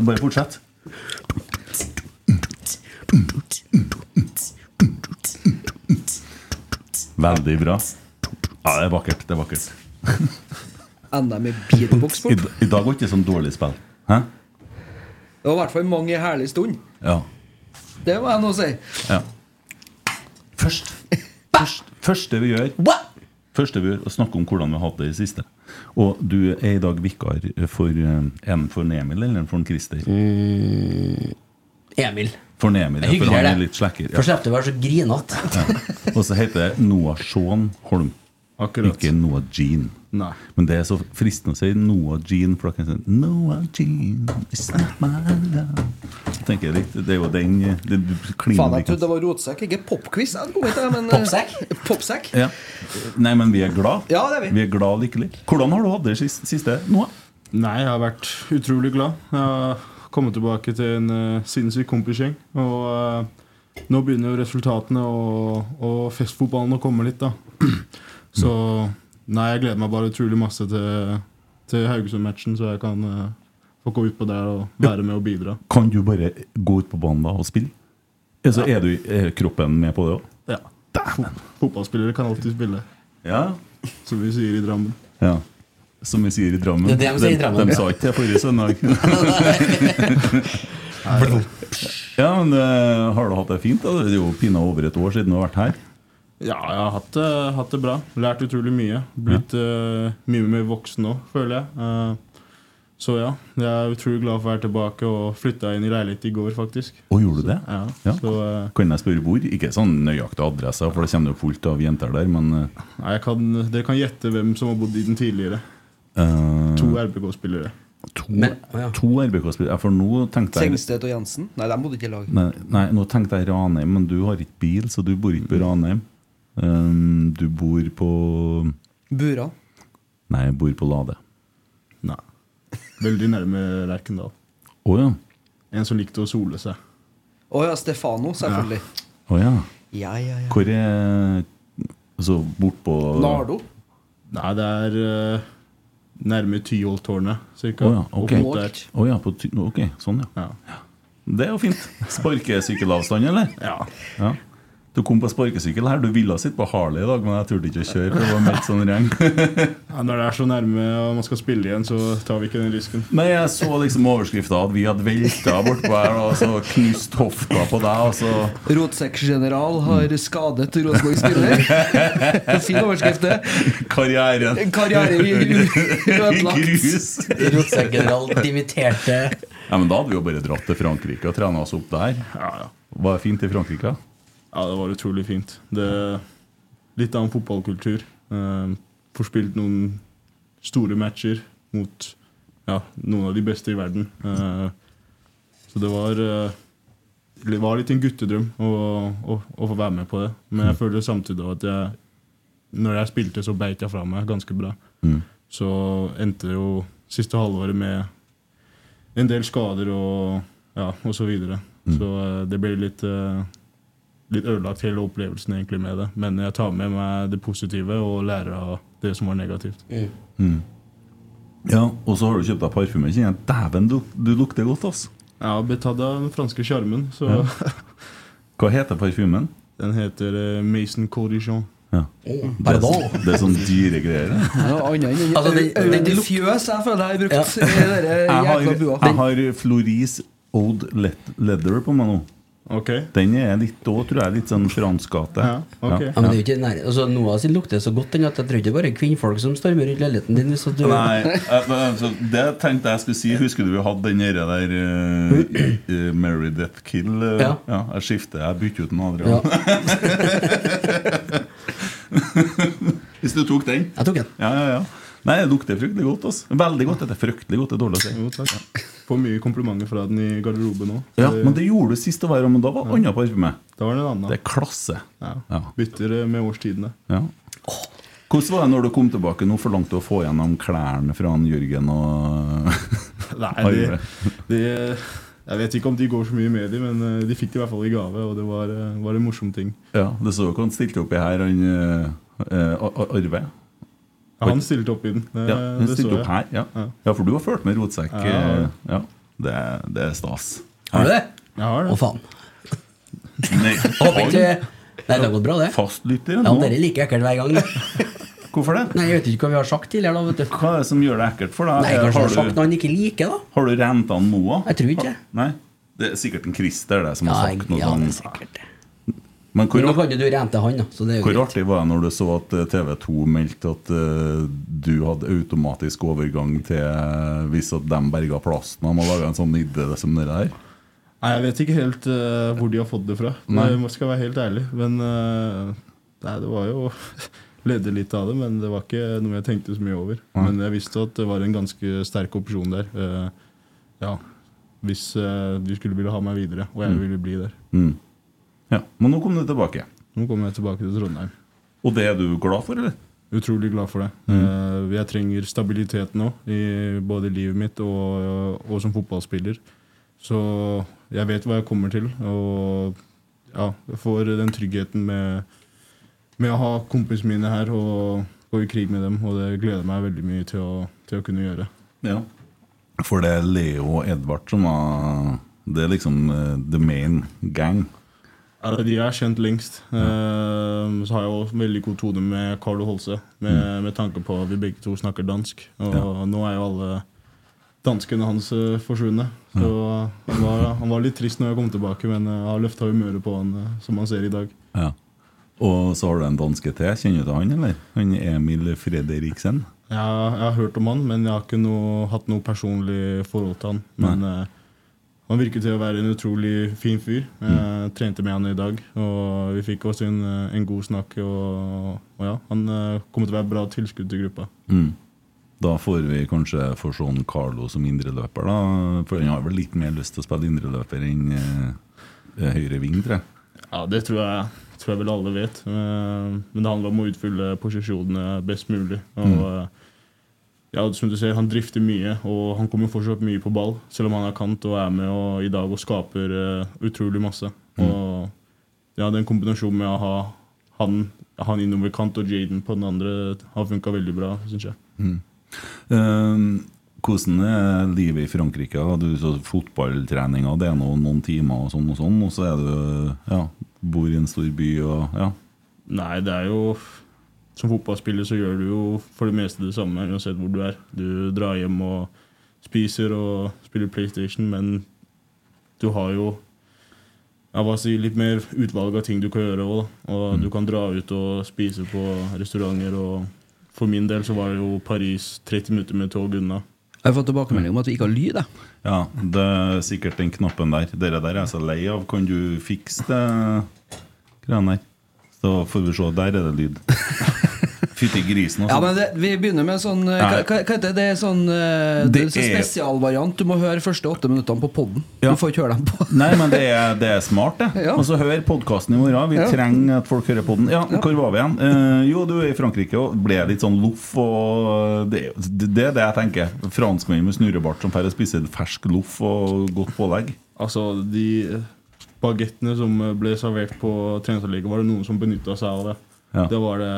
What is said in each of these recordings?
Bare fortsett. Veldig bra. Ja, det er vakkert. Det er vakkert. Enda med beatbox I. I dag var ikke sånn dårlig spill. Hæ? Det var i hvert fall mange herlige stund. Ja. Det må jeg nå si. ja. Først, først Første vi gjør Første vi gjør, å snakke om hvordan vi har hatt det i siste. Og du er i dag vikar for eh, en for Emil eller en for en Christer? Emil. For Emil, ja, for han er litt slekker. For slipper du å være så grinete. Ja. Og så heter det Noah Sean Holm. Akkurat. Ikke Noah Jean. Nei. Men det er så fristende å si Noah Jean, for da kan jeg si Noah Jean, it's not my love. Jeg tenker litt, Det er jo den det kliner Faen, jeg trodde det var rotsekk, ikke popquiz. jeg eh, Popsekk? Popsekk? Ja. Nei, men vi er glad. Ja, det er vi. Vi er glad og lykkelige. Hvordan har du hatt det siste, siste Noah? Nei, jeg har vært utrolig glad. Jeg har kommet tilbake til en uh, sinnssyk kompisgjeng. Og uh, nå begynner jo resultatene og, og festfotballen å komme litt, da. Så nei, jeg gleder meg bare utrolig masse til, til Haugesund-matchen, så jeg kan uh, få gå utpå der og være med og bidra. Kan du bare gå ut på banen da og spille? Altså, er, du, er kroppen med på det òg? Ja. Fo- Fotballspillere kan alltid spille, Ja. som vi sier i Drammen. ja. Som vi sier i Drammen. Det er det de sier i Drammen. De, sa ikke det forrige søndag. ja, men eh, Har du hatt det fint? da? Det er jo pinadø over et år siden du har vært her. Ja, jeg har hatt det, hatt det bra. Lært utrolig mye. Blitt eh, mye mer voksen nå, føler jeg. Uh, så ja, jeg er utrolig glad for å være tilbake og flytta inn i leilighet i går, faktisk. Og gjorde du det? Ja, Ja. Så uh, Kan jeg spørre hvor? Ikke sånn nøyaktig adresse, for det kommer jo fullt av jenter der, men nei, jeg kan, dere kan gjette hvem som har bodd i den tidligere. eh, To RBK-spillere. to, Men- ja. to RBK-spillere. For nå tenkte jeg Tengstedt og Jensen? Nei, de bodde ikke i lag. nei, nei, nå tenkte jeg Ranheim, men du har ikke bil, så du bor ikke på Ranheim. Um, du bor på Bura. Nei, jeg bor på Lade. Nei. Veldig nærme Lerkendal. Å ja. En som likte å sole seg. Å ja, Stefano, selvfølgelig. Å ja. Ja, ja, ja. Hvor er Altså bortpå Nardo. Nei, det er uh, nærme Tyholttårnet, cirka. Å ja, ok. Opp der. Å ja, på, ty- ok, sånn ja. Ja. Det er jo fint. Sparkesykkelavstand, eller? Ja. Du kom på sparkesykkel her. Du ville sitte på Harley i dag, men jeg turte ikke å kjøre. For det var meldt sånn regn. ja. Når det er så nærme og man skal spille igjen, så tar vi ikke den risken. Nei, jeg så liksom overskrifta at vi hadde velta bortpå her og så knust hofta på deg. Og så Rotsekkgeneral har skadet Rosenborg-spiller. fin overskrift, det. karrieren Karrieren ødelagt. grus. Rotsekkgeneral dimitterte Ja, men Da hadde vi jo bare dratt til Frankrike og trena oss opp der. Ja, ja. Var det fint i Frankrike? Ja, det var utrolig fint. Det, litt annen fotballkultur. Uh, Får spilt noen store matcher mot ja, noen av de beste i verden. Eh, så det var eh, Det var litt en guttedrøm å, å, å få være med på det. Men jeg føler samtidig at jeg når jeg spilte, så beit jeg fra meg ganske bra. Mm. Så endte det jo siste halvåret med en del skader og ja, og så videre. Så eh, det ble litt, eh, litt ødelagt hele opplevelsen egentlig med det. Men jeg tar med meg det positive og lærer av det som var negativt. Mm. Ja, Og så har du kjøpt deg parfyme. Kjenner jeg, Dæven, du, du lukter godt, ass. Jeg har betatt av den franske sjarmen, så Ja. Hva heter parfymen? den heter uh, Mason Cordichon. Ja. Det er, det er sånn dyre greier. Ja, Altså, det- det- det- Fjøs jeg føler jeg har brukt Ja. i Jeg har, bua. jeg har Floris Old Leather på meg nå. Ok. Den er litt òg, tror jeg, litt sånn franskgate. Ja, okay. Ja, men det er jo ikke nær, altså, Noah sin lukter så godt den at jeg tror ikke bare kvinnfolk som stormer rundt leiligheten din. Hvis du, Nei, eh, altså, det tenkte jeg skulle si. Husker du vi hadde den der, uh, uh, Mary Death Kill? Uh, Ja. Jeg skifter, jeg bytter ut en Adrian. Ja. Hvis du tok den? Jeg tok den. Ja, ja, ja. Nei, det lukter fryktelig godt. Altså. Veldig godt. Det er fryktelig godt, det er dårlig å si. Jo, takk. Får mye komplimenter fra den i garderoben òg. Ja, men det gjorde du sist år, men da var annen parfyme. Da var det en annen. Det er klasse. Ja. Ja. Bytter eh, med årstidene. Ja. Hvordan var det når du kom tilbake? Nå forlangte du å få gjennom klærne fra han Jørgen og Nei, de, de, Jeg vet ikke om de går så mye med dem, men eh, de fikk det i hvert fall i gave, og det var, eh, var en morsom ting. Ja, Det så jo hva han stilte opp i her, han uh, Arve. Ja, han stilte opp i den. Det, Ja, han det stilte så opp her, ja. Ja. ja, for du har fulgt med rotsekk. Ja, ja. eh, det, det er stas. Har du det? Jeg har det. Å, faen. Nei, Håper ikke Nei, det har gått bra, det. Fastlytter Ja, nå. Dere er like ekkelt hver gang. Hvorfor det? Nei, Jeg vet ikke hva vi har sagt tidligere. da, vet du Hva er det som gjør det ekkelt for deg? Nei, Kanskje har sagt har, noe han ikke liker, da? har du renta han Moa? Jeg tror ikke det. Nei? Det er sikkert en Christer det som Ja, har sagt noe ja, det er sånn. sikkert det. Men hvor, Men nå kan du rente han, da. Så det er jo hvor greit. artig var det når du så at eh, TV 2 meldte at uh, du hadde automatisk overgang til eh, hvis at de berga plassen? De har laga en sånn idé som det der? Nei, Jeg vet ikke helt uh, hvor de har fått det fra. Nei. Jeg skal være helt ærlig. Men uh, nei, det var jo Ledde litt av det, men det var ikke noe jeg tenkte så mye over. Nei. Men jeg visste at det var en ganske sterk opsjon der. ja, Hvis de skulle ville ha meg videre, og jeg ville bli der. Mm. Ja, Men nå kom du tilbake. Nå kommer jeg tilbake til Trondheim. Og det er du glad for, eller? Utrolig glad for det. Mm. Eh, jeg trenger stabilitet nå, i både livet mitt og, og som fotballspiller. Så jeg vet hva jeg kommer til, og ja, jeg får den tryggheten med, med å ha kompisene mine her og gå i krig med dem, og det gleder meg veldig mye til å, til å kunne gjøre. Ja. For det er Leo og Edvard som var Det er liksom eh, the main gang. Ja, de er kjent lengst. Uh, så har jeg også veldig god tone med Carlo Holse, med, med tanke på at vi begge to snakker dansk. Og nå er jo alle danskene hans uh, forsvunnet. Så han, var, han var litt trist når jeg kom tilbake, men eh, jeg har løfta humøret på han, eh, som han ser i dag. Ja. Og så har du en danske til. Kjenner du til han, eller? Han Emil Fredriksen? Ja, jeg har hørt om han, men jeg har ikke noe, hatt noe personlig forhold til han. Men eh, han virker til å være en utrolig fin fyr. Jeg trente med han i dag, og vi fikk også en, eh, en god snakk. Og, og ja, han eh, kommer til å være bra tilskudd til gruppa. Mm. Da får vi kanskje få se han Carlo som indreløper, da. For han har vel litt mer lyst til å spille indreløper enn eh, høyre ving, tror jeg. Ja, det tror jeg, tror jeg vel alle vet. Eh, Men det handler om å utfylle posisjonene best mulig. Og eh, ja, som du ser, Han drifter mye, og han kommer fortsatt mye på ball. Selv om han er kant og er med og, i dag og skaper uh, utrolig masse. Og ja, Den kombinasjonen med å ha han, han innover kant og Jaden på den andre har funka veldig bra, syns jeg. Eh, hvordan er livet i Frankrike? Du så Fotballtreninga, det er nå noen timer, og sånn og sånn, og så er du ja, bor i en stor by og ja. Nei, det er jo Som fotballspiller så gjør du jo for det meste det samme uansett hvor du er. Du drar hjem og spiser og spiller PlayStation, men du har jo si, litt mer utvalg av ting du kan gjøre òg. Og du kan dra ut og spise på restauranter. Og for min del så var det jo Paris 30 minutter med tog unna. Jeg har fått tilbakemelding om at vi ikke har lyd. Da. Ja, det er sikkert den knappen der. Dere der er jeg så lei av. Kan du fikse det greiene der? Så får vi se. Der er det lyd. Fytti grisen. Ja, Altså. men det, Vi begynner med sånn eh, Hva, hva heter det? Det er sånn eh, Det det er sånn er- spesialvariant. Du må høre første åtte minuttene på poden. Ja. Du får ikke høre dem på Nei, men det er, det er smart, det. Ja. Og så hør podkasten i morgen. Vi Ja. trenger at folk hører poden. Ja, Ja, hvor var vi igjen? Uh, jo, du er i Frankrike og ble litt sånn loff. Og det, det er det jeg tenker. Franskmenn med snurrebart som får spise fersk loff og godt pålegg. Altså, de bagettene som ble servert på treningsanlegget, var det noen som benytta seg av det. Ja. Da var det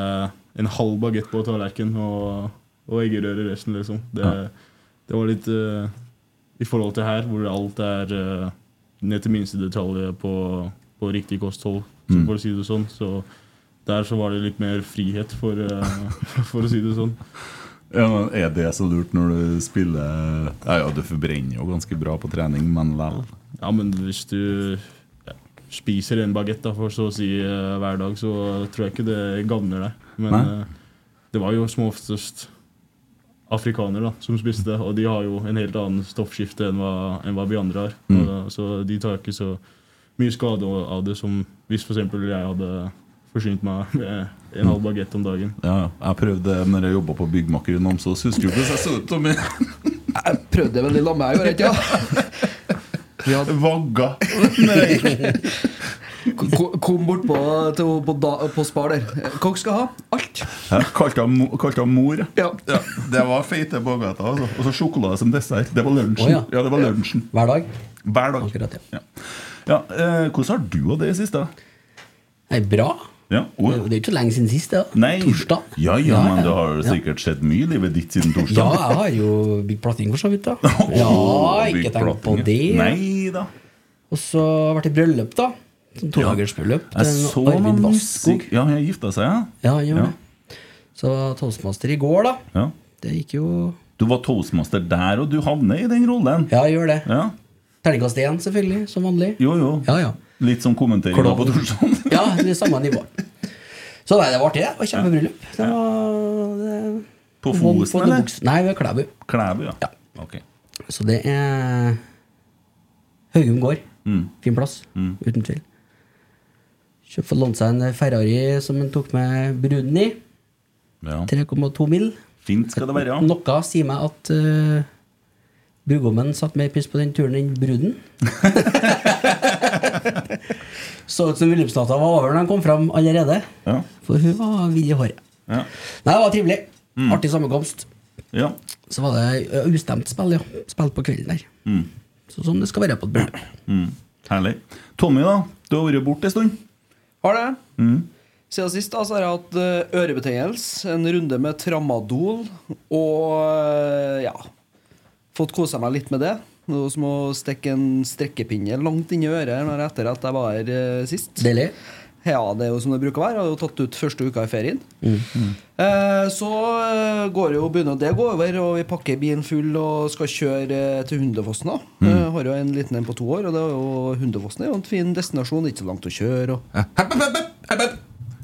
en halv bagett på tallerkenen og, og eggerøre i resten, liksom. Det, Ja. det var litt uh, I forhold til her, hvor alt er uh, ned til minste detalj på, på riktig kosthold, Mm. for å si det sånn. Så der så var det litt mer frihet, for, uh, for å si det sånn. Ja, men Er det så lurt når du spiller Ja, ja, du forbrenner jo ganske bra på trening, men vel... Ja, men hvis du spiser en bagett for så å si eh, hver dag, så tror jeg ikke det gagner deg. Men Nei. eh, det var jo som oftest afrikanere da, som spiste det, og de har jo en helt annen stoffskifte enn hva, enn hva vi andre har. Mm. Og, så de tar ikke så mye skade av det som hvis f.eks. jeg hadde forsynt meg med en halv bagett om dagen. Ja, ja. jeg prøvde det når jeg jobba på byggmaker i Namsos. Husker du hvordan jeg så ut, Tommy? Jeg prøvde det veldig lamme, jeg gjorde ikke ja. Vagga. Ko- Kom bort på, til, på, da, på Spar der. Hva skal ha? Alt. Ja, kalte han mor. Ja. Ja, det var feite bagetter. Altså. Og så sjokolade som dessert. Det var lunsjen. Oh, ja. ja. det var lunsjen Hver dag. Hver dag. Akkurat, ja. Ja. Ja, eh, hvordan har du og det i siste? Nei, bra. Ja, Det og, er ikke så lenge siden sist, det. da. nei, Torsdag. Ja, ja, men det har ja. sikkert skjedd mye i livet ditt siden torsdag. Ja, jeg har jo bygd platting for så vidt, da. Ja, oh, ikke tenk på det. Nei da. Og så har i bryllup, da. Sånn Todagersbryllup Jeg så Arvid Vasskog. Ja, han gifta seg, ja. Ja, han gjorde Ja. det. Så toastmaster i går, da. ja. Det gikk jo Du var toastmaster der, og du havner i den rollen. Ja, jeg gjør det. Ja. Terningkast én, selvfølgelig, som vanlig. Jo, jo. Ja, ja. Litt som kommentering på Torsson. Ja, det samme nivå. Så nei, det var artig. det. Det var kjempebryllup. Det var det, På Fosen, eller? Nei, ved Klæbu. Klæbu, ja. Ja. Ok. Så det er Haugum gård. Mm. Fin plass, uten tvil. Kjøpt for lånt seg en Ferrari som han tok med bruden i. Ja. 3,2 mil. Fint skal det være. ja. Noe sier meg at uh, brudgommen satte mer pris på den turen enn bruden. Så ut som bryllupsnatta var over når han kom fram allerede. Ja. For hun var vill i håret. Ja. Nei, det var trivelig. Artig sammenkomst. ja. Så var det ø, ustemt spill, ja. Spill på kvelden der. Mm. Så sånn det skal være på et bryllup. Mm. Herlig. Tommy, da? Du har vært borte en stund. Har det. Mm. Siden sist da, så har jeg hatt eh, ørebetennelse, en runde med tramadol og eh, ja Fått kosa meg litt med det. Noe som å stikke en strekkepinne langt inn i øret når etter at jeg var her eh, sist. Deilig. Ja, det er jo som det bruker å være. Jeg har jo tatt ut første uka i ferien. Eh, så eh, går jo, begynner det å gå over, og vi pakker bilen full og skal kjøre eh, til Hundefossen. da Eh, Har jo en liten en på to år, og det er jo Hundefossen er jo en fin destinasjon. Ikke så langt å kjøre. Og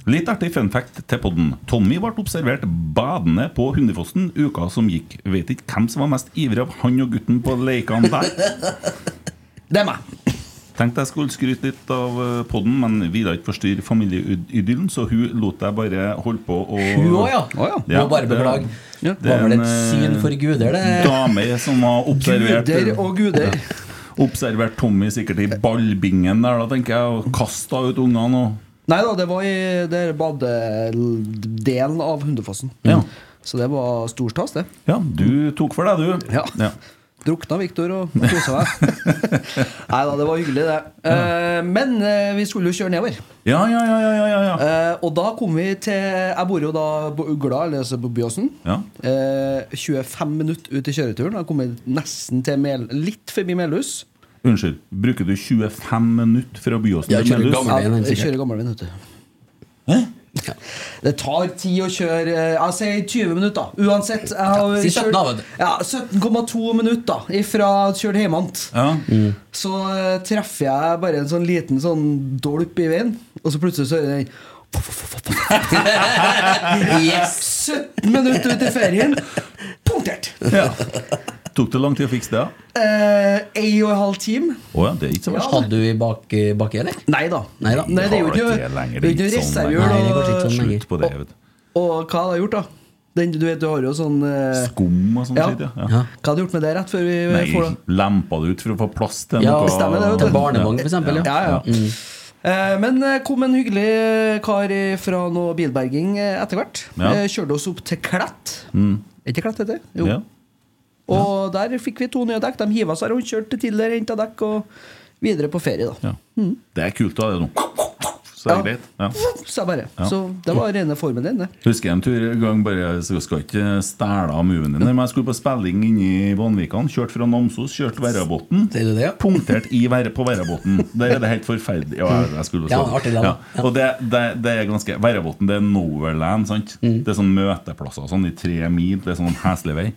Litt artig fun fact til podden. Tommy ble observert badende på Hundefossen uka som gikk. Vet ikke hvem som var mest ivrig av han og gutten på leikene der. det er meg! Tenkte jeg skulle skryte litt av poden, podden, men ville ikke forstyrre familieidyllen, så hun lot jeg bare holde på å Hun òg, ja. Å, ja. Må bare det- beklage. Ja. det er Var vel et eh, syn for guder, det. Dame som har observert Guder og guder. Observert Tommy sikkert i ballbingen der, da tenker jeg, og kasta ut ungene og Nei da, det var i det er badedelen av Hundefossen. Ja. Så det var stor stas, det. Ja, du tok for deg, du. Ja. Drukna Viktor og kosa meg. Nei da, det var hyggelig, det. Eh, men eh, vi skulle jo kjøre nedover. Ja, ja, ja, ja, ja, ja. Eh, og da kom vi til Jeg bor jo da på Ugla, eller altså på Byåsen. ja. Eh, 25 minutter ut i kjøreturen. Da kom vi nesten til Mel litt forbi Melhus. Unnskyld, bruker du 25 minutter fra Byåsen Ja, til kjører Melhus? helt jeg sikkert. kjører gammelveien, vet du. Hæ? Det tar tid å kjøre Jeg sier 20 minutter, uansett. Jeg har si 17 da, vet kjørt- ja, 17,2 minutter ifra kjørt hjemmant. Ja. Så eh, treffer jeg bare en sånn liten sånn dolp i veien, og så plutselig så hører jeg den Yes! 17 minutter ut i ferien! Punktert! ja. Tok det lang tid å fikse det? Eh, ei og en halv time. Oh, ja, det er ikke så verst. Hadde du i bak, baki, eller? Nei da. Nei da. det er jo ikke lenger, det er ikke det er sånn reservehjul. Nei, det er og- sånn. Slutt på det. vet. Og hva hadde jeg gjort, da? Den, du vet, du har jo sånn eh, Skum og sånn Ja. ja. ja. Ja. Hva hadde du gjort med det rett før vi Nei, får det? lempa det ut for å få plass til Ja, noe stemmer det, Til barnevogn, eksempel. Ja. Ja, ja. Mm. Eh, Men eh, kom en hyggelig kar fra noe bilberging eh, etter hvert. Ja. Eh, Kjørte oss opp til Klett. Mm. Er ikke Klett heter det? Jo. Ja. Og der fikk vi to nye dekk. De hiva seg rundt, kjørte til der, henta dekk og videre på ferie, da. Ja. Det er kult, da. Det nå. Så er det Ja. greit. Ja. Så, bare. Ja. så det var rene formen din, det. Husker jeg en tur en gang bare så jeg skal ikke stæle av moven din. Men jeg skulle på spilling inne i Vanvikan. Kjørte fra Namsos, kjørte Verrabotn. Sier du det, ja? Punktert i på Verrabotn. Der er det helt forferdelig. Ja, jeg, skulle Ja, artig. Ja. Og det, det, det er ganske Verrabotn det er Noverland, sant? Mm. Det er sånn møteplasser sånn i tre mil. Det er sånn heslig vei.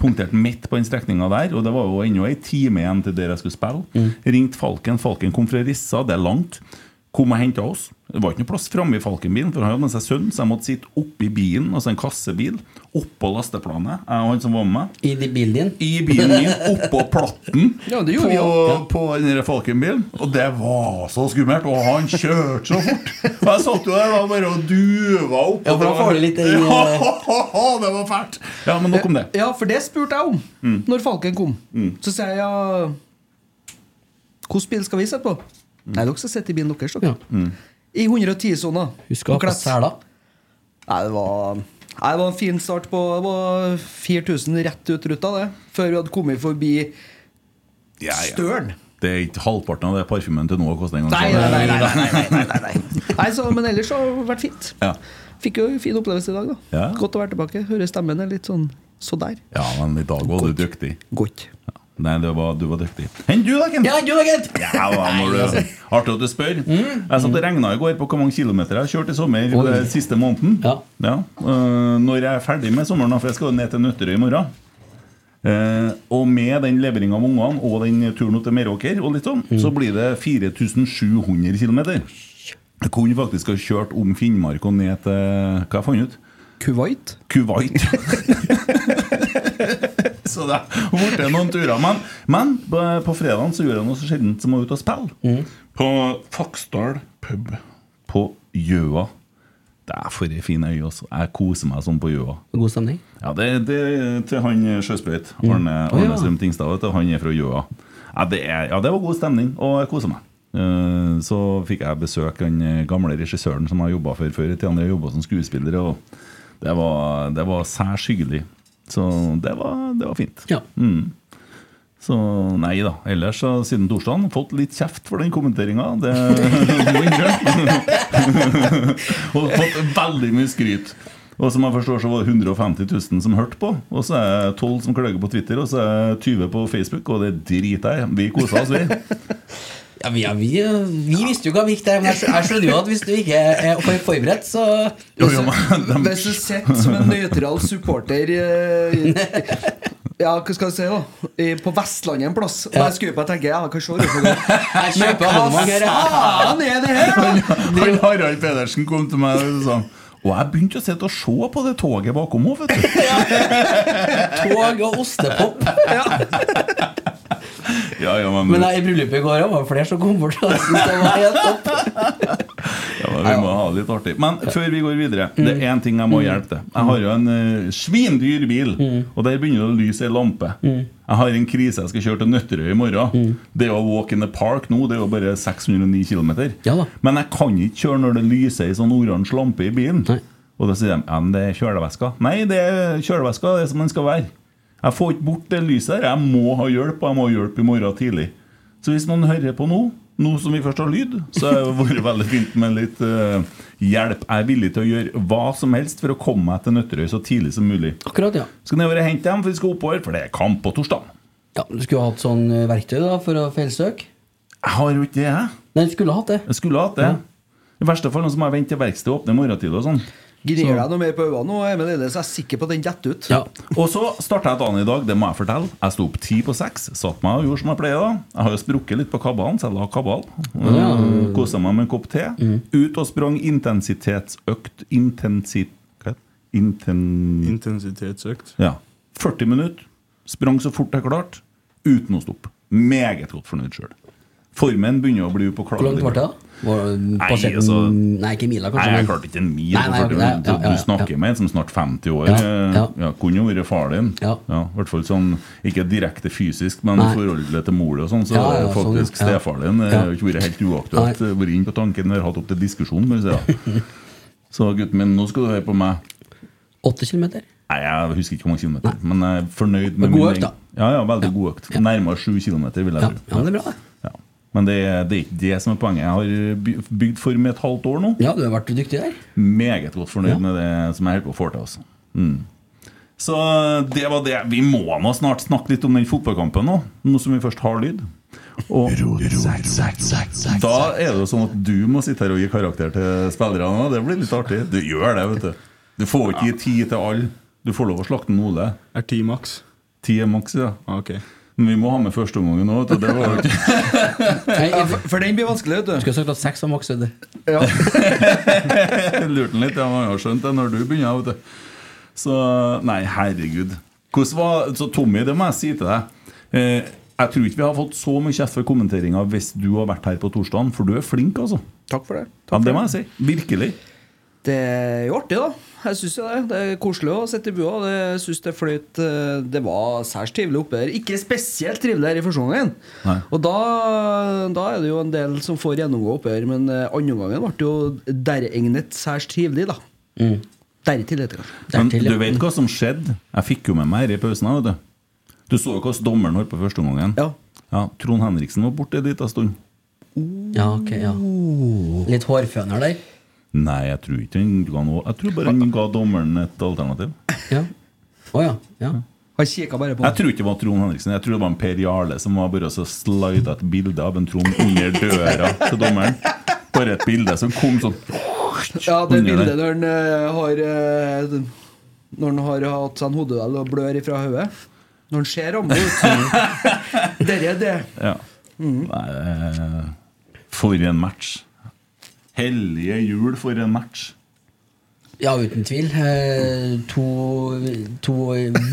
Punktert midt på den strekninga der, og det var jo ennå ei time igjen til der jeg skulle spille. Mm. Ringte Falken. Falken kom fra Rissa, det er langt. Kom og henta oss. Det var ikke noe plass framme i Falkenbilen, for han hadde med seg sønn, så jeg måtte sitte oppi bilen, altså en kassebil, oppå lasteplanet, jeg og han som var med meg. I de- bilen din? I bilen min, oppå platten Ja, det på, vi ja. på den der Falkenbilen. Og det var så skummelt. Og han kjørte så fort. Og jeg satt jo der da bare og duva opp. Ja, for da og det var- får du litt den, Ja, det var fælt. Ja, men nok om det. Ja, for det spurte jeg om Mm. når Falken kom. Så sier jeg ja Hvilken bil skal vi sette på? Nei, dere skal sitte i bilen deres. dere. Mm. I 110-sona. Husk å ha på sela. Nei, det var Nei, det var en fin start på Det var 4000 rett ut ruta, det. Før vi hadde kommet forbi Ja, ja. Støren. Det er ikke halvparten av det parfymen til nå koster engang. Nei, nei, nei. nei, nei, nei, nei, nei, så, Men ellers så har det vært fint. Ja. Fikk jo en fin opplevelse i dag. da Ja. Godt å være tilbake. Høre stemmen er litt sånn så der. ja, men i dag var du dyktig. Godt. Ja. Nei, det var, du var dyktig. Enn du, da, Ken? Ja, du da, gitt! Ja, da, når du, Artig at du spør. Jeg satt og regna i går på hvor mange kilometer jeg har kjørt i sommer Oi. den siste måneden. Ja. øh, når jeg er ferdig med sommeren, for jeg skal ned til Nøtterøy i morgen. Uh, og med den leveringa av ungene og den turen til Meråker, og litt sånn, så blir det 4700 km. Jeg kunne faktisk ha kjørt om Finnmark og ned til Hva har jeg fant ut? Kuwait? Kuwait. så det har blitt noen turer. Men, men på, på fredagen så gjorde jeg noe så sjeldent som å ut og spille. På Faksdal pub på Gjøa. Det er for ei fin øy. Også. Jeg koser meg sånn på Gjøa. God stemning. Ja, det, det til han Sjøsprøyt. Arne, Å, ja. Arne Strøm Tingstad. Han er fra Gjøa. Ja det, er, ja, det var god stemning, og jeg koser meg. Eh, Så fikk jeg besøk den gamle regissøren som jeg jobba for før i tida. Jeg jobba som skuespiller, og det var, det var særs hyggelig. Så det var, det var fint. Ja. Mm. Så nei da. Ellers så siden torsdagen fått litt kjeft for den kommenteringa. Det må. Og fått veldig mye skryt. Og som jeg forstår så var det 150 000 som hørte på. Og så er det 12 som klager på Twitter, og så er det 20 på Facebook, og det driter jeg. Vi koser oss, vi. Ja, vi, vi, vi visste jo hva vi gikk der, men jeg skjønner jo at hvis du ikke er forberedt, så Jo, jo, men de, Hvis du sitter som en nøytral supporter eh, Ja, hva skal jeg si, da? På Vestlandet en plass. Og Ja. jeg skrur på og tenker ja, hva ser du på det? Faen er det her, da? han Harald Pedersen kom til meg og sa og jeg begynte å sitte og se på det toget bakom henne, vet du. Tog og ostepop. Ja, ja, men, Men nei, i bryllupet i går det var flere som kom bort og syntes det var helt topp. ja, men vi må ha det litt artig. Men før vi går videre, det er én ting jeg må hjelpe til. Jeg har jo en uh, svindyr bil, og der begynner det å lyse ei lampe. Jeg har en krise jeg skal kjøre til Nøtterøy i morgen. Det å walk in the park nå, det er jo bare 609 km. Ja. Men jeg kan ikke kjøre når det lyser ei sånn oransje lampe i bilen. Nei. Og da sier de ja, men det er kjøleveska. Nei, det er kjøleveska det er som den skal være. Jeg får ikke bort det lyset her. Jeg må ha hjelp, og jeg må ha hjelp i morgen tidlig. Så hvis noen hører på nå, nå som vi først har lyd, så har det vært veldig fint med litt uh, hjelp. Jeg er villig til å gjøre hva som helst for å komme meg til Nøtterøy så tidlig som mulig. Akkurat, ja. Skal nedover og hente dem, for vi skal oppover, for det er kamp på torsdag. ja. Du skulle hatt sånn eh, verktøy da for å feilsøke. Jeg har jo ikke det, jeg. Nei, du skulle hatt det. Jeg skulle hatt det. Ja. I verste fall så må jeg vente til verkstedet åpner i morgen tidlig og sånn. Gnir deg noe mer på øynene nå, Emil Eide, så jeg er sikker på at den detter ut. Ja. Og så starta jeg dagen i dag, det må jeg fortelle. Jeg sto opp ti på seks, satt meg og gjorde som jeg pleier. da Jeg har jo sprukket litt på kabalen, så jeg la kabal. Ja. Kosa meg med en kopp te. Ut og sprang intensitetsøkt intensit... Hva heter? Inten... Intensitetsøkt. Ja. 40 minutter. Sprang så fort jeg klarte, uten å stoppe. Meget godt fornøyd sjøl. Formen begynner å bli upåklagelig. Hvor langt ble det, da? Nei, altså- Nei, ikke mila, Nei, jeg men- klarte ikke en mil. Nei, nei, nei, ja, ja, Du snakker ja. med en som snart 50 år. Ja, kunne jo vært far din. Ja. I hvert fall sånn, Ikke direkte fysisk, men i forhold til mor og sånn, så Ja, ja, faktisk sånn, faktisk ja. stefar din eh, har ikke vært helt uaktuelt. Vært inne på tanken har hatt opp til diskusjon. Si. Så gutten min, nå skal du høre på meg. 8 kilometer? Nei, Jeg husker ikke hvor mange kilometer, men jeg er fornøyd med Men god økt, da. Ja, ja, veldig god økt. Nærmere 7 kilometer, vil jeg Ja, tro. ja, det er bra, det. Men det, det er ikke det som er poenget. Jeg har bygd form i et halvt år nå. Ja, du har vært dyktig der. Meget godt fornøyd Ja. med det som jeg holder på å få til. Altså. Mm. Så det var det. Vi må nå snart snakke litt om den fotballkampen nå, nå som vi først har lyd. Og da er det jo sånn at du må sitte her og gi karakter til spillerne. Det blir litt artig. Du gjør det, vet du. Du får ikke gi tid til alle. Du får lov å slakte Ole. Er ti maks? Ti er maks, ja. Ah, Ok. Men vi må ha med førsteomgangen òg, vet du. Det var jo ikke Ja, for, for den blir vanskelig, vet Du skulle sagt at seks var maks. vet du. Ja. Lurte han litt. Ja, man har skjønt det når du begynner. Vet du. Så Nei, herregud. Hvordan var, så Tommy, det må jeg si til deg. Eh, jeg tror ikke vi har fått så mye kjeft for kommenteringa hvis du har vært her på torsdagen, for du er flink, altså. Takk for det. Ja, det må jeg si. Virkelig. Det er jo artig, da. Jeg synes jo det. Det er koselig å sitte i bua. Det synes det fløyt eh, Det var særs trivelig oppe her. Ikke spesielt trivelig her i første omgang. Og da, da er det jo en del som får gjennomgå oppe her, men eh, andre omgangen ble jo deregnet særs trivelig, da. Dertil heter det. Men du vet hva som skjedde? Jeg fikk jo med meg her i pausen. Vet du. du så jo hvordan dommeren holdt på første førsteomgangen. Ja. Ja, Trond Henriksen var borte en liten stund. Ja, ok, ja. Litt hårføner der. Nei, jeg tror ikke han ga noe Jeg tror bare han ga dommeren et alternativ. Ja. Oh, ja. ja. Han kikka bare på Jeg tror ikke det var Trond Henriksen. Jeg tror det var en Per Jarle som var bare så slida et bilde av en Trond under døra til dommeren. Bare et bilde som kom sånn Ja, det bildet der. når han eh, har eh, Når han har hatt seg en hodeduell og blør ifra hodet. Når han ser ramla ut. Dere er det. Ja. Nei, eh, for en match. Hellige jul, for en match. Ja, uten tvil. Eh, to, to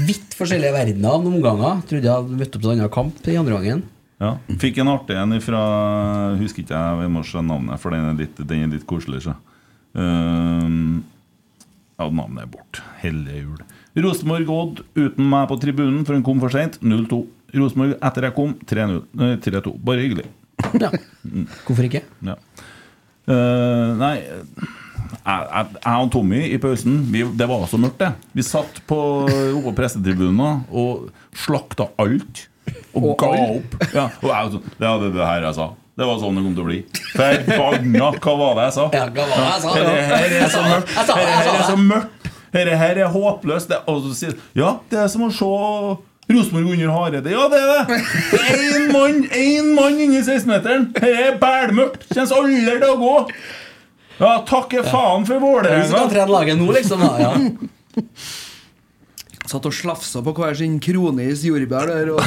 vidt forskjellige verdener av noen omganger. Trodde jeg hadde møtt opp til en annen kamp i andre gangen. Ja. Fikk en artig en fra Husker ikke jeg, vi må se navnet, for den er litt, den er litt koselig. Så. Uh, ja, navnet er bort. Hellige jul. Rosenborg Odd uten meg på tribunen, for hun kom for seint. 0-2. Rosenborg etter jeg kom, 3-0. 3-2. Bare hyggelig. Ja. Hvorfor ikke? Ja. Eh, nei jeg, jeg, og Tommy i pausen vi, Det var så mørkt, det. Vi satt på, på pressetribunen og slakta alt. Og, Og ga opp. Ja, og jeg, var sånn, det er det her jeg sa. Det var sånn det kom til å bli. Forbanna! Hva var det jeg sa? Ja, hva var det jeg sa? Dette her er så mørkt. Dette her er så mørkt. Dette her er håpløst. Det, og så sier Ja, det er som å se Rosenborg under Hareide. Ja, det er det! Én mann én mann inni 16-meteren! Det er bælmørkt! Kjennes aldri til å gå! Ja, takke faen for Du kan Vålerenga! trene laget nå, liksom? Da. Ja. Satt og slafsa på hver sin kronis jordbær der. Og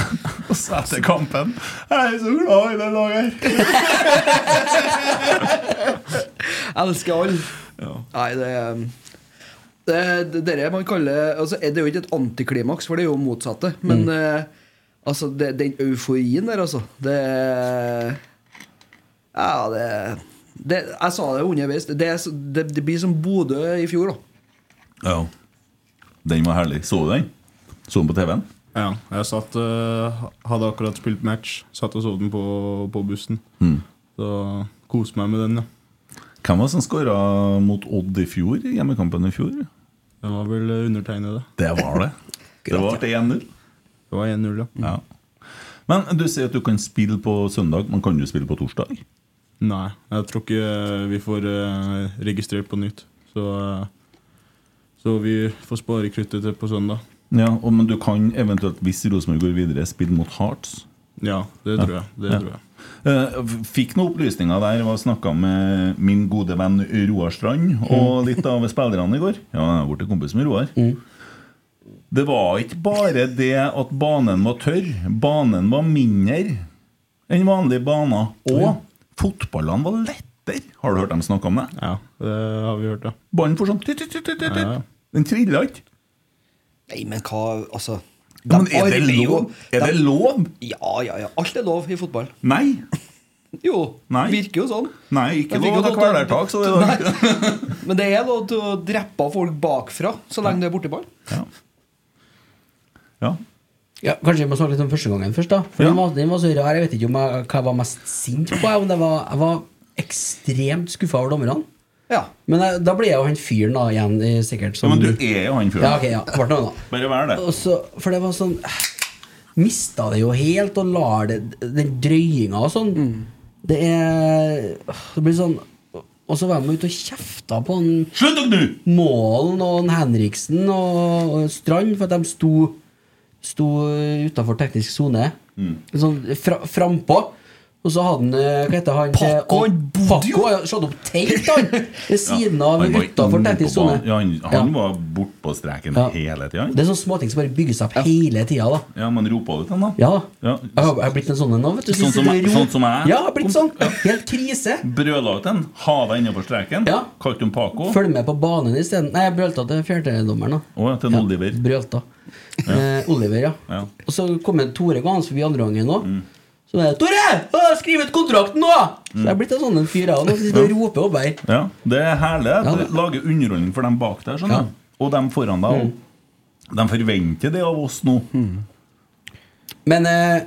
Og så etter kampen Jeg er så glad i det laget her! elsker alle. Nei, det er det, det, man kaller altså, Det er jo ikke et antiklimaks, for det er jo motsatte. Men eh, altså, det, den euforien der, altså Det Ja, det, det Jeg sa det underveis. Det, er det, det blir som Bodø i fjor, da. Ja. Den var herlig. Så du den? Så den på TV-en? Ja, jeg satt eh, Hadde akkurat spilt match. Satt og så den på, på bussen. Mm. Så koste meg med den, ja. Hvem var det som skåra mot Odd i fjor? i Hjemmekampen i fjor? Det var vel undertegnede. Det var det. Det var til 1-0. Det var 1-0, ja. Ja. Men du sier at du kan spille på søndag, men kan du spille på torsdag? Nei, jeg tror ikke vi får eh, registrert på nytt. Så, eh, så vi får spare kruttet til på søndag. Ja, og, Men du kan eventuelt, hvis Rosenborg går videre, spille mot Hearts? Ja, det tror jeg. Det Ja. tror jeg. Eh, Fikk noen opplysninger der. Jeg snakka med min gode venn Roar Strand og litt av spillerne i går. Ja, jeg har blitt kompis med Roar. Det var ikke bare det at banen var tørr. Banen var mindre enn vanlige baner. Og fotballene var lettere. Har du hørt dem snakke om det? Ja, det har vi hørt, ja. Ballen får sånn. Den trilla ikke. Nei, men hva Altså Ja, men er det lov? Er det lov? Ja, ja, ja. Alt er lov i fotball. Nei. Jo, Nei. virker jo sånn. Nei, ikke lov til kvelertak, så. Men det er lov til å drepe folk bakfra så lenge du er borteball. Ja. ja. Ja, Kanskje vi må snakke litt om første gangen først, da. For Ja. den, var, den var så rar. Jeg vet ikke om jeg, hva jeg var mest sint på. jeg, Om det var, jeg var ekstremt skuffa over dommerne. Ja. Men jeg, da blir jeg jo han fyren da igjen, eh, sikkert. ja, men du er jo han fyren. Ja, ok, ja. ble noe, da. Bare vær det. Og så, for det var sånn Mista det jo helt og lar det Den drøyinga og sånn. Det er Det blir sånn Og så var de ute og kjefta på han Slutt å gnu! Målen og han Henriksen og, og Strand for at de sto Sto utafor teknisk sone. Sånn fra, frampå. Og så hadde han eh, Hva heter han? Paco, han bodde jo- slått opp telt, han! Ved siden av Han for utafor på sone. Ja, han, han var bort på streken Ja. hele tida. Det er sånne småting som bare bygges opp hele tida, da. Ja, men roper ut den, da. Ja. Ja. Jeg har, blitt en sånn en nå, vet du. Sånn som jeg- sånn som jeg? Ja, jeg har blitt sånn. Helt krise. Brøla ut den. Ha deg innafor streken. Ja. Kalte han Paco. Følg med på banen isteden. Nei, jeg brølta til fjerdedommeren. Å, ja, til en Oliver. Brølta. Eh, Oliver, ja. Ja. Og så kom en Tore gående forbi andre gangen òg. Så det er 'Tore! Å, Skriv ut kontrakten nå!' Så jeg er blitt en sånn en fyr, jeg òg. Sitter og roper opp her. Ja, det er herlig. Det det- lager underholdning for dem bak der. Ja. Og dem foran deg Mm. De forventer det av oss nå. Men eh,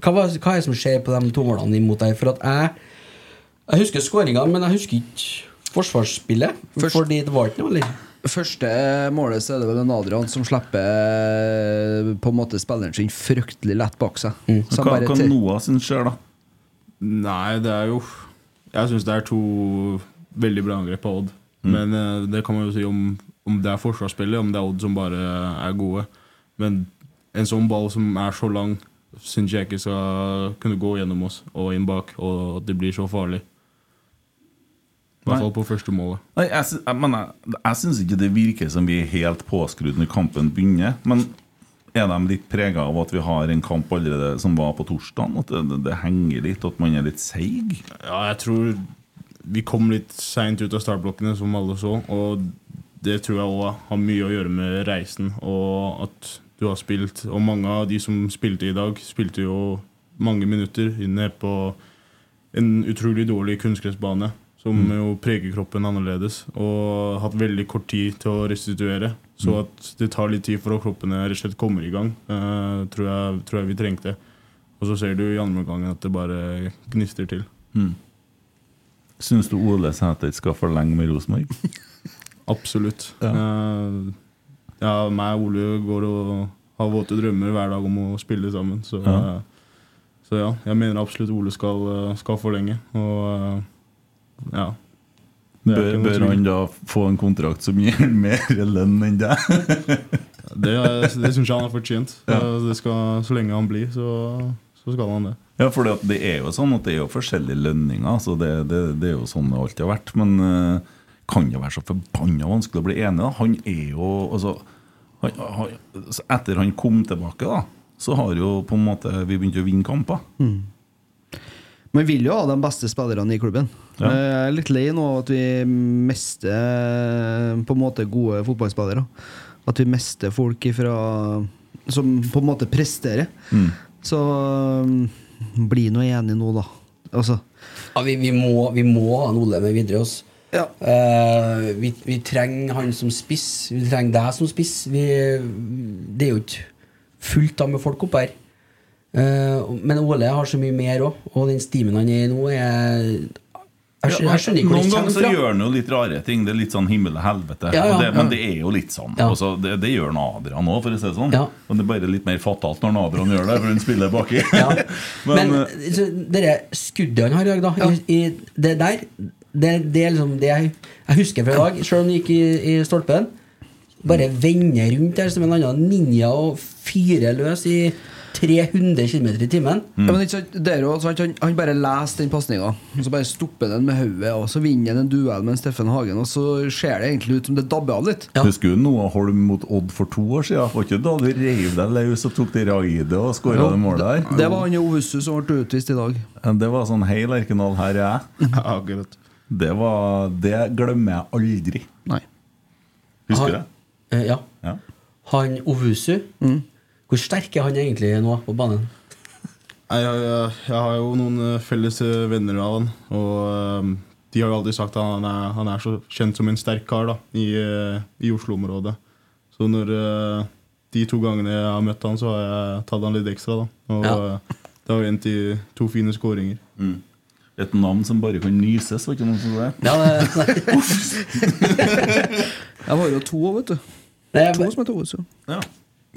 hva, hva er det som skjer på de to målene imot deg? For at jeg Jeg husker skåringa, men jeg husker ikke forsvarsspillet. Først- Fordi det var ikke noe, eller? Første målet så er det vel en Adrian som slipper eh, på en måte spilleren sin fryktelig lett bak seg. Mm. Hva, til- Noah sin skjer, da? Nei, det er jo Jeg syns det er to veldig bra angrep på Odd. Men eh, det kan man jo si om, om det er forsvarsspillet, om det er Odd som bare er gode. Men en sånn ball som er så lang, syns jeg ikke skal kunne gå gjennom oss og inn bak, og at det blir så farlig. I hvert fall på første målet. Nei, jeg, sy- jeg, jeg, jeg syns ikke det virker som vi er helt påskrudd når kampen begynner. Men er de litt prega av at vi har en kamp allerede som var på torsdag? At det, det, det henger litt, at man er litt seig? Ja, jeg tror vi kom litt seint ut av startblokkene, som alle så. Og det tror jeg òg har mye å gjøre med reisen og at du har spilt. Og mange av de som spilte i dag, spilte jo mange minutter inne på en utrolig dårlig kunstgressbane. Som jo preger kroppen annerledes. Og hatt veldig kort tid til å restituere. Så at det tar litt tid for at kroppene rett og slett kommer i gang, uh, tror, jeg, tror jeg vi trengte. Og så ser du i andre omgang at det bare gnister til. Syns du Ole Sæter skal forlenge med Rosenborg? Absolutt. Ja. Uh, ja, meg og Ole går og har våte drømmer hver dag om å spille sammen. Så Ja. uh, så ja jeg mener absolutt Ole skal, skal forlenge. Og ja. Bør, bør han da få en kontrakt som gir mer lønn enn deg? Det, det syns jeg han har fortjent. Det skal, så lenge han blir, så, så skal han det. Ja, for det, det er jo sånn at det er jo forskjellige lønninger. Så det, det, det er jo sånn det alltid har vært. Men uh, kan det være så forbanna vanskelig å bli enig? da? Han er jo altså, han, han, Etter han kom tilbake, da, så har jo på en måte vi begynt å vinne kamper. Man vil jo ha de beste spillerne i klubben. Ja. Jeg er litt lei nå at vi mister eh, på en måte gode fotballspillere. At vi mister folk ifra, som på en måte presterer. Mm. Så um, bli nå enig nå, da. Altså, Ja, vi, vi, må, vi må ha en Ole med videre oss. Ja. Uh, vi, vi trenger han som spiss. Vi trenger deg som spiss. Vi, det er jo ikke fullt av med folk oppe her. Eh, men Ole har så mye mer òg, og den stimen han er i nå, er Jeg skjønner, jeg skjønner ikke hvor Noen det ganger kommer så gjør han jo litt rare ting. Det er litt sånn himmel og helvete. Ja, ja, og det, ja. Men det er jo litt sånn. Ja. Også, det, det gjør han Adrian òg, for å si det sånn. Ja. Men det er bare litt mer fatalt når Adrian gjør det, for han spiller baki. Ja. Men, Men, eh, så, det skuddet han har i dag, da i, i, Det der det, det er liksom det jeg, jeg husker fra i dag, selv om han gikk i, i stolpen. Bare vende rundt der som en annen ninja og fyre løs i 300 km i timen. Mm. ja, men ikke sant, han, han bare leser den pasninga, så bare stopper den med hodet, og så vinner han en duell med en Steffen Hagen, og så ser det egentlig ut som det dabber av litt. Ja. Husker du Noah Holm mot Odd for to år siden? Var ikke da du reiv deg løs og tok det raidet og skåra det målet der? Det var han Ovusu som ble utvist i dag. Det var sånn Hei, Lerkendal, her er jeg. Ja, akkurat. Det, var, det glemmer jeg aldri. Nei. Husker du det? Eh, ja. Ja. Han Ovusu Hvor sterk er han egentlig nå på banen? Jeg, jeg, jeg har jo noen eh, felles eh, venner av han, og eh, de har jo alltid sagt at han er, han er så kjent som en sterk kar da, i, i Oslo-området. Så når de to gangene jeg har møtt han, så har jeg tatt han litt ekstra. da Og Ja. det har endt i to fine skåringer. Et navn som bare kan nyses, var ikke noe som det Ja, det, Jeg har jo to vet du. To som er to. Så. Ja.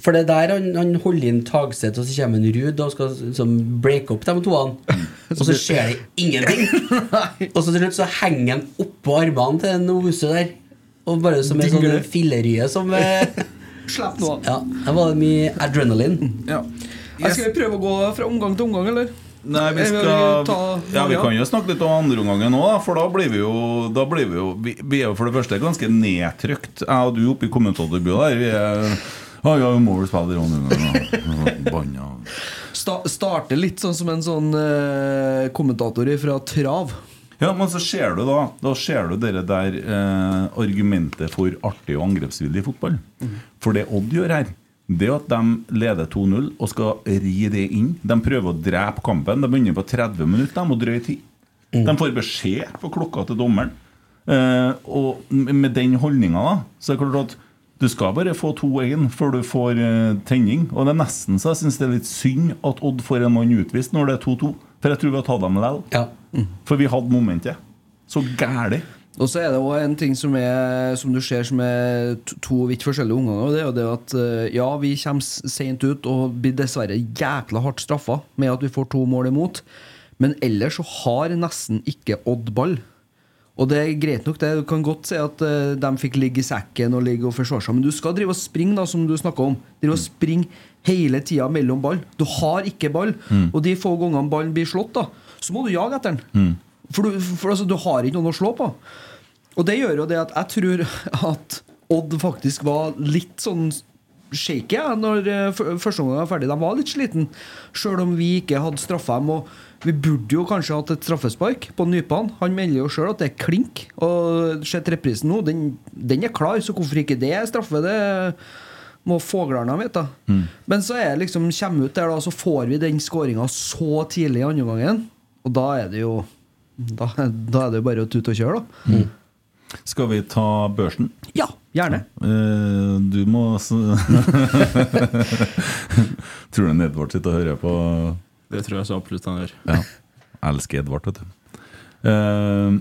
For det der han, han holder inn Tagset, og så kommer en Ruud og skal liksom breake opp de toene. Og så skjer det ingenting. og så til slutt så henger han oppå armene til en Ose der. Og bare som en sånn fillerye som eh, Slipp nå. Ja, der var det mye adrenalin. Ja. Jeg Skal vi prøve å gå fra omgang til omgang, eller? Nei, vi skal Ja, vi kan jo snakke litt om andreomgangen òg, for da blir vi jo Da blir vi jo Vi, vi er jo for det første ganske nedtrykt, jeg og du oppe i kommentatorbua der. Vi er ja, ja, må vel spille da. Sta starte litt sånn som en sånn eh, kommentator fra trav. Ja, men så ser du da Da ser du dere der eh, argumentet for artig og angrepsvillig fotball. For det Odd gjør her, det er at de leder 2-0 og skal ri det inn. De prøver å drepe kampen. De begynner på 30 minutter, de må drøye tid. De får beskjed på klokka til dommeren. Eh, og med den holdninga, da, så er det klart at du skal bare få 2-1 før du får eh, tenning. Og det er nesten så jeg syns det er litt synd at Odd får en mann utvist når det er 2-2. For jeg tror vi har tatt dem likevel. Ja. For vi hadde momentet. Så gæli. Og så er det òg en ting som, er, som du ser som er to, vidt forskjellige omganger. Det er jo det at eh, ja, vi kommer seint ut og blir dessverre jækla hardt straffa med at vi får to mål imot. Men ellers så har nesten ikke Odd ball. Og det er greit nok, det. Du kan godt si at uh, de fikk ligge i sekken og ligge og forsvare seg, men du skal drive og springe, da, som du snakka om. Drive og springe hele tida mellom ball. Du har ikke ball. Og de få gangene ballen blir slått, da, så må du jage etter den. For, du, for altså, du har ikke noen å slå på. Og det gjør jo det at jeg tror at Odd faktisk var litt sånn shaky ja, når uh, første omgang var ferdig. De var litt sliten, sjøl om vi ikke hadde straffa dem. Og vi burde jo kanskje hatt et straffespark på Nypan. Han melder jo sjøl at det er klink. Og sett reprisen nå, den, den er klar, så hvorfor ikke det er straffe? Det må fuglene vite. Men så er liksom, kommer ut der, da, så får vi den skåringa så tidlig i andre gangen. Og da er det jo Da, da er det jo bare å tute og kjøre, da. Skal vi ta børsen? Ja, gjerne. Uh, du må Tror du Edvard sitter og hører på Det tror jeg så absolutt han gjør. Ja. Jeg elsker Edvard, vet du. Uh,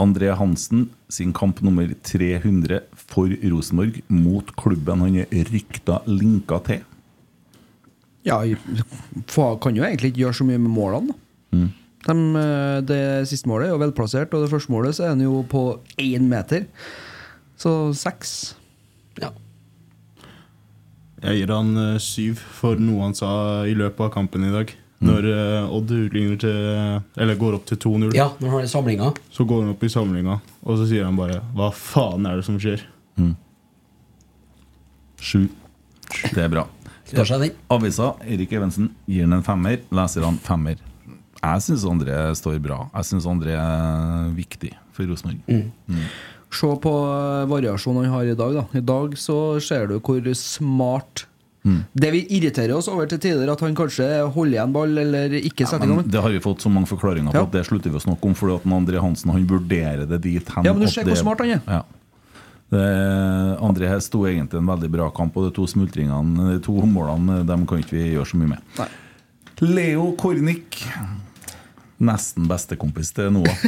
André Hansen sin kamp nummer 300 for Rosenborg mot klubben han er rykta linka til. Ja, fa- kan jo egentlig ikke gjøre så mye med målene, Mm. De, eh, det siste målet er jo velplassert, og det første målet så er han jo på én meter. Så seks. Ja. Jeg gir han eh, syv for noe han sa i løpet av kampen i dag. Når uh, Odd utligner til Eller går opp til 2-0, ja, når han har samlinga. så går han opp i samlinga, og så sier han bare Hva faen er det som skjer? Sju. Det er bra. Står seg den. Avisa, Erik Evensen, gir den en femmer. Leserne femmer. Jeg syns André står bra. Jeg syns André er viktig for Rosenborg. Se på eh, variasjonen han har i dag. da I dag så ser du hvor smart Det vi irriterer oss over til tider, at han kanskje holder igjen ball eller ikke setter i gang. Det har vi fått så mange forklaringer på Ja. at det slutter vi å snakke om. Fordi at André Hansen han vurderer det dit hen Ja, men du ser hvor smart han er. Ja. Det, André her sto egentlig en veldig bra kamp, og de to smultringene, de to målene, dem kan ikke vi gjøre så mye med. Nei. Leo Kornic. Nesten bestekompis til Noah.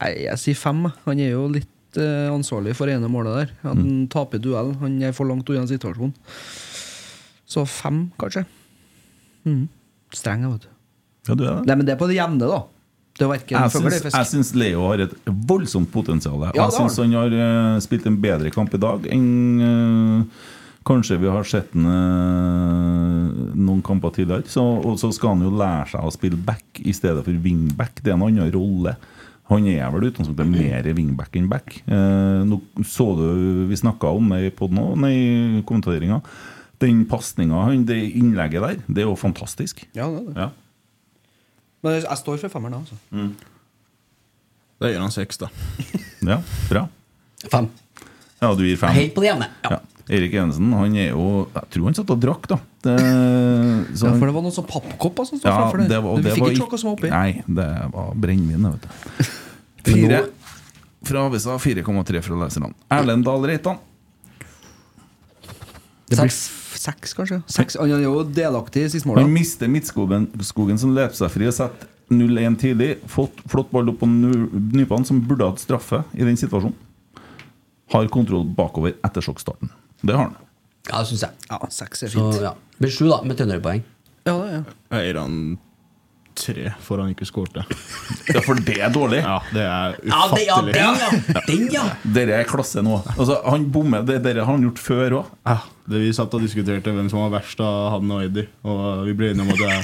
Nei, jeg sier fem. Han er jo litt eh, ansvarlig for ene målet der. Han taper duell. Han er for langt unna situasjonen. Så fem, kanskje. Mm. Streng, vet du. Ja, du er det? Nei, men det er på det jevne, da. Det Jeg syns, Leo har et voldsomt potensial. Ja, jeg syns han har eh, spilt en bedre kamp i dag enn uh, kanskje vi har sett ham uh, noen kamper tidligere. Så, og så skal han jo lære seg å spille back i stedet for wingback. Det er en annen rolle. Han er vel utgangspunktet mer wingback enn back. Eh, nå så du Vi snakka om det i podden òg, i kommenteringa. Den pasninga, det innlegget der, det er jo fantastisk. Ja, det er det. Ja. Men jeg står for femmeren, da. Altså. Da gir han seks, da. ja, bra. Fem. Ja, du gir fem. Helt på det jevne. Ja. Ja. Erik Evensen han er jo Jeg tror han satt og drakk, da. Det, så Ja, for det var noen sånn pappkopper som sto ja, framfor der. det var, Du fikk ikke noe som var oppi. Nei, det var brennevin, vet du. Fire fra avisa, 4,3 fra leserne. Erlend Dahl Reitan. Det blir seks, kanskje? Seks. Han er jo delaktig i siste mål. Han mister Midtskogen skogen som løper seg fri og setter 0-1 tidlig. Fått flott ball opp på Nypan, som burde hatt straffe i den situasjonen. Har kontroll bakover etter sjokkstarten. Det har han. Ja, det syns jeg. Ja, seks er Så fint. ja. Det blir sju, da, med trønderpoeng. Ja, det er. ja. han tre for han ikke skårte. Ja, for det er dårlig. Ja, det er Ja, det, ja, ufattelig. den, ja! Den, ja! Dere er klasse nå. Altså, han bommer, det, Dere har han gjort før òg. Ja, det Vi satt og diskuterte hvem som var verst av han og Eddie, og vi ble enige om at det er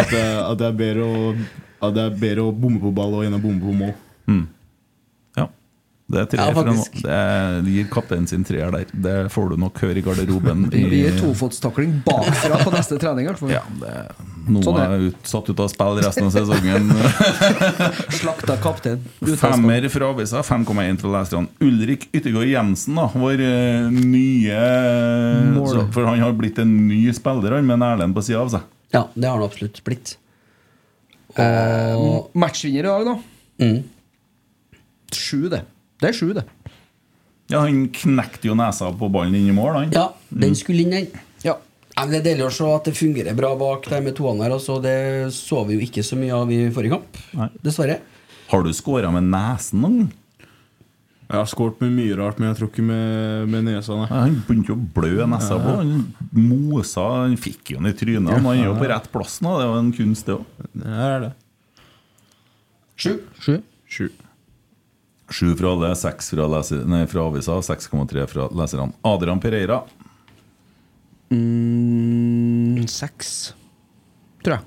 At det, er bedre å At det er bedre å bomme på ball og enn å bomme på mål. Ja. Det er tre Ja, faktisk. Det gir kapteinen sin treer der. Det får du nok høre i garderoben. Vi blir tofotstakling bakfra på neste trening. Ja, det, nå Sånn er ut, satt ut av spill resten av sesongen. Slakta kaptein. Femmer fra avisa, 5,1 fra leserne. Ulrik Yttergård Jensen, da, vår eh, nye så, For han har blitt en ny spiller, han, med en Erlend på sida av seg. Ja, det har han absolutt blitt. Og matchvinner i dag, da. Mm. Sju, det. Det er sju, det. Ja, Han knekte jo nesa på ballen inn i mål, han. Ja, den skulle inn, den. Ja. Det er deilig å se at det fungerer bra bak der med toene her. Altså, det så vi jo ikke så mye av i forrige kamp, Nei. dessverre. Har du scora med nesen noen gang? Jeg har skåret med mye rart, men jeg tror ikke med, med nesa. Nei. Ja, Han begynte jo å blø nesa på. Han mosa, han fikk jo den i trynet. Han er jo på rett plass nå, det var en kunst, det òg. Det er det. Sju. Sju. Sju. Sju fra alle, seks fra, leser, nei, fra avisa, 6,3 fra leserne. Adrian Pereira. Mm, seks, tror jeg.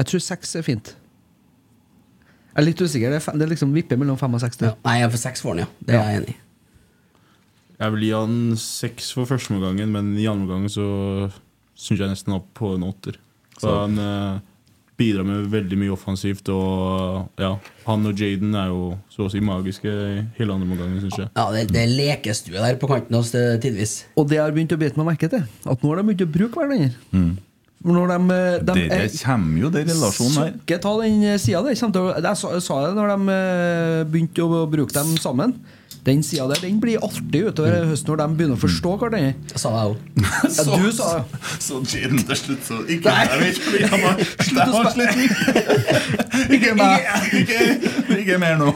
Jeg tror seks er fint. Jeg er litt usikker. Det er, fem, det er liksom vipper mellom fem og seks. Ja. Nei, jeg er for seks for den, ja. Det er jeg enig i. Jeg vil gi han seks for første omgangen, men i andre omgang så syns jeg nesten opp på en åtter. Så Så- han eh, bidrar med veldig mye offensivt, og ja, han og Jaden er jo så å si magiske i hele andre omgangen, syns jeg. Ja, det, det er lekestue der på kanten hos tidvis. Og det har begynt å bite meg merke til. At nå har de begynt å bruke hverandre. Når de, de Det, det kommer jo, det relasjonen her. Ikke ta den sida der. Jeg sa, sa det når de eh, begynte å bruke dem sammen. Den sida der den blir artig utover høsten når de begynner å forstå hverandre. Det sa jeg òg. Ja, du sa det. Så Jaden til slutt så Ikke jeg vet fordi han har Slutt å han. Ikke meg! Ikke, ikke mer nå.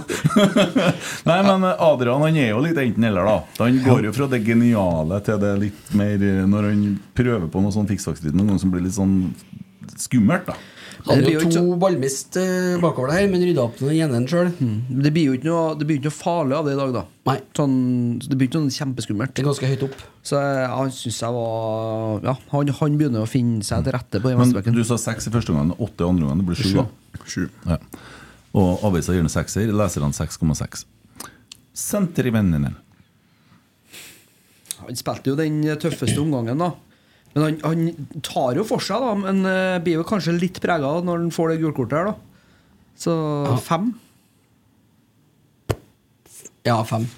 Nei, men Adrian han er jo litt enten-eller, da. Han går jo fra det geniale til det litt mer eh, Når han prøver på noe sånn fiksfakseritt noen ganger som blir litt sånn skummelt, da. Hadde jo to så... ballmist eh, bakover der, men rydda opp den ene sjøl. Det blir jo ikke noe, det blir ikke noe farlig av det i dag, da. Nei. Sånn, det blir ikke noe kjempeskummelt. Det er ganske høyt opp. Så jeg, han syns jeg var Ja, han, han begynner å finne seg til rette på den Men venstrebekken. du sa seks i første omgang, åtte i andre omgang. Det blir sju, da. Sju. Ja. Og avisa gir den sekser, leserne 6,6. Sentervennene. Han spilte jo den tøffeste omgangen, da. Men han, han tar jo for seg, da. Men uh, blir jo kanskje litt prega når han får det gulkortet her, da. Så fem. Ja, fem.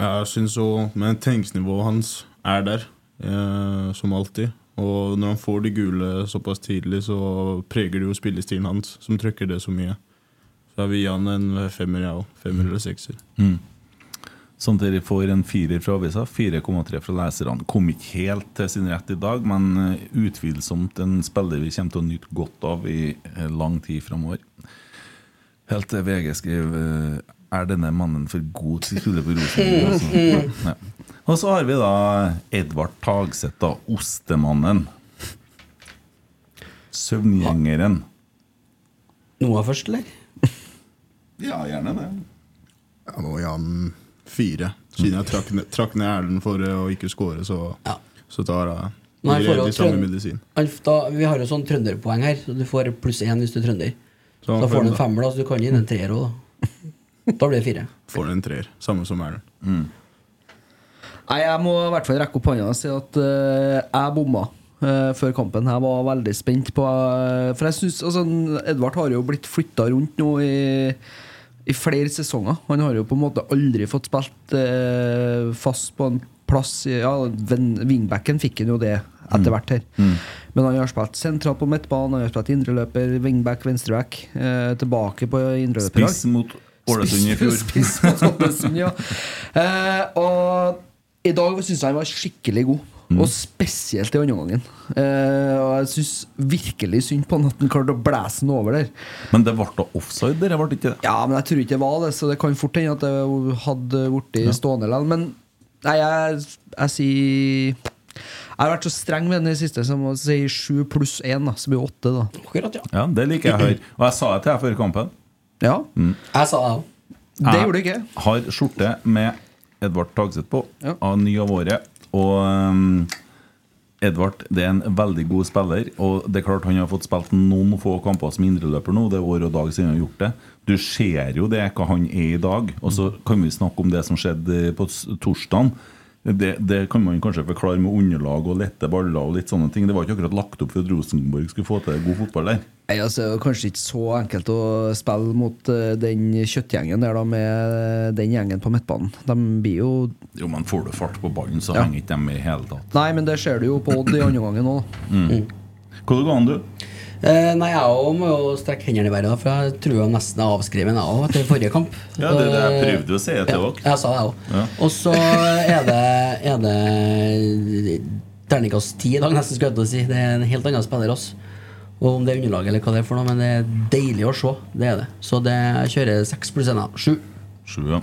Jeg syns òg Men tenksnivået hans er der, eh, som alltid. Og når han får de gule såpass tidlig, så preger det jo spillestilen hans, som trykker det så mye. Så jeg vil gi han en femmer, jeg òg. Femmer eller sekser. Samtidig får en firer fra avisa, 4,3 fra leserne. Kom ikke helt til sin rett i dag, men eh, utvilsomt en spiller vi kommer til å nyte godt av i eh, lang tid framover. Helt til VG skrev eh, Er denne mannen for god til å spille på Rosenborg? Altså. Ja. Og så har vi da Edvard Tagseth, da. Ostemannen. Søvngjengeren. Noah først, eller? Ja, gjerne det. Jeg må han fire. Siden jeg trakk ned, trakk ned Erlend for eh, å ikke score, så, Ja. så tar jeg Nei, å samme medisin. Alf, Da, vi har jo sånn trønderpoeng her, så du får pluss én hvis du er trønder. Så Da får du en femmer, da, så du kan gi den en treer òg, da. Da blir det fire. Får du en treer. Samme som Erlend. Nei, jeg må i hvert fall rekke opp hånda og si at uh, jeg bomma uh, før kampen. Jeg var veldig spent på uh, For jeg synes, altså, Edvard har jo blitt flytta rundt nå i, i flere sesonger. Han har jo på en måte aldri fått spilt eh, fast på en plass Ja, wingbacken fikk han jo det etter hvert her. Men han har spilt sentralt på midtbanen, han har spilt indreløper, wingback, venstreback. Eh, tilbake på indreløper. Spiss mot Ålesund i fjor. Spiss mot Ålesund, ja. Eh, og i dag syns jeg han var skikkelig god. Mm. Og spesielt i andre gangen. Eh, og jeg syns virkelig synd på han at han klarte å blæse den over der. Men det ble da offside, det ble ikke det? Ja, men jeg tror ikke det var det, så det kan fort hende at det hadde blitt stående likevel. Men nei, jeg, jeg sier Jeg har vært så streng med den i siste som å si sju pluss én, så blir det åtte. da Akkurat, ja. Ja, Det liker jeg å høre. Og jeg sa det til deg før kampen. Ja, Jeg sa det òg. det Jeg gjorde du ikke. har skjorte med Edvard Tagseth på, Ja. av ny av året. Og um, Edvard det er en veldig god spiller. Og det er klart han har fått spilt noen få kamper som indreløper nå. Det er år og dag siden han har gjort det. Du ser jo det, hva han er i dag. Og så kan vi snakke om det som skjedde på torsdagen. Det, det kan man kanskje forklare med underlag og lette baller og litt sånne ting. Det var ikke akkurat lagt opp for at Rosenborg skulle få til god fotball der. Nei, altså, det er kanskje ikke så enkelt å spille mot eh, den kjøttgjengen der da med den gjengen på midtbanen. De blir jo Jo, men får du fart på ballen, så Ja. henger ikke de med i hele tatt. Nei, men det ser du jo på Odd i andre gangen òg. Mm. Mm. Hvordan går an, du? Eh, nei, jeg òg må jo strekke hendene i været, for jeg tror jeg nesten er avskrevet jeg òg etter forrige kamp. Ja, det, det jeg Eh, prøvde å si det til ja, dere. jeg sa det òg. Ja. Og så er det, er det terningkast ti i dag, nesten, skulle jeg til å si. Det er en helt annen spiller. oss. Og om det er underlag eller hva det er for noe, men det er deilig å se. Det er det. Så det jeg kjører seks pluss én. Sju. Sju, ja.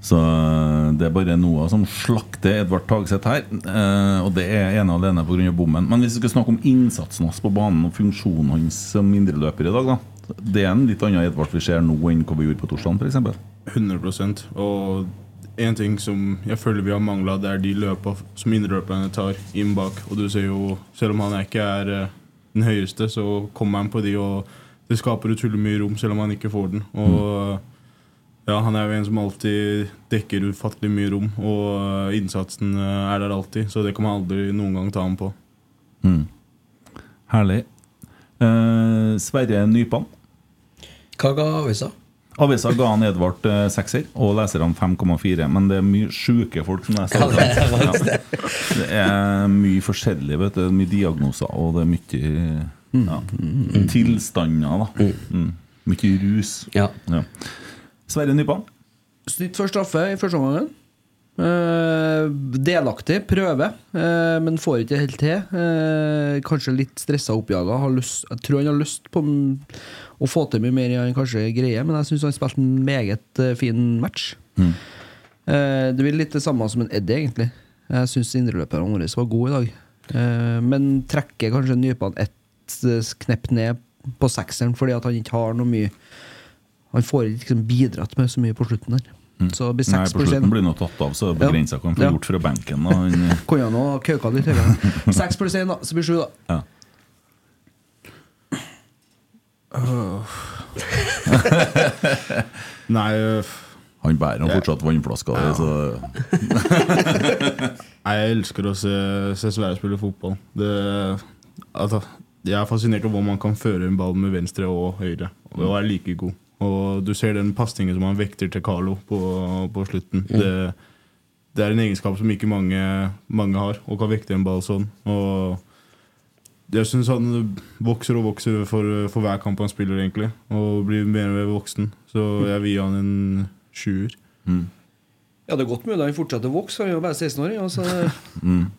Så øh, det er bare Noah som slakter Edvard Tagseth her. eh, og det er ene og alene pga. bommen. Men hvis vi skal snakke om innsatsen hans på banen og funksjonen hans som indreløper i dag, da. Det er en litt annen Edvard vi ser nå enn hva vi gjorde på torsdag, f.eks. 100% Og en ting som jeg føler vi har mangla, det er de løpa som indreløperne tar inn bak. Og du ser jo, selv om han ikke er eh, den høyeste, så kommer han på de, og det skaper utrolig mye rom, selv om han ikke får den. Og ja, han er jo en som alltid dekker ufattelig mye rom, og eh, innsatsen eh, er der alltid. Så det kan man aldri noen gang ta ham på. Mm. Herlig. Eh, Sverre Nypan. Hva ga avisa? Avisa ga han Edvard eh, sekser, og leserne 5,4. Men det er mye sjuke folk som leser. Ja, det er ja. det. det er mye forskjellig. Vet du. Mye diagnoser, og det er mye ja, tilstander. da mm. Mye rus. Ja. Ja. Sverre Nypan. Snitt for straffe i første omgang. Uh, delaktig, prøve, uh, men får ikke helt til. Uh, kanskje litt stressa oppjaga. Jeg tror han har lyst på å få til mye mer enn han kanskje greier, men jeg syns han spilte en meget eh, fin match. Mm. Eh, det blir litt det samme som en Eddie, egentlig. Jeg syns indreløperne våre var gode i dag. Eh, men trekker kanskje Nypan ett eh, knepp ned på sekseren fordi at han ikke har noe mye Han får ikke liksom bidratt med så mye på slutten der. Så det blir Nei, på slutten blir han tatt av, så er det Ja. begrensa hva han får Ja. gjort fra benken. Kunne han ha kauka litt høyere. Seks pluss én, da. Så blir sju, da. ja. Nei, uh. han bærer han fortsatt vannflaska di, så Nei, jeg elsker å se, se Sverre spille fotball. Det, altså, jeg er fascinert av hvor man kan føre en ball med venstre og høyre. Og er like god. Og du ser den pasningen som han vekter til Carlo på, på slutten. Det, det er en egenskap som ikke mange, mange har, og kan vekte en ball sånn. Og jeg syns han vokser og vokser for, for hver kamp han spiller, egentlig. Og blir mer og mer voksen. Så jeg vil gi han en sjuer. Ja, det er godt mulig han fortsetter å vokse. Han er jo bare 16 år. Altså.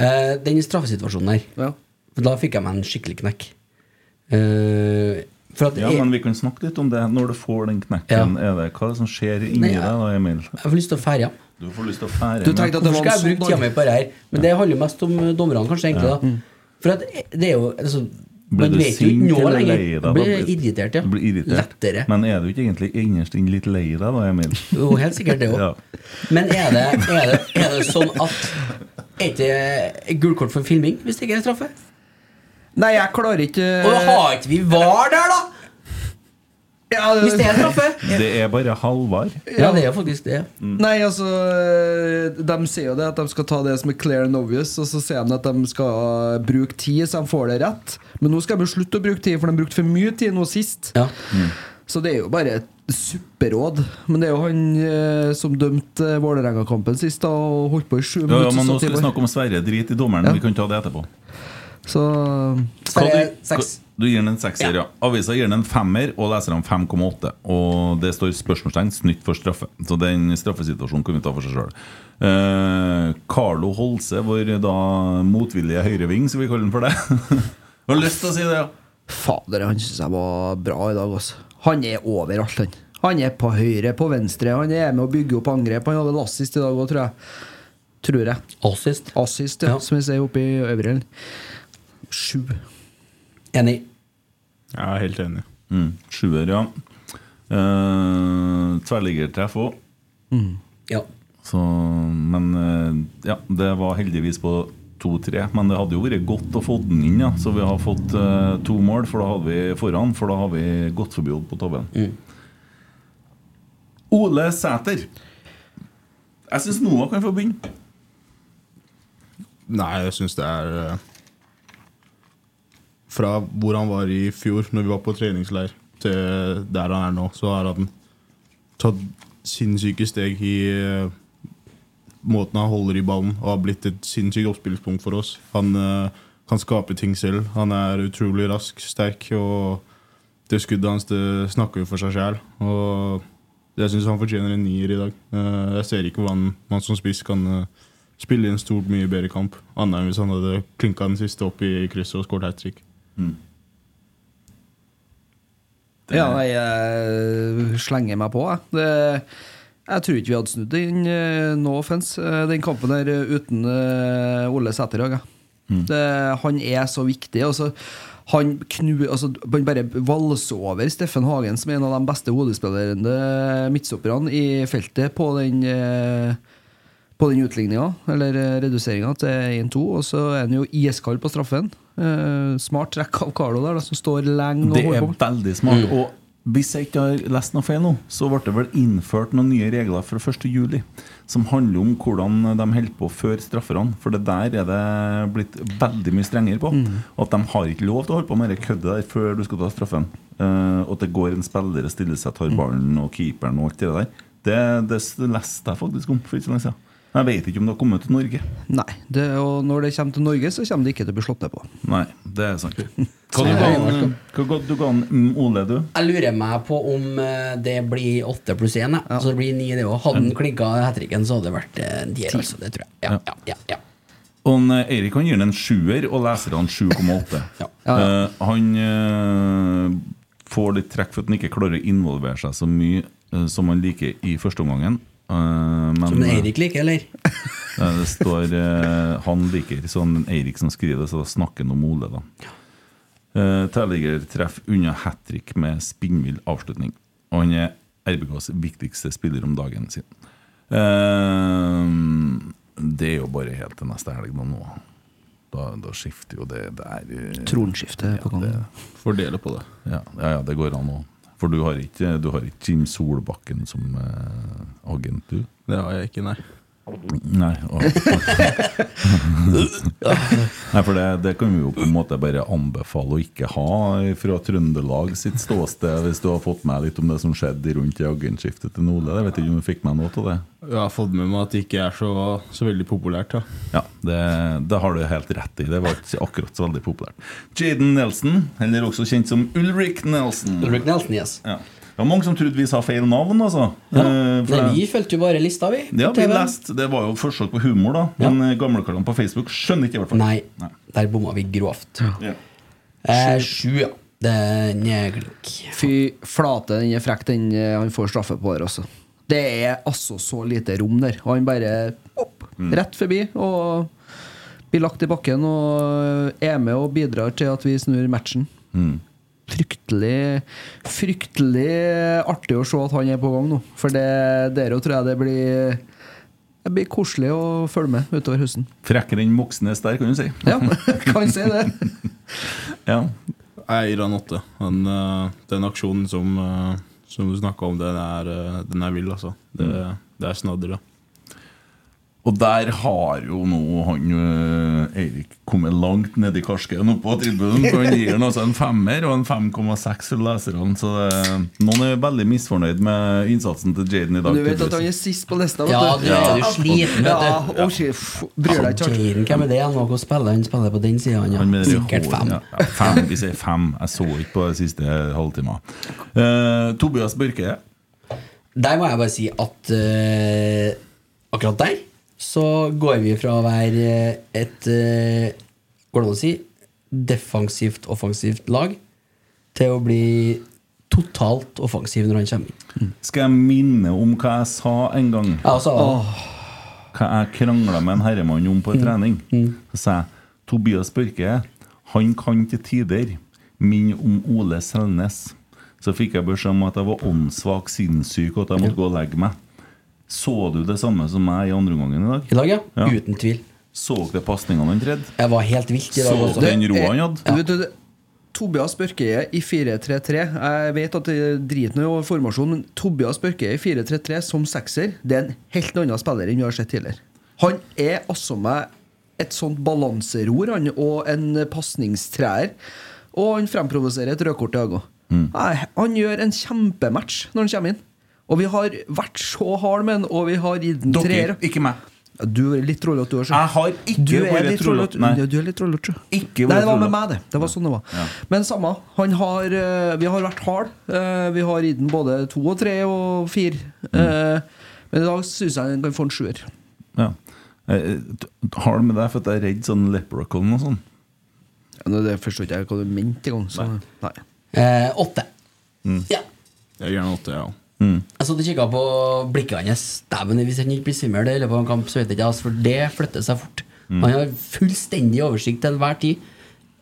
Eh, den straffesituasjonen der, Ja. da fikk jeg meg en skikkelig knekk. Eh, at Ja, jeg, men vi kan snakke litt om det. Når du får den knekken, er det, hva er det som skjer inni Nei, jeg- deg da, Emil? jeg får lyst til å fære hjem. Du får lyst til å fære det Hvorfor skal jeg sånn bruke tida mi på det her? Men det handler mest om dommerne, kanskje. egentlig da For at det er jo altså, Blir du sint eller lei deg? Ble irritert, ja. Blir irritert. Lettere. Men er du ikke egentlig innerst inne litt lei deg da, Emil? Jo, helt sikkert det òg. Ja. Men er det, er, det, er det sånn at Er ikke gult kort for filming hvis det ikke er straffe? Nei, jeg klarer ikke Og da har ikke vi VAR der, da! ja, Hvis det er straffe? Det er bare Halvard. Ja, det er faktisk det. Nei, altså De sier jo det at de skal ta det som er clear and obvious, og så sier de at de skal bruke tid så de får det rett. Men nå skal de slutte å bruke tid, for de brukte for mye tid nå sist. Ja. Så det er jo bare et supperåd. Men det er jo han eh, som dømte eh, Vålerenga-kampen sist, da, og holdt på i sju Ja, ja, minutter. men nå skal vi snakke om Sverre. Drit i dommeren. Ja. Vi kan ta det etterpå. Så seks. Du gir den en sekser, ja. Avisa gir den en femmer, og leserne 5,8. Og det står spørsmålstegn snytt for straffe. Så den straffesituasjonen kan vi ta for seg sjøl. Eh, Carlo Holse, vår da motvillige høyreving, skal vi kalle den for det. Har lyst til å si det, ja. Fader, han syns jeg var bra i dag, altså. Han er overalt, han. Han er på høyre, på venstre. Han er med å bygge opp angrep. Han hadde assist i dag òg, tror jeg. Tror jeg. Assist. Assist, ja, Ja. som vi ser oppe i øvre. Sju. Enig. Jeg er helt enig. Mm, Sjuer, ja. Uh, Tverrliggertreff òg. Ja. Så, men eh, ja, det var heldigvis på 2-3. Men det hadde jo vært godt å få den inn, ja. så vi har fått uh, to mål. For da hadde vi foran, for da har vi gått forbi Odd på tabellen. Ole Sæter. Jeg syns Noah kan få begynne. Nei, jeg syns det er eh, Fra hvor han var i fjor, når vi var på treningsleir, til der han er nå, så har han tatt sinnssyke steg i eh, måten han holder i ballen, og har blitt et sinnssykt oppspillspunkt for oss. Han eh, kan skape ting selv. Han er utrolig rask, sterk, og det skuddet hans det snakker jo for seg sjæl. Jeg syns han fortjener en nier i dag. Eh, Jeg ser ikke hvordan man som spiss kan spille i en stort mye bedre kamp, annet enn hvis han hadde klinka den siste opp i krysset og skåret hat trick. Ja, nei, jeg slenger meg på, jeg. Det, jeg tror ikke vi hadde snudd den, eh, no offense, eh, den kampen der uten eh, Ole Sæter. Det, han er så viktig. Altså, han, knu, altså, han bare valser over Steffen Hagen, som er en av de beste hodespillerne midtstopperne i feltet på den på den utligninga, eller reduseringa til 1-2. Og så er han jo iskald på straffen. Eh, smart trekk av Carlo der, da, som står lenge og Det er veldig smart. Og hvis jeg ikke har lest noe feil nå, så ble det vel innført noen nye regler fra 1. juli som handler om hvordan de holder på før strafferne. For det der er det blitt veldig mye strengere på. At de har ikke lov til å holde på med det køddet der før du skal ta straffen. Uh, og at det går en spiller og stiller seg, tar ballen og keeperen og alt det der. Det, det leste jeg faktisk om for ikke så lenge siden. Jeg vet ikke om det har kommet til Norge. Nei, det, og når det kommer til Norge, så kommer det ikke til å bli slått ned på. Nei, det er sant. Hva du ga hva du ga mm, Ole, du? Jeg lurer meg på om eh, det blir åtte pluss én. Ja. Så det blir ni, det òg. Hadde han klinka hat tricken, så hadde det vært eh, en tier. Altså, det tror jeg. Ja, ja, ja, ja. Og eh, Eirik han gir den en sjuer, og leserne 7,8. Ja. Eh, han uh, får litt trekk for at han ikke klarer å involvere seg så mye uh, som han liker i første omgangen. Eh, men Som Eirik liker, eller? eh, det står eh, han liker, Sånn Eirik som skriver det, så da snakker han om Ole, da. Uh, treff unna hat trick med spinnvill avslutning. Og han er RBKs viktigste spiller om dagen sin. Eh, det er jo bare helt til neste helg nå. Da, da skifter jo det der eh, Tronskifte på gang. det, Fordele på det. ja, ja, ja, det går an òg. For du har ikke, du har ikke Jim Solbakken som eh, agent, du? Det har jeg ikke, nei. Nei. Nei, for det, det kan vi jo på en måte bare anbefale å ikke ha fra Trøndelag sitt ståsted, hvis du har fått med litt om det som skjedde rundt i agentskiftet til Nole. Jeg vet ikke om du fikk med noe av det? Jeg har fått med meg at det ikke er så, så veldig populært. Ja. Ja, det, det har du helt rett i. Det var ikke akkurat så veldig populært. Jaden Nelson, eller også kjent som Ulrik Nelson. Ulrik Nelson, yes. Ja. Var mange som trodde vi sa feil navn, altså. Ja. Eh, for Nei, vi fulgte jo bare lista, vi. Ja, vi leste, Det var jo forsøk på humor, da. Men ja. gamlekarene på Facebook skjønner ikke, i hvert fall. Nei, der bomma vi grovt. Ja. Eh, sju, ja. Den er klink. Fy flate, den er frekk, den eh, han får straffe på der, også. Det er altså så lite rom der. Og han bare opp, rett forbi og blir lagt i bakken og er med og bidrar til at vi snur matchen. Fryktelig Fryktelig artig å se at han er på gang nå. For det, der tror jeg det blir Det blir koselig å følge med utover høsten. Frekkere enn Moxnes der, kan du si. Ja, kan si det. Ja. Jeg gir han åtte. Eh, den aksjonen som, eh, som du snakka om, den er, eh, den er vill, altså. Det, det er snadder, det. Og der har jo nå han øh, Eirik kommet langt nedi i karsken oppå tribunen. For han gir han altså en femmer og en 5,6 til leserne. Så det, noen er veldig misfornøyd med innsatsen til Jaden i dag. Du vet at han er sist på lista? Ja, du. er jo sliten, vet du. Ja, Bryr deg ikke. Jaden, hvem er det? Han spiller han? Spiller på den sida, han, ja. Han med Sikkert hår- fem. Ja, fem. Vi sier fem. Jeg så ikke på de siste halvtimene. Uh, Tobias Børke. Der må jeg bare si at uh, akkurat der så går vi fra å være eh, et eh, Går det å si defensivt, offensivt lag til å bli totalt offensiv når han kommer inn. Skal jeg minne om hva jeg sa en gang? Ja, altså, Hva jeg krangla med en herremann om på en trening. Så sa jeg Tobias Børke han kan til tider minne om Ole Selnes. Så fikk jeg beskjed om at jeg var åndssvak, sinnssyk, og at jeg måtte gå og legge meg. Så du det samme som meg i andre omgangen i dag? I dag, ja. Ja. Uten tvil. Så dere pasningene han tredde? Jeg var helt vilt i dag Så også. den roa han hadde? Ja. du, Tobias Børkeie i 4-3-3 Jeg vet at det driter noe i formasjonen, men Tobias Børkeie i 4-3-3 som sekser, det er en helt annen spiller enn vi har sett tidligere. Han er altså meg et sånt balanseror han, og en pasningstreer. Og han fremprovoserer et rødkort i dag Mm. Han gjør en kjempematch når han kommer inn. Og vi har vært så harde med han, og vi har gitt den Dere, treer. ikke meg. Du er litt trollete, du òg. Jeg har ikke vært trollete. Ja, du er litt trollete. Ikke Nei, det var med meg, det. Det var sånn det var. Ja. Men samme. Han har, eh, vi har vært hard. Eh, Vi har gitt den både to og tre og fire. Mm. Eh, Men i dag syns jeg den kan få en sjuer. Ja. Jeg jeg har det med deg for at jeg er redd sånn leprechaun og sånn. Ja, det forstår ikke jeg hva du mente engang. Eh, åtte. Mm. Ja. Jeg gir den åtte, ja. Jeg satt og kikka på blikket hans. Dæven, hvis han ikke blir svimmel i løpet av en kamp, så vet jeg ikke, altså, for det flytter seg fort. Mm. Han har fullstendig oversikt til enhver tid.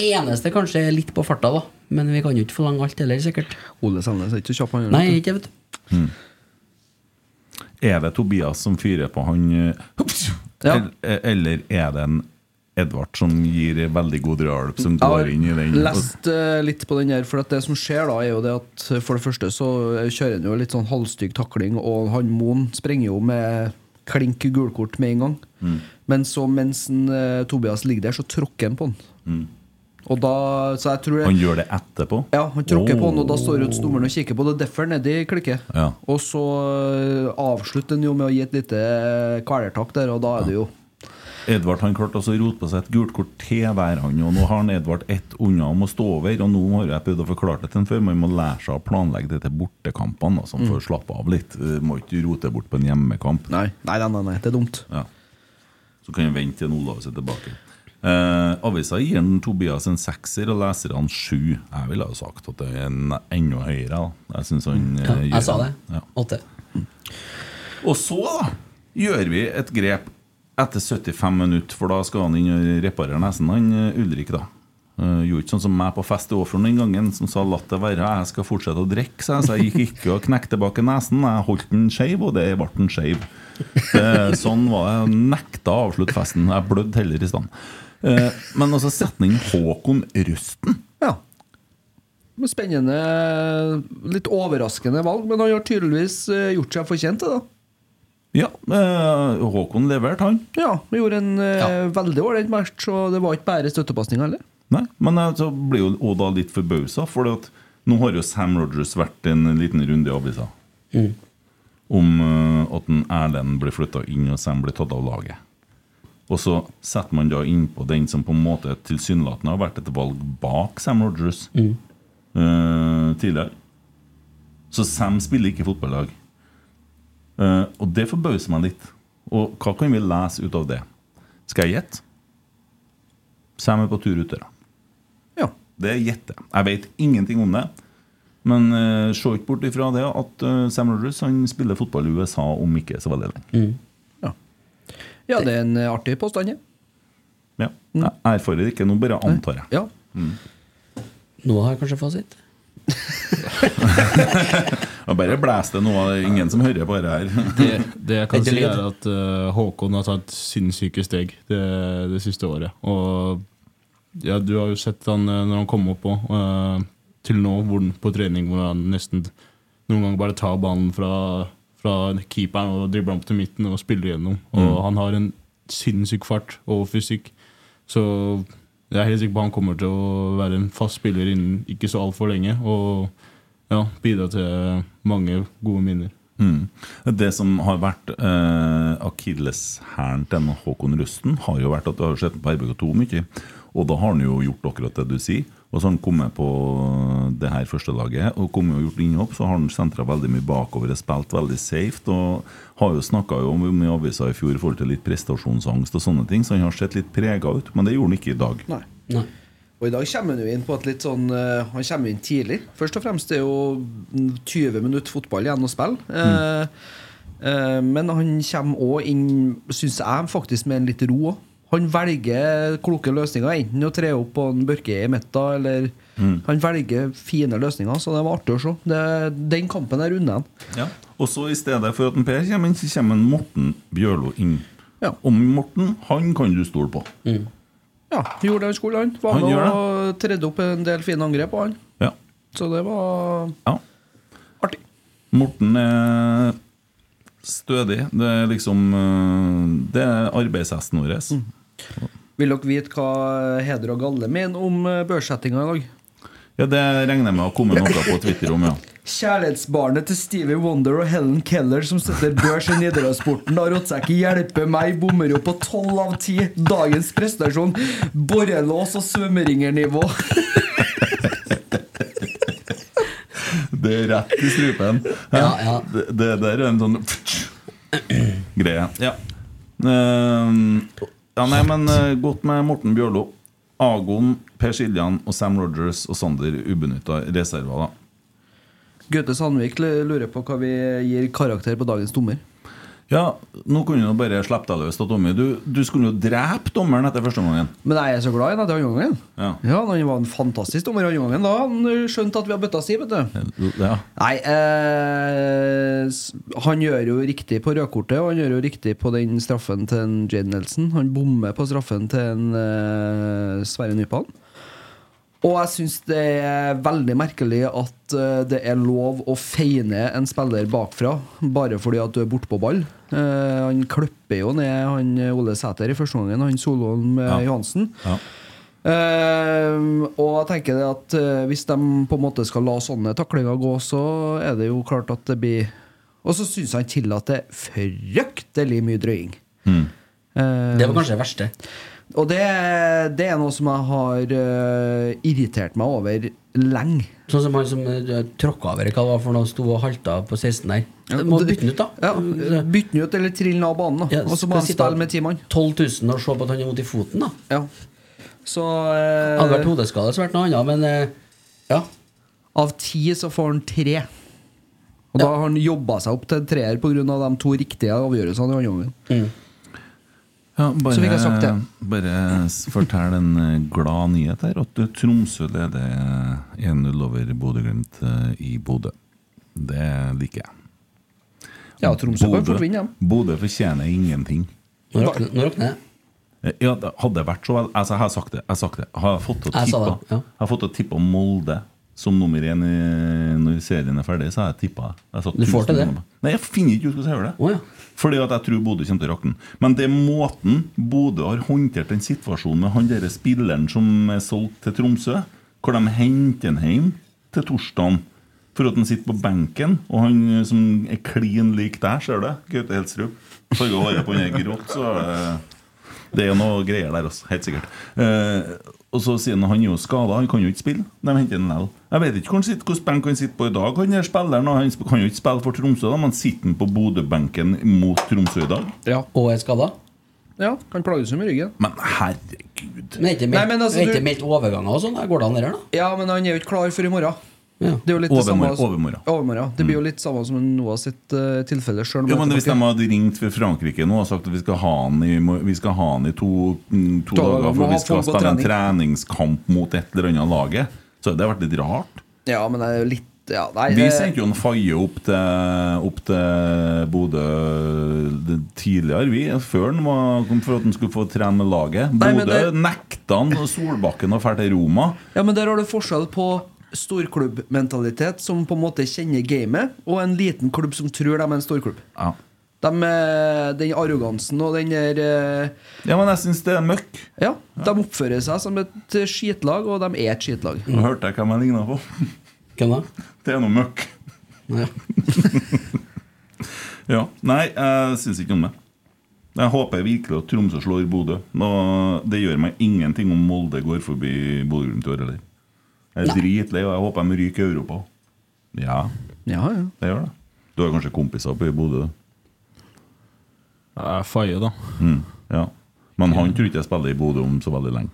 Eneste kanskje er litt på farta, da. Men vi kan jo ikke forlange alt heller, sikkert. Ole Sandnes er ikke så kjapp, han. Nei, ikke vet du. Er det Tobias som fyrer på han eh, Ja. eller, eller er det en Edvard som gir veldig god drahjelp, som går inn i den? lest uh, litt på den her, for at det som skjer da, er jo det at eh, for det første så kjører han jo litt sånn halvstygg takling, og han Moen sprenger jo med klink gulkort med en gang. Mm. Men så mens en, uh, Tobias ligger der, så tråkker han på han. Og da, så jeg tror jeg, Han gjør det etterpå? Ja, han tråkker på han, og da står ut dommeren og kikker på det. Derfor nedi klikket. Ja. Og så eh, avslutter han jo med å gi et lite eh, kvelertak der, og da er det jo Edvard han klarte også å rote på seg et gult kort til hver han, og nå har han Edvard ett unna om å stå over. Og nå har jeg prøvd å forklare det til han før, man må lære seg å planlegge det til bortekampene, altså, for å slappe av litt. Eh, Må ikke rote bort på en hjemmekamp. Nei, nei, nei, nei, det er dumt. Ja. Så kan jeg vente til Olav er tilbake. Eh, avisa gir en Tobias en sekser og leserne sju. Jeg ville ha sagt at det er en enda høyere. Da. Jeg synes han eh, Ja, gjør jeg sa det. Ja. Åtte. Og så da gjør vi et grep etter 75 minutter, for da skal han inn og reparere nesen, han eh, Ulrik, da. Uh, gjorde ikke sånn som meg på fest i Åfjorden den gangen, som sa 'latt det være, jeg skal fortsette å drikke'. Så jeg gikk ikke og knekte tilbake nesen. Jeg holdt den skeiv, og det ble den skeiv. Det- Sånn var det. Nekta å avslutte festen. Jeg blødde heller i stand. Eh, Men altså, setningen Håkon Røsten. Ja. Spennende, litt overraskende valg, men han har tydeligvis eh, gjort seg fortjent til det. da. Ja, eh, Håkon leverte, han. Ja, vi gjorde en eh, Ja. veldig ålreit match, og det var ikke bare støttepasninger heller. Nei, men jeg så blir jo også da litt forbausa, for at nå har jo Sam Rogers vært en liten runde i avisa om eh, at en Erlend blir flytta inn, og Sam blir tatt av laget. Og så setter man da innpå den som på en måte tilsynelatende har vært et valg bak Sam Rogers eh, tidligere. Så Sam spiller ikke fotballag. Eh, og det forbauser meg litt. Og hva kan vi lese ut av det? Skal jeg gjette? Sam er på tur ut døra. Ja. Det gjetter jeg. Jeg vet ingenting om det. Men uh, se ikke bort ifra det at uh, Sam Rogers han spiller fotball i USA om ikke så veldig lenge. ja, det er en artig påstand, ja. Ja. Jeg erfarer ikke, nå bare antar jeg. ja. Nå har jeg kanskje fasit. Jeg bare blæs det nå, er ingen som hører på det her. Det, det jeg kan si, er at uh, Håkon har tatt sinnssyke steg det, det siste året. Og ja, du har jo sett han eh, når han kom opp òg, til nå hvor, han- på trening hvor han nesten noen ganger bare tar ballen fra fra keeperen og dribler opp til midten og spiller gjennom. Og han har en sinnssyk fart og fysikk. Så jeg er helt sikker på han kommer til å være en fast spiller innen ikke så altfor lenge. Og ja, bidra til mange gode minner. Mm. Det som har vært eh, akilleshæren til Håkon Røsten, har jo vært at du har sett på RBK2 mye. Og da har han jo gjort akkurat det du sier. Og så har han kommet på det her første laget og kommet og gjort innhopp. Så har han sentra veldig mye bakover og spilt veldig safe. Og har jo snakka om i avisa i fjor i forhold til litt prestasjonsangst og sånne ting, så han har sett litt prega ut. Men det gjorde han ikke i dag. Nei. Nei. Og i dag kommer han jo inn på et litt sånn eh, Han kommer inn tidlig. Først og fremst det er jo 20 minutter fotball igjen å spille. Mm. eh, men han kommer òg inn, syns jeg, faktisk med en litt ro òg. Han velger kloke løsninger, enten å tre opp på en Børke i midten, eller Han velger fine løsninger, så det var artig å se. Det, den kampen er unna. Ja. Og så i stedet for at en Per kommer inn, så kommer en Morten Bjørlo inn. Ja. Og Morten, han kan du stole på. Ja, gjorde det han skulle, han. Var Han med og tredde opp en del fine angrep på han. Ja. Så det var ja. artig. Morten er stødig. Det er liksom øh, Det er arbeidshesten vår. Vil dere vite hva Heder og Galle mener om eh, børssettinga i dag? Ja, det regner jeg med å komme noe på Twitter om, ja. Kjærlighetsbarnet til Stevie Wonder og Helen Keller som setter børs i Nidarossporten. seg ikke hjelpe meg, bommer jo på tolv av ti. Dagens prestasjon. Borrelås og svømmeringernivå. Det er rett i strupen. Ja, ja. Det, det der er en sånn greie. Ja. Ehm, ja, nei, men uh, godt med Morten Bjørlo. Agon, Per Siljan og Sam Rogers og Sander ubenytta reserver, da. Gaute Sandvik lurer på hva vi gir karakter på dagens dommer. Ja, nå kunne du bare slippe deg løs, da, Tommy. Du, du skulle jo drepe dommeren etter første omgangen. Men jeg er så glad i ham etter andre gangen. Ja. Ja, han var en fantastisk dommer andre gangen. Da han skjønte at vi har bøtta si, vet du. Ja. Nei, eh, han gjør jo riktig på rødkortet, og han gjør jo riktig på den straffen til en Jade Nelson. Han bommer på straffen til en eh, Sverre Nypan. Og jeg syns det er veldig merkelig at eh, det er lov å feine en spiller bakfra bare fordi at du er bortpå ball. Uh, han klipper jo ned han Ole Sæter i første gangen, han soloen Ja. Johansen. Ja. Uh, og jeg tenker det at uh, hvis de på en måte skal la sånne taklinger gå, så er det jo klart at det blir Og så syns han tillater fryktelig mye drøying. Mm. Eh, Det var kanskje det verste. Og det, det er noe som jeg har uh, irritert meg over lenge. Sånn som han som uh, tråkka over, hva det var for noe, sto og halta på 16 der. Du må bytte den ut, da. Ja, Bytte den ut eller trille den av banen, da. Ja, og så må han sitte spille med ti mann. 12 000 og se på at han er vondt i foten, da. Ja. Så uh, Hadde vært hodeskade, så vært noe annet, men uh, ja. Av ti så får han tre. Og da har han jobba seg opp til en treer pga. de to riktige avgjørelsene i andre omgang. Ja, bare, Så fikk jeg sagt det. bare fortell en eh, glad nyhet her. At eh, Tromsø leder 1-0 over Bodø-Glimt eh, i Bodø. Det liker jeg. Ja, Tromsø kan Bodø- fort vinne, ja. Bodø fortjener ingenting. Nå rakner det. Eh, Ja, det vært så vel Altså, jeg har sagt det. Jeg har sagt det. Jeg har fått til å tippe ja. Molde som nummer én når serien er ferdig. Så har jeg tippa Du får til det? Nei, jeg finner ikke ut hvordan jeg gjør det. Oh, ja. Fordi at jeg tror Bodø kommer til å rakne. Men det er måten Bodø har håndtert den situasjonen med han derre spilleren som er solgt til Tromsø, hvor de henter han hjem til torsdagen for at han sitter på benken, og han eh, som er klin lik der, ser du det? Gaute Helsrud. Farga håret på han er grått, så er det det er jo noe greier der, også, helt sikkert. Eh, og så sier han han er jo skada, han kan jo ikke spille. De henter han likevel. Jeg vet ikke hvordan benk han sitter på i dag. Han er spilleren, og han kan jo ikke spille for Tromsø, da, men sitter han på Bodø-benken mot Tromsø i dag? Ja, Og er skada. ja kan plages med ryggen. Men herregud. Men er ikke meldt, altså, er ikke du- meldt overganger og sånn? Går det an, det der, da? Ja, men han er jo ikke klar for i morgen. Ja. Det er jo litt det samme overmora. Overmorgen. Det blir jo litt samme som Noah sitt uh, tilfelle sjøl. Ja, men Hvis de hadde ringt fra Frankrike nå og sagt at vi skal ha han i, vi skal ha han i to, mm, to To dager, for vi skal spille trening. en treningskamp mot et eller annet laget, så hadde det vært litt rart. Ja, men det er jo litt ja, nei, Vi sendte jo en Faye opp til, opp til Bodø tidligere, vi. Før han var, for at han skulle få trene med laget. Nei, Bodø det- nekta han Solbakken å dra til Roma. Ja, men der har du forskjell på storklubbmentalitet som på en måte kjenner gamet, og en liten klubb som tror de er en storklubb. Ja. De, eh, den arrogansen og den der eh, ja, men jeg syns det er møkk. Ja, de oppfører seg som et skitlag, og de er et skitlag. Nå hørte jeg hvem jeg ligna på. Hvem da? Det er noe møkk. Ja. Ja. Nei, jeg syns ikke om det. Jeg håper virkelig at Tromsø slår Bodø. Det gjør meg ingenting om Molde går forbi Bodø-Glimt i år, eller? Jeg er dritlei, og jeg håper de ryker i Europa. Ja, Ja, ja. det gjør det. Du har kanskje kompiser oppe i Bodø? Jeg er Faye, da. Mm, ja. Men han tror ikke jeg spiller i Bodø om så veldig lenge.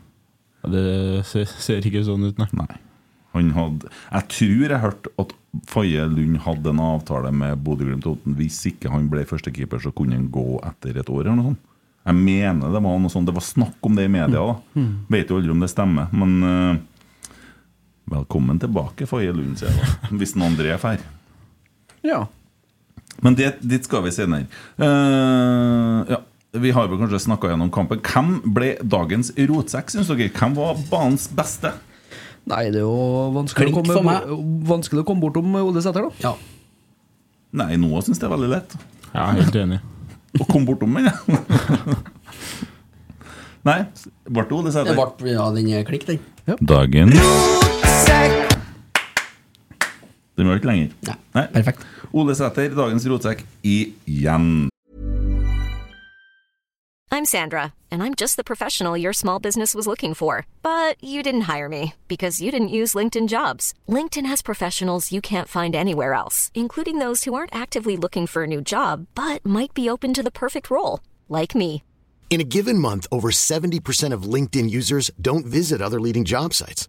Det ser, ser ikke sånn ut, nei. Nei. Han hadde, jeg tror jeg hørte at Faye Lund hadde en avtale med Bodø-Glimt. at Hvis ikke han ble førstekeeper, så kunne han gå etter et år. eller noe sånt. Jeg mener det var noe sånt. Det var snakk om det i media. da Vet jo aldri om det stemmer. Men eh, velkommen tilbake, Faye Lund, sier jeg da. Hvis er fer. ja. Men det, dit skal vi senere. Uh, ja. Vi har vel kanskje snakka gjennom kampen. Hvem ble dagens rotsekk, syns dere? Hvem var banens beste? Nei, det er jo vanskelig, å komme, vanskelig å komme bortom Ole Sæter, da. ja. Nei, Noah syns det er veldig lett. Er helt enig. Å komme bortom den, ja. Nei, ble det Ole Det Sæter? ja, den er klikk, den. Dagen Den var er ikke lenger. Nei, perfekt. Ole Sæter, dagens rotsekk igjen. I'm Sandra, and I'm just the professional your small business was looking for. But you didn't hire me because you didn't use LinkedIn jobs. LinkedIn has professionals you can't find anywhere else, including those who aren't actively looking for a new job but might be open to the perfect role, like me. In a given month, over 70% of LinkedIn users don't visit other leading job sites.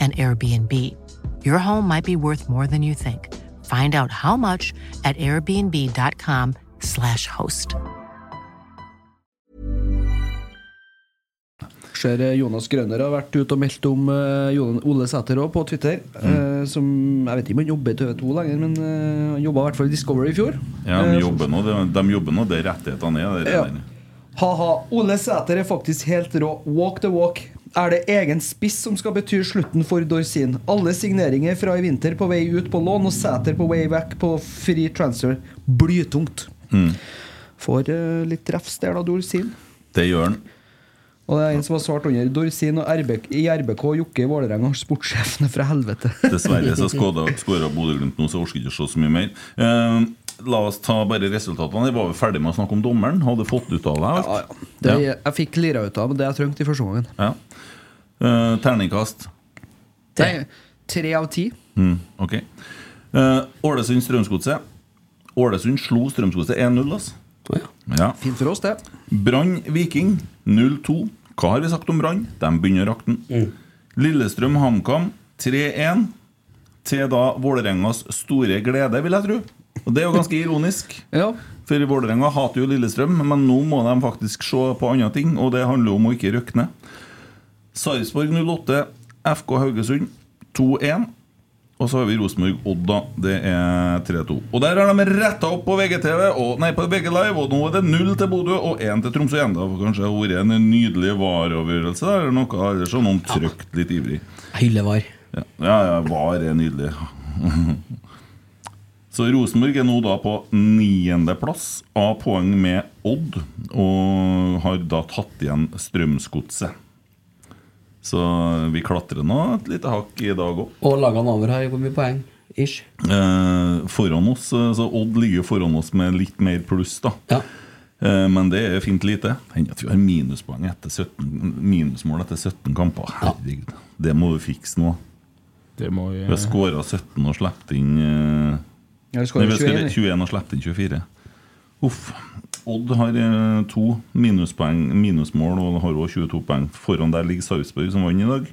an Airbnb. Your home might be worth more than you think. Find out how much at airbnb.com/slash host. Ser eh, Jonas Grønner har vært ute og meldt om eh, Ole Sæter òg på Twitter. Mm. som Jeg vet ikke om han jobber i TV 2 lenger, men eh, han jobba i hvert fall i Discovery i fjor. Ja, de Eh, jobber nå, de, de jobber nå det rettighetene er. Det, Ja. Ha-ha. Ole Sæter er faktisk helt rå. Walk the walk. Er det egen spiss som skal bety slutten for Dorsin? Alle signeringer fra i vinter på vei ut på lån, og Sæter på way back på free transfer. Blytungt. Mm. Får uh, litt refs der, da, Dorsin. Det gjør han. Og det er en som har svart under Dorsin og RBK, i RBK Jokke i Vålerenga har sportssjefene fra helvete. Dessverre så skåra Bodø-Glimt nå, så jeg orker ikke å se så mye mer. Eh, la oss ta bare resultatene. Jeg var jo ferdig med å snakke om dommeren. Hadde fått ut av deg alt. Ja, ja. Det, Jeg fikk lira ut av det jeg trengte i første omgang. Ja. Uh, terningkast. Nei, Tre av ti. Mm, ok. Eh, Ålesund Strømsgodset. Ålesund slo Strømsgodset 1-0. Altså. Ja. Fint for oss, det. Brann Viking 0-2. Hva har vi sagt om Brann? De begynner rakten. Lillestrøm HamKam 3-1. Til da Vålerengas store glede, vil jeg tro. Og det er jo ganske ironisk. Ja. For Vålerenga hater jo Lillestrøm, men nå må de faktisk se på andre ting, og det handler om å ikke røkne. Sarpsborg 08, FK Haugesund 2-1. Og så har vi Rosenborg-Odd, da. Det er 3-2. Og der har de retta opp på VGTV og, Nei, på VG Live, og nå er det null til Bodø og én til Tromsø igjen. Det har kanskje vært en nydelig VAR-avgjørelse der, eller noe. Eller så noen trykt litt ivrig. Hylle var. Ja, ja, ja VAR er nydelig. Så Rosenborg er nå da på niendeplass av poeng med Odd, og har da tatt igjen Strømsgodset. Så vi klatrer nå et lite hakk i dag òg. Og lagene over har hvor mye poeng? Ish. Eh, foran oss, eh, så Odd ligger foran oss med litt mer pluss, da. Eh, men det er fint lite. Hender at vi har minuspoeng etter 17, minusmål etter 17 kamper. Herregud, Det må vi fikse nå. Det må vi Vi har skåra 17 og sluppet inn eh, Ja, vi har 21, 21 og sluppet inn 24. Uff. Odd har eh, to minuspoeng, minusmål og har også 22 poeng. Foran der ligger Sarpsborg, som vant i dag,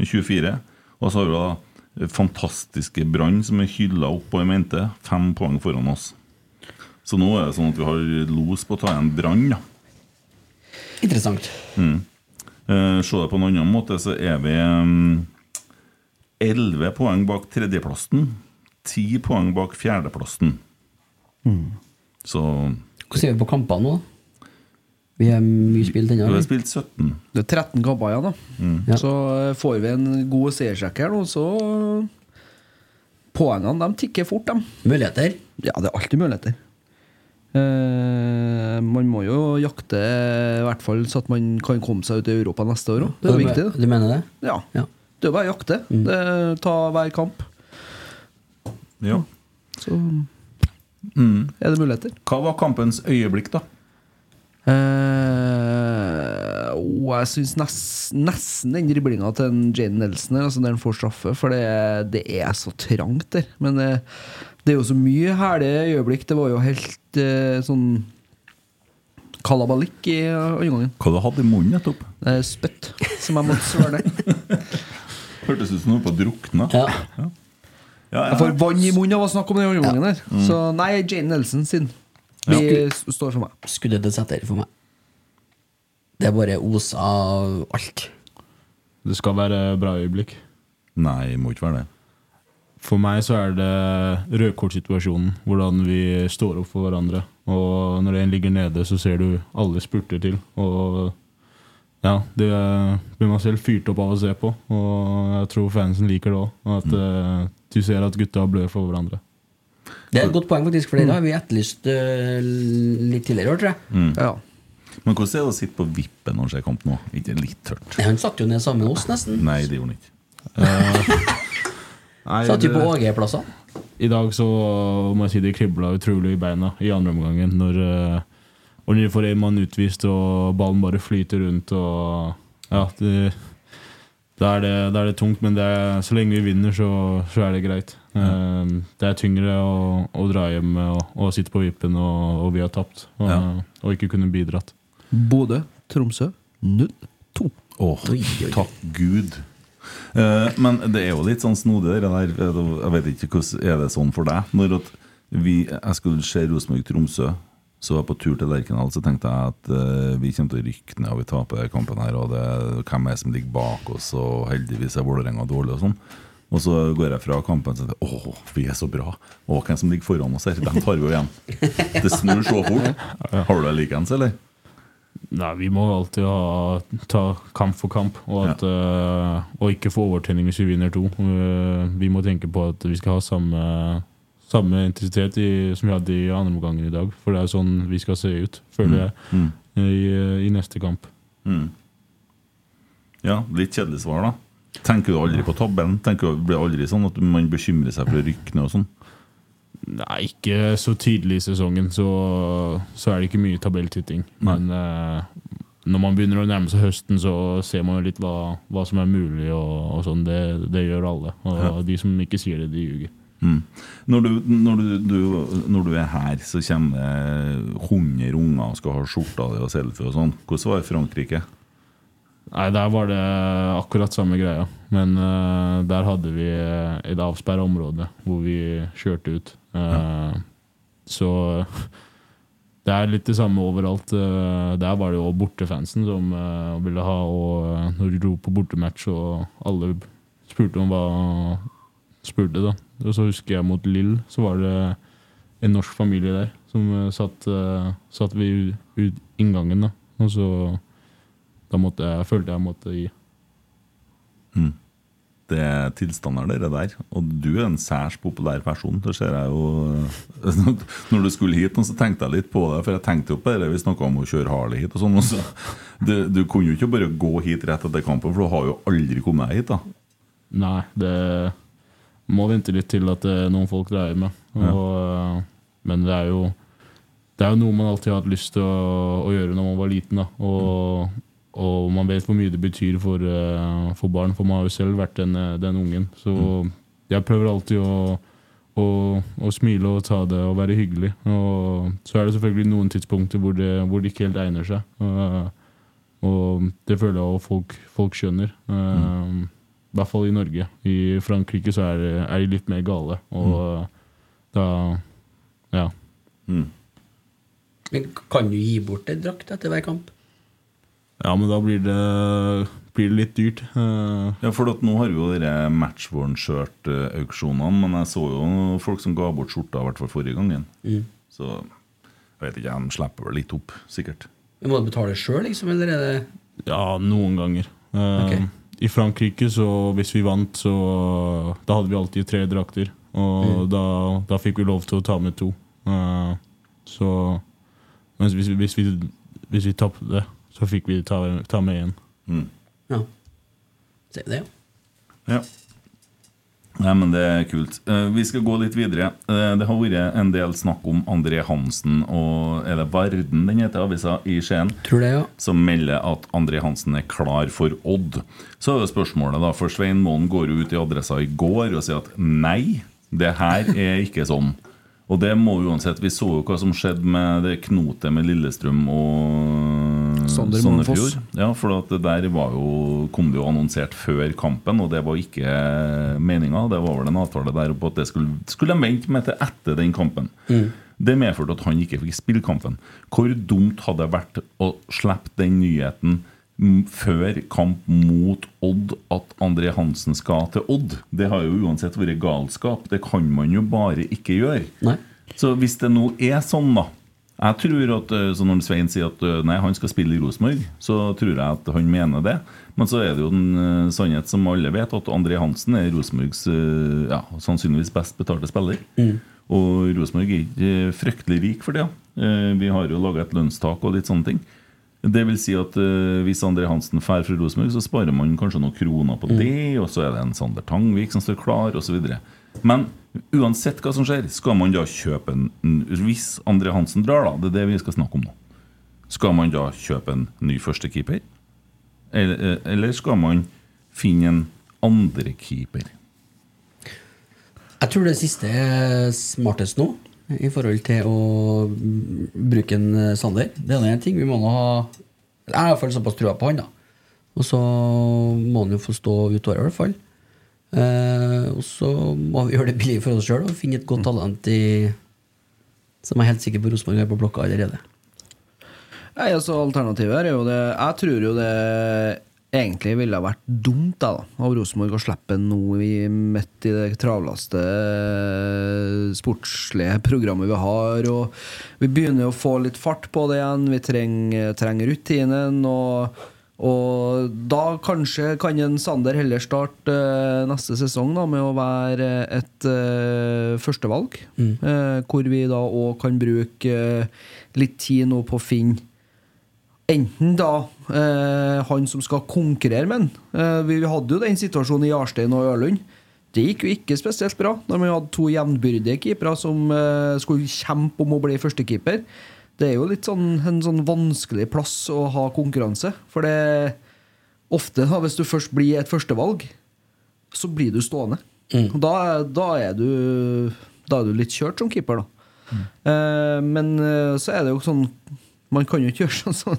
med 24. Og så har vi da eh, fantastiske Brann, som er hylla opp og i mente. Fem poeng foran oss. Så nå er det sånn at vi har los på å ta igjen Brann. da. Interessant. Mm. Eh, se det på en annen måte, så er vi elleve 11 poeng bak tredjeplassen. 10 poeng bak fjerdeplassen. Så Hvordan er vi på kampene nå? Vi har mye spilt ennå. Vi har spilt 17. Det er 13 kamper igjen, da. Mm. Ja. Så eh, får vi en god seiersrekk her nå, så Poengene de tikker fort, de. Muligheter? Ja, det er alltid muligheter. Eh, man må jo jakte, i hvert fall så at man kan komme seg ut i Europa neste år òg. Det er jo Du- viktig. Du mener det? Ja. Ja. Det er jo bare å jakte. Det, ta hver kamp. Ja. Så Mm. er det muligheter. Hva var kampens øyeblikk, da? Eh, oh, jeg syns nes, nesten den driblinga til en Jane Nelson her, altså der han får straffe, for det, det er så trangt der. Men det, det er jo så mye herlige øyeblikk. Det var jo helt eh, sånn kalabalik i andre gangen. Hva du hadde i munnen nettopp? Det spytt som jeg måtte svøre ned. Hørtes ut som noe på å drukne. Ja. Ja, ja. Jeg får vann i munnen av å snakke om den ungen der Mm. Så nei, Jane Nelson sin. Vi Ja. står for meg. Skuddet til her for meg. Det er bare os av alt. Det skal være bra øyeblikk. Nei, må ikke være det. For meg så er det rødkortsituasjonen. Hvordan vi står opp for hverandre. Og når en ligger nede, så ser du alle spurter til. Og ja, det blir man selv fyrt opp av å se på. Og jeg tror fansen liker det òg. At eh, du ser at gutta blør for hverandre. Det er et godt poeng, faktisk, for det har vi etterlyst uh, litt tidligere år, tror jeg. Mm. Ja. Men hvordan er det å sitte på vippen når det skjer kamp nå? Ikke litt tørt? Han satt jo ned sammen med oss, nesten. Nei, det gjorde han ikke. Nei, Satt jo på AG-plassene. I dag så må jeg si det kribla utrolig i beina i andre omgangen. Når, uh, når de får en mann utvist, og ballen bare flyter rundt og Ja, det, da, er det, da er det tungt, men det er, så lenge vi vinner, så, så er det greit. Eh, det er tyngre å, å dra hjem og, og sitte på vippen, og, og vi har tapt. Og, Ja. og ikke kunne bidratt. Bodø, Tromsø 0-2. Åh, takk Gud. Eh, men det er jo litt sånn snodig, det der. Jeg vet ikke hvordan Er det sånn for deg? Når at vi, jeg skulle se Rosenborg-Tromsø, så var jeg på tur til Lerkendal, så tenkte jeg at uh, vi kommer til å rykke ned og vi taper denne kampen her, og det, hvem er det som ligger bak oss, og heldigvis er Vålerenga dårlig og sånn. Og så går jeg fra kampen og tenker åh, vi er så bra. Og hvem som ligger foran oss her, dem tar vi jo igjen. Det snur så fort. Har du det likeens, eller? Nei, Vi må alltid ha, ta kamp for kamp, og, at, eh, og ikke få overtenning hvis vi vinner to. Uh, vi må tenke på at vi skal ha samme, samme intensitet i, som vi hadde i andre omgangen i dag. For det er sånn vi skal se ut, føler jeg, Mm. i, i neste kamp. Mm. Ja, litt kjedelig svar, da. Tenker du aldri på tabellen? Tenker du, Blir aldri sånn at man bekymrer seg for å rykke ned og sånn? Nei, ikke så tidlig i sesongen, så, så er det ikke mye tabelltitting. Men eh, når man begynner å nærme seg høsten, så ser man jo litt hva, hva som er mulig, og, og sånn. Det, det gjør alle. Og Ja. de som ikke sier det, de ljuger. Mm. Når, du, når, du, du, når du er her, så kommer det 100 unger og skal ha skjorta di og selfie og sånn. Hvordan var det i Frankrike? Nei, der var det akkurat samme greia. Men uh, der hadde vi eh, et avsperra område hvor vi kjørte ut. Eh, Så det er litt det samme overalt. Der var det jo bortefansen som ville ha Og når du dro på bortematch, og alle spurte om hva spurte, da. Og så husker jeg mot Lill, så var det en norsk familie der som eh, satt, eh, satt ved ut inngangen. da Og så da måtte jeg, følte jeg måtte gi. Mm. det er tilstander, dere der. Og du er en særs populær person. Det ser jeg jo Når du skulle hit, så tenkte jeg litt på det. For jeg tenkte jo på det vi snakka om å kjøre Harley hit og sånn. og så- Du, du kunne jo ikke bare gå hit rett etter kampen, for du har jo aldri kommet deg hit, da. Nei, det må vente litt til at det er noen folk dreier med. Og, eh, Men det er jo Det er jo noe man alltid har hatt lyst til å, å gjøre når man var liten. Da. Og, og man vet hvor mye det betyr for, eh, for barn, for man har jo selv vært den, eh, den ungen. Så jeg prøver alltid å, å, å smile og ta det og være hyggelig. Og så er det selvfølgelig noen tidspunkter hvor det, hvor det ikke helt egner seg. Og, og det føler jeg også folk, folk skjønner. Eh, I hvert fall i Norge. I Frankrike så er, er de litt mer gale. Og da Ja. Men kan du gi bort en drakt etter hver kamp? Ja, men da blir det, blir det litt dyrt. Uh. Ja, for at nå har vi jo dere matchworn-skjørt-auksjonene, men jeg så jo folk som ga bort skjorta, i hvert fall forrige gangen. Mm. Så jeg vet ikke, de slipper vel litt opp, sikkert. Men Må du betale sjøl, liksom? Eller er det Ja, noen ganger. Uh, Ok. I Frankrike, så hvis vi vant, så Da hadde vi alltid tre drakter. Og Mm. da, da fikk vi lov til å ta med to. Uh, så Mens hvis, vi- hvis vi, hvis vi tapte så fikk vi ta, ta med én. Mm. Ja. Se det, ja. Ja. Nei, men det er kult. Eh, vi skal gå litt videre. Eh, det har vært en del snakk om André Hansen og Er det Varden den heter avisa i Skien? Tror det, ja. Som melder at André Hansen er klar for Odd. Så er det spørsmålet, da. For Svein Moen går jo ut i Adressa i går og sier at nei, det her er ikke sånn. Og det må uansett Vi så jo hva som skjedde med det knotet med Lillestrøm og Sander Sandefjord. Ja, for at det der var jo, kom det jo annonsert før kampen, og det var ikke meninga. Det var vel en avtale der på at det skulle, skulle de vente med til etter den kampen. Mm. Det medførte at han ikke fikk spille kampen. Hvor dumt hadde det vært å slippe den nyheten mm, før kamp mot Odd at André Hansen skal til Odd? Det har jo uansett vært galskap. Det kan man jo bare ikke gjøre. Nei. Så hvis det nå er sånn, da Jeg tror at eh, så Når Svein sier at eh, nei, han skal spille i Rosenborg, så tror jeg at han mener det. Men så er det jo den eh, sannhet som alle vet, at André Hansen er Rosenborgs ja, sannsynligvis best betalte spiller. Og Rosenborg er ikke fryktelig rik for det. Vi har jo laga et lønnstak og litt sånne ting. Det vil si at uh, Hvis André Hansen drar fra Rosenborg, så sparer man kanskje noen kroner på det, og så er det en Sander Tangvik som står klar, osv. Men uansett hva som skjer, skal man da kjøpe en Hvis André Hansen drar, da, det er det vi skal snakke om nå, skal man da kjøpe en ny førstekeeper? Eller, eh, eller skal man finne en andre keeper? Jeg tror det siste er smartest nå, i forhold til å bruke en eh, Sander. Det er en ting. Vi må nå ha Jeg har i såpass trua på han, da. Og så må han jo få stå ut året, i hvert fall. Eh, og så må vi gjøre det billig for oss sjøl og finne et godt talent i som jeg er helt sikker på Rosenborg er på blokka allerede. Nei, altså Alternativet her er jo det Jeg tror jo det egentlig ville ha vært dumt da, da av Rosenborg å slippe ham nå midt i det travleste eh, sportslige programmet vi har. Og vi begynner å få litt fart på det igjen. Vi trenger, trenger rutinen. Og, og da kanskje kan en Sander heller starte uh, neste sesong da med å være et uh, førstevalg. Eh, hvor vi da òg kan bruke eh, litt tid nå på å finne Enten da eh, han som skal konkurrere med han. Eh, vi, hadde jo den situasjonen i Jarstein og Ørlund. Det gikk jo ikke spesielt bra når vi hadde to jevnbyrdige keepere som eh, skulle kjempe om å bli førstekeeper. Det er jo litt sånn, en sånn vanskelig plass å ha konkurranse. For det ofte, da, hvis du først blir et førstevalg, så blir du stående. Mm. Da, da, er du, da er du litt kjørt som keeper, da. Eh, men eh, så er det jo sånn Man kan jo ikke gjøre sånn som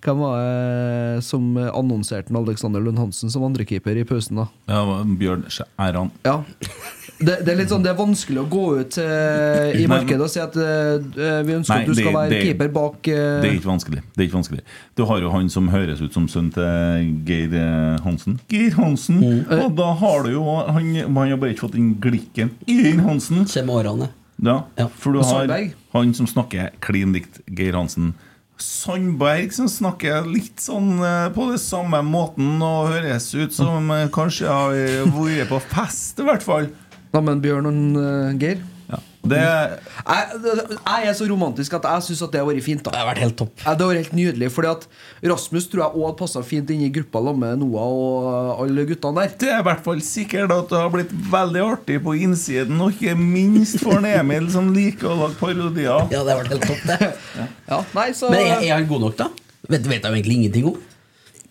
Hvem var det som annonserte Alexander Lund Hansen som andrekeeper i pausen, da? Ja, Bjørn Skjæran. Ja. Det, det er litt sånn Det er vanskelig å gå ut eh, i markedet og si at eh, vi ønsker Nei, at du skal det- være det- keeper bak eh, Det er ikke vanskelig. Det er ikke vanskelig Du har jo han som høres ut som sønnen til Geir eh, Hansen. Geir Hansen! Og da har du jo Han, han har bare ikke fått den glikken. Geir Hansen! Kjem årene. Ja, for du Og har han som snakker klin likt Geir Hansen. Sandberg som snakker litt sånn eh, på det samme måten og høres ut som eh, kanskje har vært på fest, i hvert fall. Neimen, Bjørn og uh, Geir? Det jeg, jeg er så romantisk at jeg syns det har vært fint. da Det har vært helt topp Det har vært helt nydelig Fordi at Rasmus tror jeg òg hadde passa fint inn i gruppa sammen med Noah og alle guttene der. Det er i hvert fall sikkert at det har blitt veldig artig på innsiden, og ikke minst for en Emil, som liker å lage parodier. Ja, det har vært helt topp, det. Ja, nei, så Men er, er han god nok, da? Vet, vet jeg egentlig ingenting om.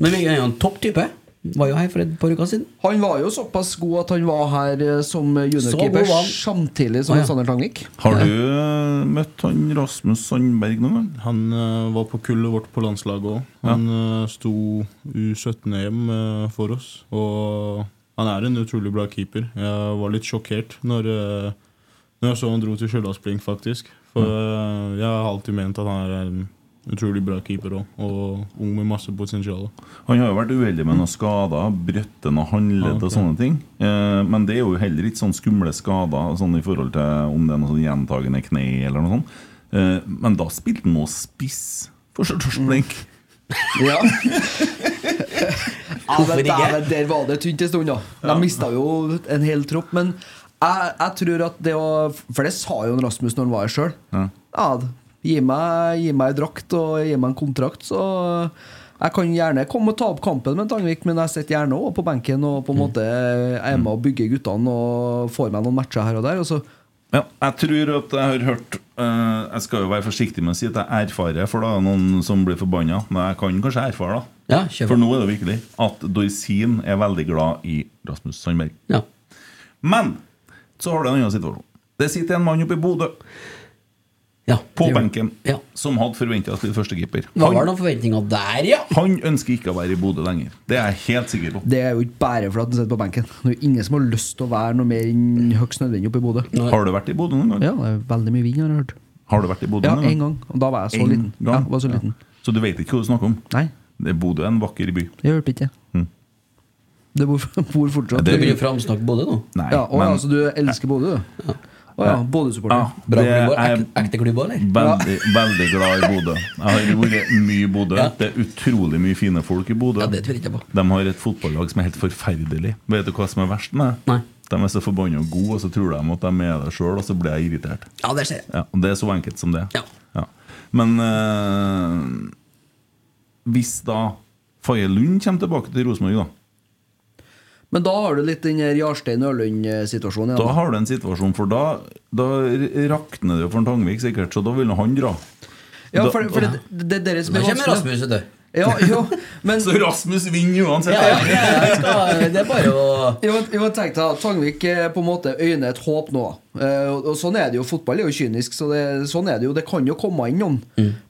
Men er han en topp type? Var jo her for et par uker siden. Han var jo såpass god at han var her eh, som juniorkeeper samtidig som ah, ja. Sander Tangvik. Har du ja. møtt han Rasmus Sandberg noen gang? Han uh, var på kullet vårt på landslaget òg. Han eh, sto U17-EM uh, for oss. Og han er en utrolig bra keeper. Jeg var litt sjokkert når, eh, når jeg så han dro til Stjørdalsblink, faktisk. For eh, jeg har alltid ment at han er en utrolig bra keeper òg, og ung med masse potensial. Han har jo vært uheldig med noen skader, brøtten og håndledd okay. og sånne ting. Eh, men det er jo heller ikke sånn skumle skader sånn i forhold til om det er noe sånn gjentagende kne eller noe sånt. Eh, men da spilte han også spiss for Stjørdalsblink. Ja. Ja, Hvorfor ikke? Der var det tynt en stund, da. De mista jo en hel tropp. Men jeg, jeg tror at det å For det sa jo Rasmus når han var her sjøl. Ja. Ja, gi meg, gi meg drakt og gi meg en kontrakt, så jeg kan gjerne komme og ta opp kampen med Tangvik, men jeg sitter gjerne også på benken og på en måte er med og bygger guttene og får meg noen matcher her og der. Og så Ja, jeg tror at jeg har hørt uh, Jeg skal jo være forsiktig med å si at jeg erfarer, for da er noen som blir forbanna. Men jeg kan kanskje erfare, da. Ja. For nå er det virkelig at Dorsin er veldig glad i Rasmus Sandberg. Ja. Men så har du en annen situasjon. Det sitter en mann oppe i Bodø Ja, på benken Ja. som hadde forventa å spille førstekeeper. Han, der, ja. han ønsker ikke å være i Bodø lenger. Det er jeg helt sikker på. Det er jo ikke bare fordi han sitter på benken. Det er jo ingen som har lyst til å være noe mer enn høgst nødvendig oppe i Bodø. Har du vært i Bodø noen gang? Ja, det er veldig mye vind, har jeg hørt. Har du vært i Bodø Ja, noen en gang. Og da var jeg så En liten. Ja, var så liten. Så du vet ikke hva du snakker om? Nei, Det Bodø er en vakker by. det hjelper ikke. Mm. Det bor, bor fortsatt Du vil jo framsnakke Bodø nå. Nei, Ja, og, men altså, du elsker Bodø, du? Å ja, Bodø-supporter. Ja, Bra klubb, ekte klubb òg, eller? veldig, veldig glad i Bodø. Jeg har vært mye i Bodø. Ja. Det er utrolig mye fine folk i Bodø. Ja, det tror jeg ikke på. De har et fotballag som er helt forferdelig. Vet du hva som er verst med det? De er så forbanna gode, og så tror de at de er det sjøl, og så blir jeg irritert. Ja, det ser jeg. Ja, Det er så enkelt som det. Ja. Ja. Men øh, hvis da Faye Lund kommer tilbake til Rosenborg, da Men da har du litt den Jarstein Ørlund-situasjonen Da har du en situasjon, for da, da rakner det jo for Tangvik sikkert, så da vil han dra. Ja, for, for det, det dere som er kommer vanskelig. Rasmus, vet du. Ja, jo, men Så Rasmus vinner uansett! Ja, ja, skal, det er bare å Jo, jo, tenk deg Tangvik eh, på en måte øyner et håp nå. Eh, og, sånn er det jo. Fotball er jo kynisk, så det, sånn er det jo. Det kan jo komme inn noen.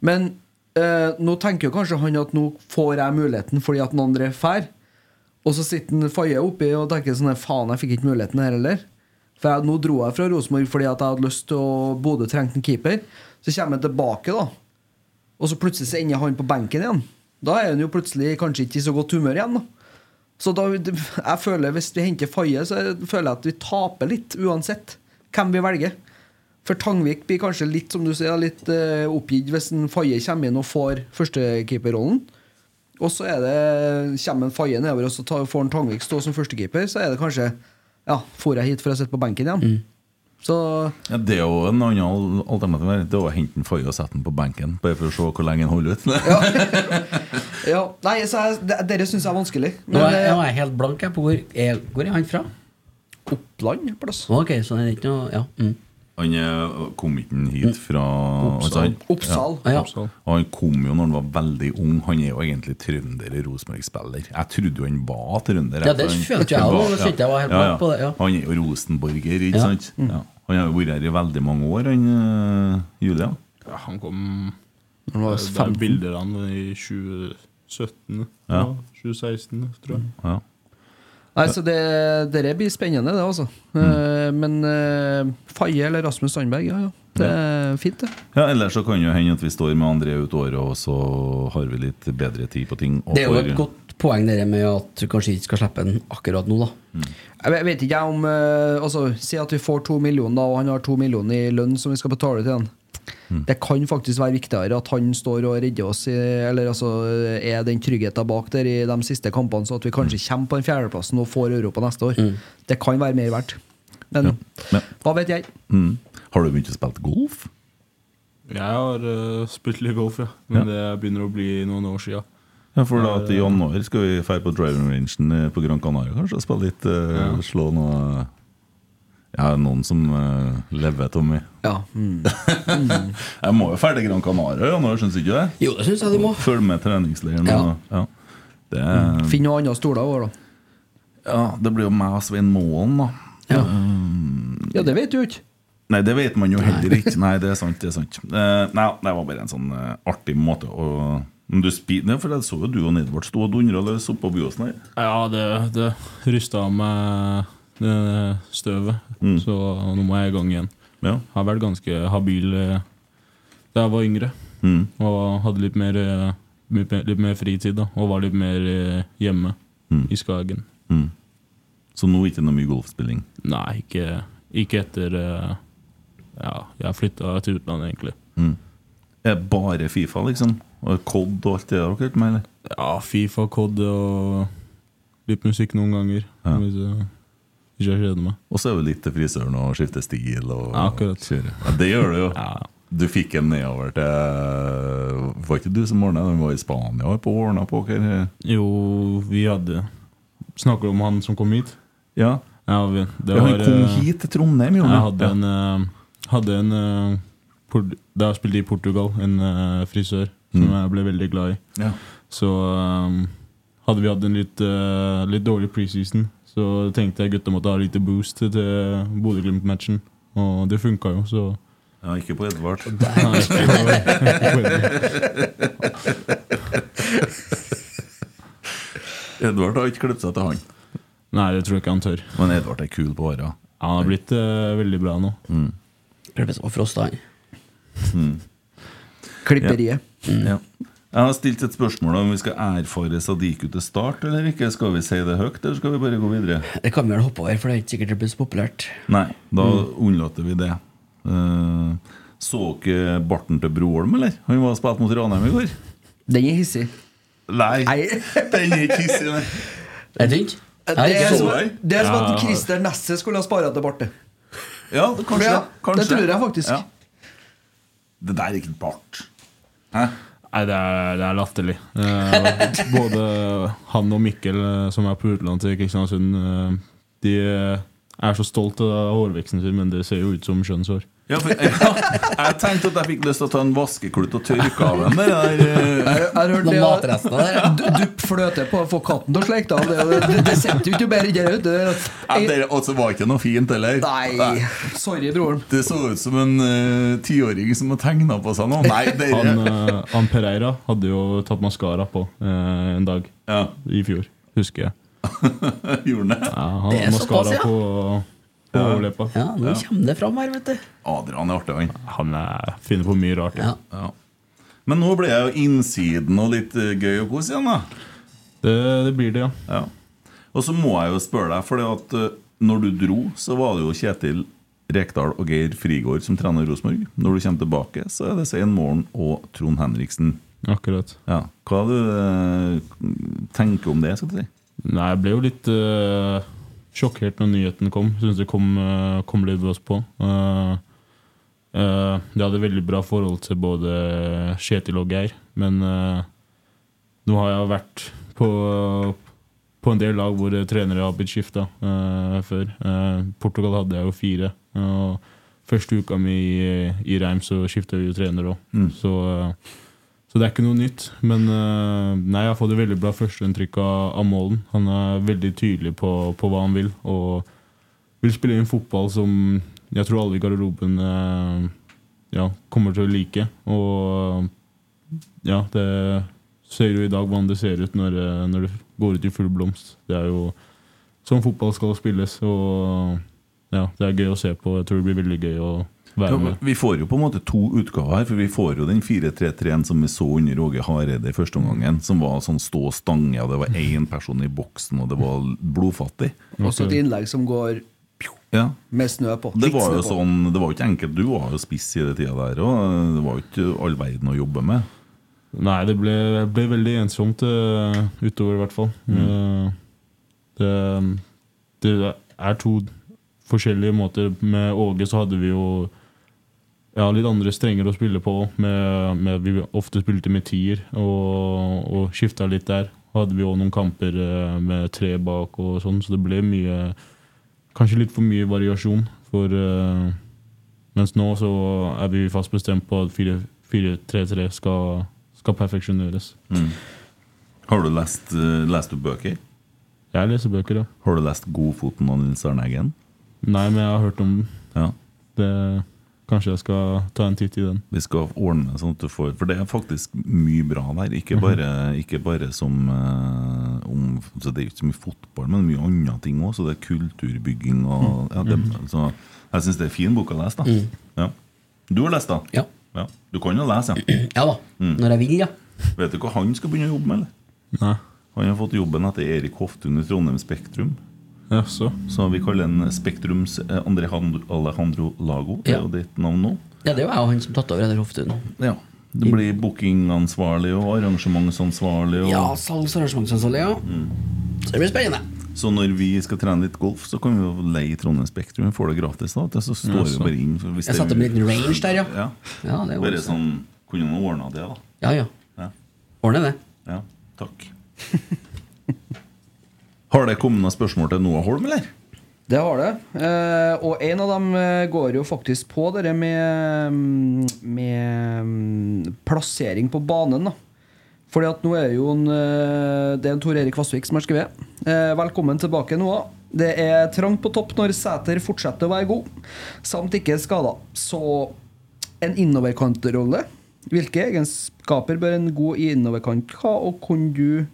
Men eh, nå tenker jo kanskje han at nå får jeg muligheten fordi at den andre drar. Og så sitter Faye oppi og tenker sånn Faen, jeg fikk ikke muligheten her heller. For jeg, nå dro jeg fra Rosenborg fordi at jeg hadde lyst til å Bodø trengte en keeper. Så kommer jeg tilbake, da. Og så plutselig ender han på benken igjen. Da er han jo plutselig kanskje ikke i så godt humør igjen. da så da, jeg føler Hvis vi henter Faye, så føler jeg at vi taper litt, uansett hvem vi velger. For Tangvik blir kanskje litt som du sier, litt uh, oppgitt hvis en Faye kommer inn og får førstekeeperrollen. Og så er det, kommer en Faye nedover, og så tar, får en Tangvik stå som førstekeeper. Så er det kanskje Ja, får jeg hit for å sitte på benken igjen? Så Ja, det er jo en annen alternativ. Det er å hente en Faye og sette den på benken, bare for å se hvor lenge han holder ut. Ja, nei, så jeg, det- Dere syns jeg er vanskelig. Nå er, eh, nå er jeg helt blank Jeg på hvor er, hvor er han fra? Oppland en plass. Ok, så det er ikke noe Ja. Mm. Han kom ikke hit fra altså, Oppsal. Ja. ja. Og han kom jo når han var veldig ung. Han er jo egentlig trønder og Rosenborg-spiller. Jeg trodde jo han var trønder. Ja, det følte jeg òg. Ja. ja. Han er jo rosenborger, ikke Ja. sant? Ja. Han har jo vært her i veldig mange år, han uh, Julian. Ja, han kom Han var Det er 15. bilder av han i 2017. Ja. Ja. 2016, tror jeg. Ja. Nei, så det, det blir spennende, det, altså. Mm. men uh, Faye eller Rasmus Sandberg, ja, ja. Det er fint, det. ja, Ellers så kan jo hende at vi står med André ut året, og så har vi litt bedre tid på ting. og Det er jo et godt poeng det med at du kanskje ikke skal slippe den akkurat nå, da. Jeg vet- vet ikke om eh, Altså, Si at vi får to millioner, da, og han har to millioner i lønn som vi skal betale til han. Det kan faktisk være viktigere at han står og redder oss, i, eller altså er den tryggheten bak der i de siste kampene, så at vi kanskje kommer på den fjerdeplassen og får Europa neste år. Det kan være mer verdt. Men hva vet jeg? Mm. Har du begynt å spille golf? Jeg har uh, spilt litt golf, ja. Men det begynner å bli noen år sia. Ja, for da til januar skal vi feire på driving rangen eh, på Gran Canaria kanskje og spille litt, uh, Ja. slå noe Ja, noen som uh, lever, Tommy. Ja. Mm. jeg må jo ferdig Gran Canaria i syns du ikke det? Jo, det syns jeg du må. Følge med treningsleiren. Ja. Ja. Det, er- Finn noen andre stoler òg, da. ja, det blir jo meg og Svein Målen, da. Ja. Um, Ja, det vet du ikke. Nei, det vet man jo heller ikke. Nei, det er sant. det er sant Uh, Nei, det var bare en sånn uh, artig måte å Men du spi- Nei, For jeg så jo du og Nedvard sto og dundra løs oppå Byåsen her. Ja, det, det rysta meg støvet. Så nå må jeg i gang igjen. Ja. Har vært ganske habil eh, da jeg var yngre. Mm. Og hadde litt mer, eh, litt mer, litt mer fritid da og var litt mer hjemme hjemme i Skagen. Mm. Så nå ikke noe mye golfspilling? Nei, ikke, ikke etter eh, Ja, jeg flytta til utlandet, egentlig. Mm. Er det bare Fifa, liksom? Og COD og alt det der dere med, eller? Ja, Fifa, COD og litt musikk noen ganger. Ja. Hvis jeg kjeder meg. Og så er du litt til frisøren og skifter stil og Ja, akkurat. Ja, det gjør du jo. Du fikk en nedover til Var ikke du som ordna den? Var i Spania og på ordna på dere? Jo, vi hadde Snakker du om han som kom hit? Ja. Ja, vi, Ja, han var, kom eh, hit til Trondheim, jo. Jeg hadde Ja. en, eh, hadde en eh, Da jeg spilte i Portugal, en eh, frisør som Mm. jeg ble veldig glad i. Ja. Så um, hadde vi hatt en litt, uh, litt dårlig preseason, så tenkte jeg gutta måtte ha litt boost til Bodø-Glimt-matchen. Og det funka jo, så Ja, ikke på Edvard. Nei, ikke Edvard har ikke klippet seg til han. Nei, det tror jeg ikke han tør. Men Edvard er kul på håret. Han har blitt uh, veldig bra nå. Mm. Klippes på Frosta, han. Mm. Klipperiet. Ja. Jeg har stilt et spørsmål om vi skal erfare Sadiku til start eller ikke. Skal vi si det høyt, eller skal vi bare gå videre? Det kan vi vel hoppe over, for det er ikke sikkert det blir så populært. Nei, da Mm. unnlater vi det. Uh, så dere barten til Broholm, eller? Han var og spilte mot Ranheim i går. Den er hissig. Nei, den er ikke hissig, nei. Er det tynt? Det er som, det er som at Christer Nesse skulle ha spara til Barte. Ja, kanskje. Ja, kanskje. det tror jeg faktisk. Ja. Det der er ikke bart. Hæ? Nei, det er, det er latterlig. Eh, både han og Mikkel, eh, som er på utlån til Kristiansund, eh, de eh, er så stolt av hårveksten sin, men det ser jo ut som skjønnshår. Ja, for, ja, jeg tenkte at jeg fikk lyst til å ta en vaskeklut og tørke av den der. eh. Jeg har hørt Noen det matrester der, du- Dupp fløte på å få katten til å sleike av. Det, det, det setter jo ikke bedre der ute. Det, det altså, var ikke noe fint heller. nei, sorry, broren. Det så ut som en eh, tiåring som har tegna på seg noe. Nei, dere Han, uh, han Pereira hadde jo tatt maskara på uh, en dag Ja. i fjor, husker jeg. Gjorde han det? Ja, han Det er hadde såpass, maskara ja. på, på Ja. overleppa. Ja, nå kommer det fram her, vet du. Adrian er artig, han. Han er, finner på mye rart. Ja. Ja. Men nå ble jeg jo innsiden og litt eh, gøy og kos igjen, da. Det, det blir det, ja. Ja. Og så må jeg jo spørre deg, for at eh, når du dro, så var det jo Kjetil Rekdal og Geir Frigård som trener Rosenborg. Når du kommer tilbake, så er det Svein Målen og Trond Henriksen. Akkurat. Ja. Hva du eh, tenker om det? skal du si? Nei, jeg ble jo litt eh, sjokkert når nyheten kom. Syns det kom, eh, kom litt brått på. Uh, jeg hadde veldig bra forhold til både Kjetil og Geir, men uh, nå har jeg vært på, på en del lag hvor trenere har blitt skifta før. Eh, Portugal hadde jeg jo fire. Og første uka mi i, i Reim så skifta vi jo trener òg. Mm. Så eh, så det er ikke noe nytt. Men eh, nei, jeg har fått et veldig bra førsteinntrykk av, av Målen. Han er veldig tydelig på, på hva han vil, og vil spille inn fotball som jeg tror alle i garderoben eh, ja, kommer til å like. Og ja, det ser jo i dag hvordan det ser ut når, eh, når det går ut i full blomst. Det er jo sånn fotball skal spilles, og ja, det er gøy å se på. Jeg tror det blir veldig gøy å Ja, vi får jo på en måte to utgaver her, for vi får jo den 4-3-3-en som vi så under Åge Hareide i første omgangen, som var sånn stå og stange, og det var én person i boksen, og det var blodfattig. Også et innlegg som går Ja. Med snø på. Det var jo sånn Det var jo ikke enkelt. Du var jo spiss i den tida der òg. Det var jo ikke all verden å jobbe med. Nei, det ble, ble veldig ensomt eh, utover, i hvert fall. Eh, det, det er to forskjellige måter. Med Åge så hadde vi jo ja, litt andre strenger å spille på. Med, med Vi ofte spilte med tier og, og skifta litt der. Hadde vi òg noen kamper eh, med tre bak og sånn, så det ble mye Kanskje litt for mye variasjon. For eh, mens nå så er vi fast bestemt på at 4-3-3 skal, skal perfeksjoneres. Mm. Har du lest, eh, lest du bøker? Jeg leser bøker, ja. Har du lest 'Godfoten' av Nils Arne Eggen? Nei, men jeg har hørt om den. Ja. Det, kanskje jeg skal ta en titt i den. Vi skal ordne sånn at du får For det er faktisk mye bra der. Ikke Mhm. bare, ikke bare som uh, om, så Det er ikke så mye fotball, men mye andre ting òg. Så det er kulturbygging og ja, det, Mhm. så Jeg syns det er fin bok å lese. da Mm. ja. Du har lest, da? Ja. Du kan jo lese, ja. Ja da. Mm. Når jeg vil, ja. Vet du hva han skal begynne å jobbe med? eller? Nei. Han har fått jobben etter Erik Hoftun i Trondheim Spektrum. Ja, så. vi kaller den Spektrums eh, André Alejandro Lago. Det er jo ditt navn nå. Ja, det er jo han som tatt over Hoftun. Ja. Det blir bookingansvarlig og arrangementsansvarlig. Og... Ja, salgsarrangementsansvarlig, ja. Så det blir spennende. Så når vi skal trene litt golf, så kan vi jo leie Trondheim Spektrum. Vi får det gratis. da Så står Ja, vi bare inn. Jeg satte opp en liten range der, ja. Ja. Ja, det bare også- sånn Kunne man ordna det, da? Ja, ja. Ja. Ordne det. Ja, takk. Har det kommet noen spørsmål til Noah Holm, eller? Det har det. Eh, og en av dem eh, går jo faktisk på det med, mm, med mm, plassering på banen. da Fordi at nå er jo en, eh, Det er en Tor Erik Vassvik som har skrevet. Velkommen tilbake, Noah. Det er trangt på topp når Sæter fortsetter å være god, samt ikke skada. Så en innoverkantrolle. Hvilke egenskaper bør en god innoverkant ha, og kunne du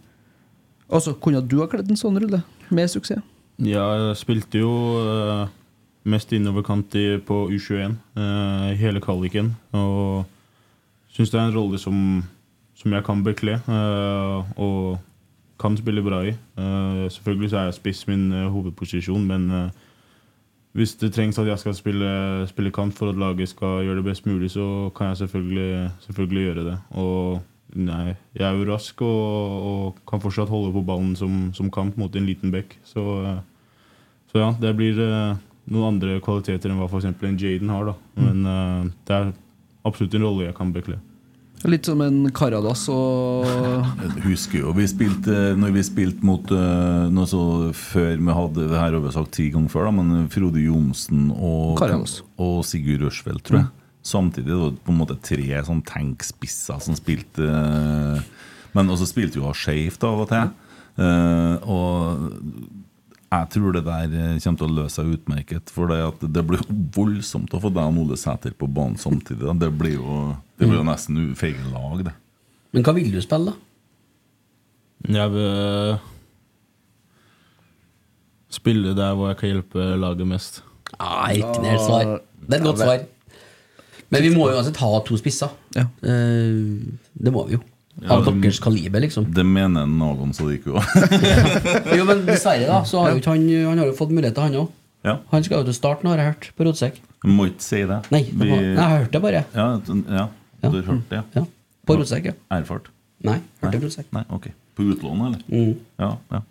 Altså, kunne du ha kledd en sånn rulle med suksess? Ja, jeg spilte jo uh, mest innoverkant på U21 uh, hele kvaliken. Og syns det er en rolle som, som jeg kan bekle uh, og kan spille bra i. Eh, selvfølgelig så er jeg spiss min eh, hovedposisjon, men eh, hvis det trengs at jeg skal spille, spille kant for at laget skal gjøre det best mulig, så kan jeg selvfølgelig, selvfølgelig gjøre det. Og nei, jeg er jo rask og, og kan fortsatt holde på ballen som, som kamp mot en liten bekk. Så, eh, så ja, det blir eh, noen andre kvaliteter enn hva f.eks. en Jaden har. da. Men mm. det er absolutt en rolle jeg kan bekle. Litt som en Karadas og Jeg husker jo vi spilte Når vi spilte mot noe så Før vi hadde det her har vi sagt ti ganger før, da, men Frode Johnsen og, og Sigurd Rushfeldt, tror jeg. Samtidig det var på en måte tre sånn tankspisser som spilte eh, Men også spilte jo skeivt av og til. Eh, og jeg tror det der eh, kommer til å løse seg utmerket. For det, at det blir voldsomt å få deg og Ole Sæter på banen samtidig. Det blir jo, det blir jo nesten feil lag, det. Men hva vil du spille, da? Jeg vil spille der hvor jeg kan hjelpe laget mest. Ah, ikke mer svar. Det er et godt svar. Men vi må jo uansett ha to spisser. Ja. det må vi jo. Av Ja, deres kaliber, liksom. Det mener Nagon Sadiku òg. Jo, men dessverre, da, så har jo ikke han Han har jo fått mulighet til, han òg. Ja. Han skal jo til starten, har jeg hørt, på Rotsekk. Må ikke si det. Nei, vi... nei, jeg har hørt det bare. Ja, ja, du har hørt det? Ja. På Rotsekk, ja. Erfart? Nei, hørte Nei. på Rotsekk. Nei, ok. På utlån, eller? Mm. Ja, ja.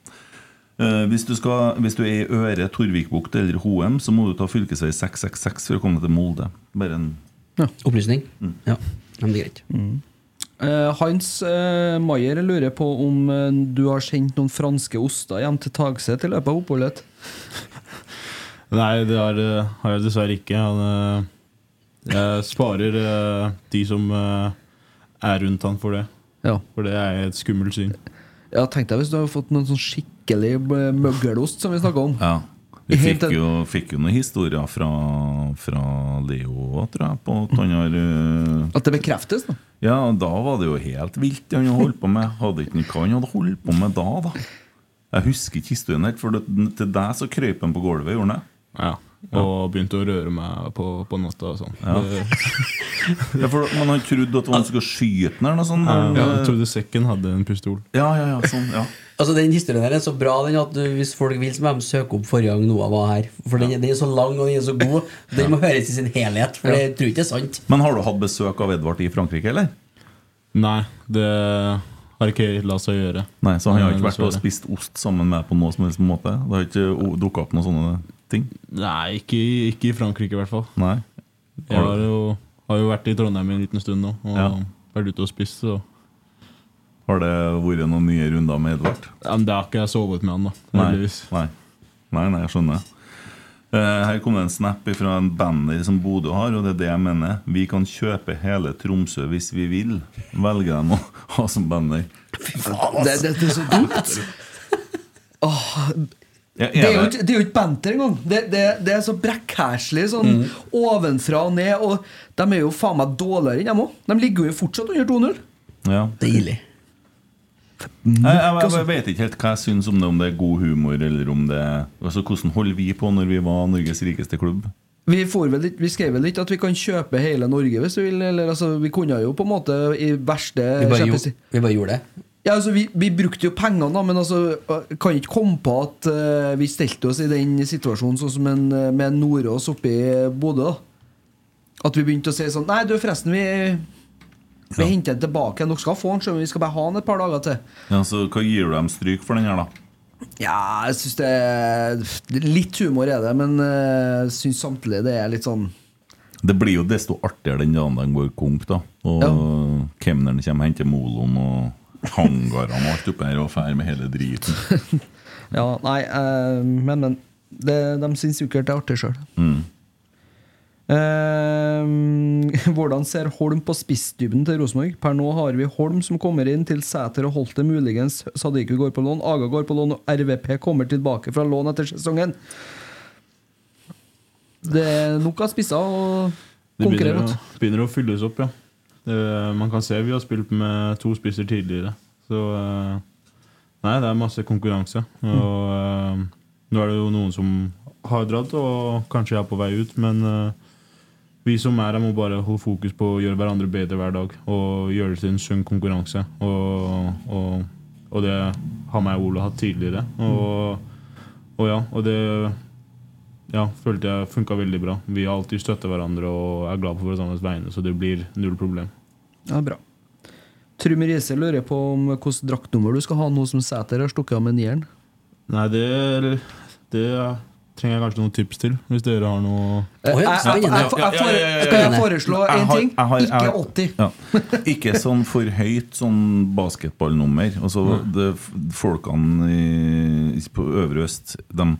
Uh, hvis, du skal, hvis du er i Øre, Torvikbukt eller Hoem, så må du ta fylkesvei 666 for å komme til Molde. Bare en Opplysning? Ja, men det er greit. Eh, Hans uh, Maier lurer på om uh, du har sendt noen franske oster hjem til Tagset i løpet av oppholdet? Nei, det har, har jeg dessverre ikke. Han, jeg sparer de som er rundt han for det. Ja. For det er et skummelt syn. Ja, Tenk deg hvis du hadde fått noen sånn skikkelig møggelost, som vi snakka om. Ja. Vi fikk jo, fikk jo noen historier fra, fra Leo, tror jeg, på at han har eh, At det bekreftes, da? Ja, da var det jo helt vilt det han holdt på med. Hadde ikke hva han hadde holdt på med da, da? Jeg husker ikke historien helt, for til deg så krøp han på gulvet, gjorde han det? Ja. Og begynte å røre meg på, på natta og sånn. Ja. Det- Ja, for Man har trodd at man skulle skyte den eller noe sånt. Ja, jeg trodde sekken hadde en pistol. Ja, ja, ja, sånn, ja. Altså Den historien her er så bra den at hvis folk vil, så må de søke opp forrige gang Noah var her. For den, den er så lang og den er så god. Den må høres i sin helhet. For Ja. jeg tror ikke det er sant. Men har du hatt besøk av Edvard i Frankrike, eller? Nei, det har ikke la seg gjøre. Nei, Så han har ikke vært og spist ost sammen med deg på noe som helst måte? Det har ikke dukka opp noen sånne ting? Nei, ikke, i- ikke i Frankrike i hvert fall. Nei Jeg har jo, har jo vært i Trondheim en liten stund nå og Ja. vært ute og spist. Så. Har det vært noen nye runder med Edvard? Ja, men det har ikke jeg sovet med han, da. Nei, heldigvis. nei, nei, nei jeg skjønner. Eh, her kom det en snap fra en banner som Bodø har, og det er det jeg mener. Vi kan kjøpe hele Tromsø hvis vi vil. Velger de å ha som banner. Det, det, det er så dumt. Åh, Ja, er det, er jo det- ikke, det er jo ikke banter engang. Det, det, det er så brekkhæslig sånn Mm. ovenfra og ned. Og de er jo faen meg dårligere enn dem òg. De ligger jo fortsatt under 2-0. Ja. Deilig. Jeg, jeg, jeg vet ikke helt hva jeg syns om det, om det er god humor, eller om det altså, Hvordan holder vi på når vi var Norges rikeste klubb? Vi, får vel, litt- vi skrev vel ikke at vi kan kjøpe hele Norge hvis vi vil. Eller, altså, vi kunne jo på en måte i verste Vi bare, gjorde, vi bare gjorde det. Ja, altså, vi, vi brukte jo pengene, da, men altså, kan ikke komme på at uh, vi stelte oss i den situasjonen sånn som en, eh, med Nordås oppe i Bodø. da. At vi begynte å si sånn Nei, du, forresten, vi, vi henter den tilbake. Dere skal få den, men vi skal bare ha den et par dager til. Ja, så Hva gir du dem stryk for den her, da? Ja, jeg syns det er Litt humor er det, men jeg syns samtidig det er litt sånn Det blir jo desto artigere den dagen den går konk, da. Og Ja. kemneren kommer og henter moloen og hangarene og alt oppi her og fer med hele driten. Ja, nei, eh, men, men det, De syns sikkert det er artig sjøl. Mm. Eh, hvordan ser Holm på spissdybden til Rosenborg? Per nå har vi Holm som kommer inn til Sæter og Holte, muligens Sadiku går på lån, Aga går på lån, og RVP kommer tilbake fra lån etter sesongen. Det er nok av spisser å konkurrere mot. å- begynner å fylles opp, ja. Det, man kan se vi har spilt med to spisser tidligere. Så eh, Nei, det er masse konkurranse. Og eh, nå er det jo noen som har dratt, og kanskje er på vei ut, men vi som er her, må bare holde fokus på å gjøre hverandre bedre hver dag. Og gjøre det til en sunn konkurranse. Og, og, og det har meg og Ole hatt tidligere. Og, og ja, og det ja, følte jeg funka veldig bra. Vi har alltid støtta hverandre og er glad på hverandres vegne, så det blir null problem. Ja, bra. Trym Riise lurer på om hvilket draktnummer du skal ha nå som Sæter har stukket av med nieren. Nei, det, det trenger jeg kanskje noen tips til, hvis dere har noe Eh, jeg- jeg- jeg- jeg- jeg fore- foreslå en har- ting? jeg har- Ikke 80. Ja. Ikke sånn for høyt sånn basketballnummer. Altså, det, folkene i, på Øvre Øst de,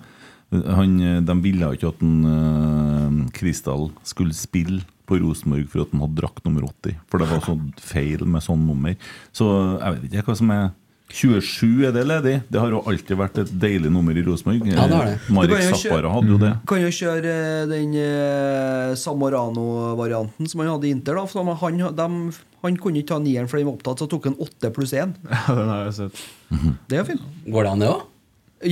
han, de ville ikke at en, uh, Kristal skulle spille på Rosenborg for at han hadde drakt nummer 80. For det var sånn feil med sånn nummer. Så jeg vet ikke hva som er 27 er det ledig? Det har jo alltid vært et deilig nummer i Rosenborg. Ja, det har det. Marek kan jo Zappara hadde jo det. Kan jo kjøre eh, den eh, Samorano-varianten som han hadde i Inter. da for han, dem- han kunne ikke ta nieren fordi han var opptatt, så tok han åtte pluss én. Ja, den har jeg sett. Det er fint. Går det an, det òg?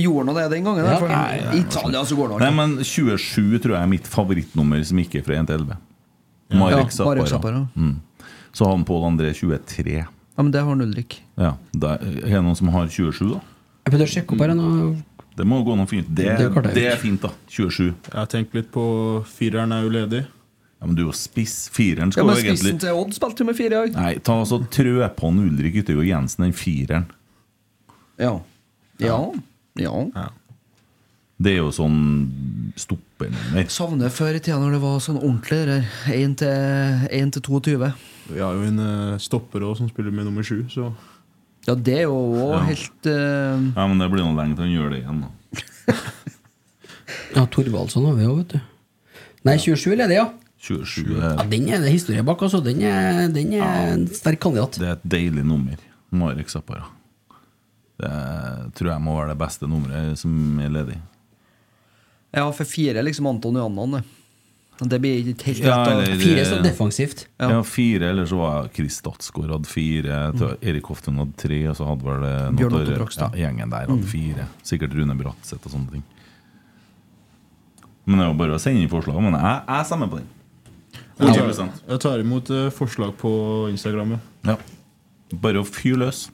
Gjorde han det den gangen? Ja. For Nei, I Italia så går det Nei, men 27 tror jeg er mitt favorittnummer som ikke er fra 1 til 11. Ja, Marek Zappara. Mm. Så har han Pål André 23. Ja, men det har han Ulrik. Ja, det er, er det noen som har 27, da? Jeg begynner å sjekke opp her nå. Det må gå noe fint. Det, Det det, er fint, da. 27. Jeg har tenkt litt på Fireren er jo ledig. Ja, Men du er jo spiss. Fireren Ja, men jo Spissen til Odd spilte jo med fire i dag. Nei, ta altså trø på han Ulrik Yttergård Jensen, den fireren. Ja. Ja. ja. Det er jo sånn stoppernummer. Savner før i tida når det var sånn ordentlig. der. 1 til, 1 til 22. Vi har jo en eh, stopper òg som spiller med nummer 7, så Ja, det er jo òg Ja. helt uh... Ja, men det blir noe lenge til han gjør det igjen, da. Ja, Thorvaldsson har vi òg, vet du. Nei, 27 er ledig, ja. 27 ja. er, Den er det historie bak, altså. Den er, den er en sterk kandidat. Det er et deilig nummer. Marek Zappara. Det tror jeg må være det beste nummeret som er ledig. Ja, for fire er liksom Anton Johannan, det. Det blir ikke helt Ja, rett. eller- Fire er så defensivt. Ja, Ja. fire, eller så var Chris Statsgaard hadde fire. Mm. Erik Hoftun hadde tre, og så hadde vel Mm. Bjørn Otto. Ja, gjengen der hadde fire. Sikkert Rune Bratseth og sånne ting. Men det er jo bare å sende inn forslag. Men jeg, jeg stemmer på den. Jeg tar, jeg tar imot eh, forslag på Instagram. ja. Bare å fyre løs.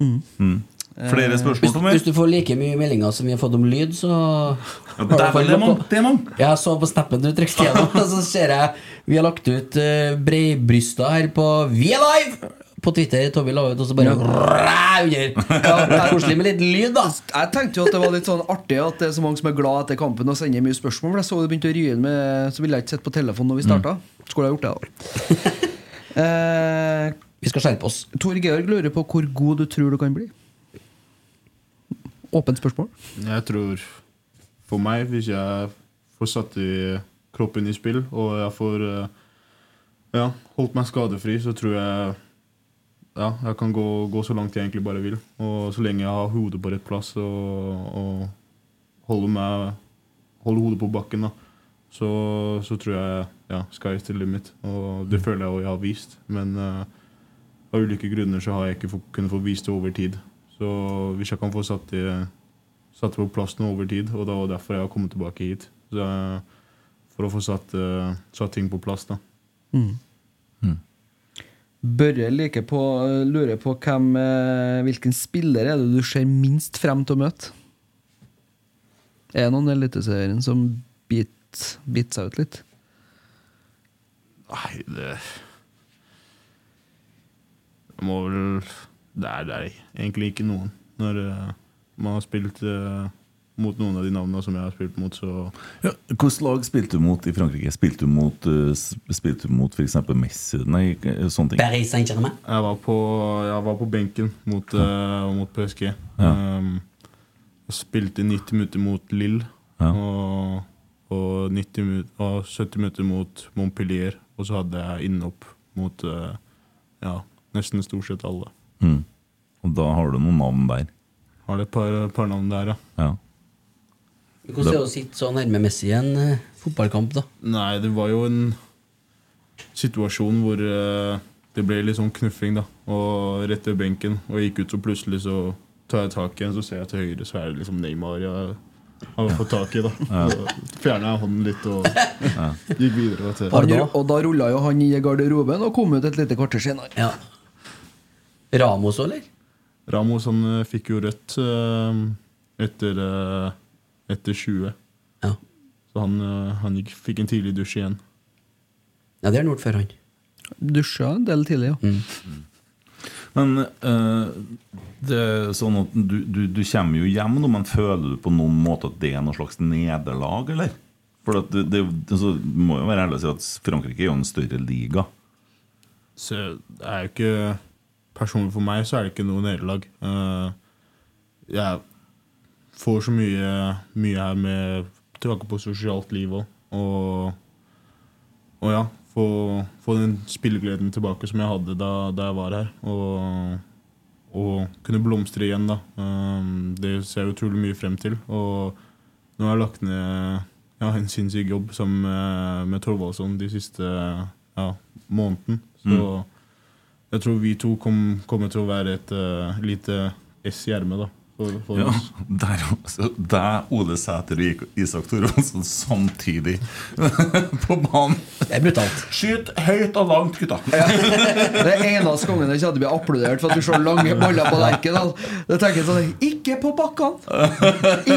Mm. Flere spørsmål spørsmål, Tommy? hvis du får like mye meldinger som vi har fått om lyd, så Ja, det er vel det er mange. Jeg så på snappen du trakk gjennom, og så ser jeg vi har lagt ut uh, breibrysta her på Vi er live! På Twitter. Tommy la ut, og så bare Ræ, under. Ja, koselig med litt lyd, da. Jeg tenkte jo at det var litt sånn artig at det er så mange som er glad etter kampen og sender mye spørsmål. For jeg så det begynte å ry inn med Så ville jeg ikke sett på telefonen når vi starta. Skulle jeg gjort det, da. eh, Vi skal skjerpe oss. Tor Georg lurer på hvor god du tror du kan bli. Åpent spørsmål. Jeg tror For meg, hvis jeg får satt i kroppen i spill, og jeg får eh, ja, holdt meg skadefri, så tror jeg ja, jeg kan gå, gå så langt jeg egentlig bare vil. Og så lenge jeg har hodet på rett plass og, og holder, meg, holder hodet på bakken, da, så, så tror jeg ja, sky's the limit. Og det føler jeg også jeg har vist. Men uh, av ulike grunner så har jeg ikke kunnet få vist det over tid. Så hvis jeg kan få satt det, satt det på plass nå over tid, og det var derfor jeg har kommet tilbake hit så, jeg- For å få satt, eh, satt ting på plass, da. Børre like på, lurer på hvem, eh, hvilken spiller er det du ser minst frem til å møte? Er det noen i Eliteserien som biter bit seg ut litt? Nei, det Jeg må vel Det er, det er egentlig ikke noen. Når uh, man har spilt uh, mot noen av de navnene som jeg har spilt mot, så Ja, Hvilket lag spilte du mot i Frankrike? Spilte du mot, uh, spilte du mot f.eks. Messi? Nei, sånne ting. Paris Saint-Germain. Jeg var på, jeg var på benken mot, mot PSG. Ja. Um, spilte 90 minutter mot Lille Ja. og, og, 90 minutter, og 70 minutter mot Montpellier. Og så hadde jeg innhopp mot ja, nesten stort sett alle. Mm. Og da har du noen navn der. Har du et par, par navn der, ja. Ja. Hvordan er det å sitte så nærme Messi i en eh, fotballkamp, da? Nei, det var jo en situasjon hvor eh, det ble litt sånn knuffing, da. Og rett ved benken. Og jeg gikk ut, så plutselig så tar jeg tak i en, så ser jeg til høyre, så er det liksom Neymar jeg har fått tak i. da Så fjerna jeg hånden litt og gikk videre. Og, og da rulla jo han i garderoben og kom ut et lite kvarter senere. Ja. Ramos òg, eller? Ramos han eh, fikk jo rødt eh, etter, eh, etter 20. Ja. Så han, han gikk, fikk en tidlig dusj igjen. Ja, det har han gjort før, han. Dusja en del tidlig, ja. Men uh, det er sånn at du, du, du kommer jo hjem nå, men føler du på noen måte at det er noe slags nederlag, eller? For at det, det, altså, må jo være ærlig å si at Frankrike er jo en større liga. Så det er jo ikke Personlig for meg så er det ikke noe nederlag. Eh, jeg får så mye, mye her med tilbake på sosialt liv òg. Og, og ja, få, få den spillegleden tilbake som jeg hadde da, da jeg var her. Og, og kunne blomstre igjen, da. Eh, det ser jeg utrolig mye frem til. Og nå har jeg lagt ned ja, en sinnssyk jobb sammen med, med Torvaldsson de siste ja, måneden. Så jeg tror vi to kom, kommer til å være et uh, lite S i ermet, da. For, for Ja, oss. der, deg, Ole Sæter og Isak Thorvaldsen samtidig på banen. Det er brutalt. Skyt høyt og langt, gutta! Det er eneste gangen jeg ikke hadde blitt applaudert for at du så lange baller på lenken. da. Tenker jeg sånn Ikke på bakkene!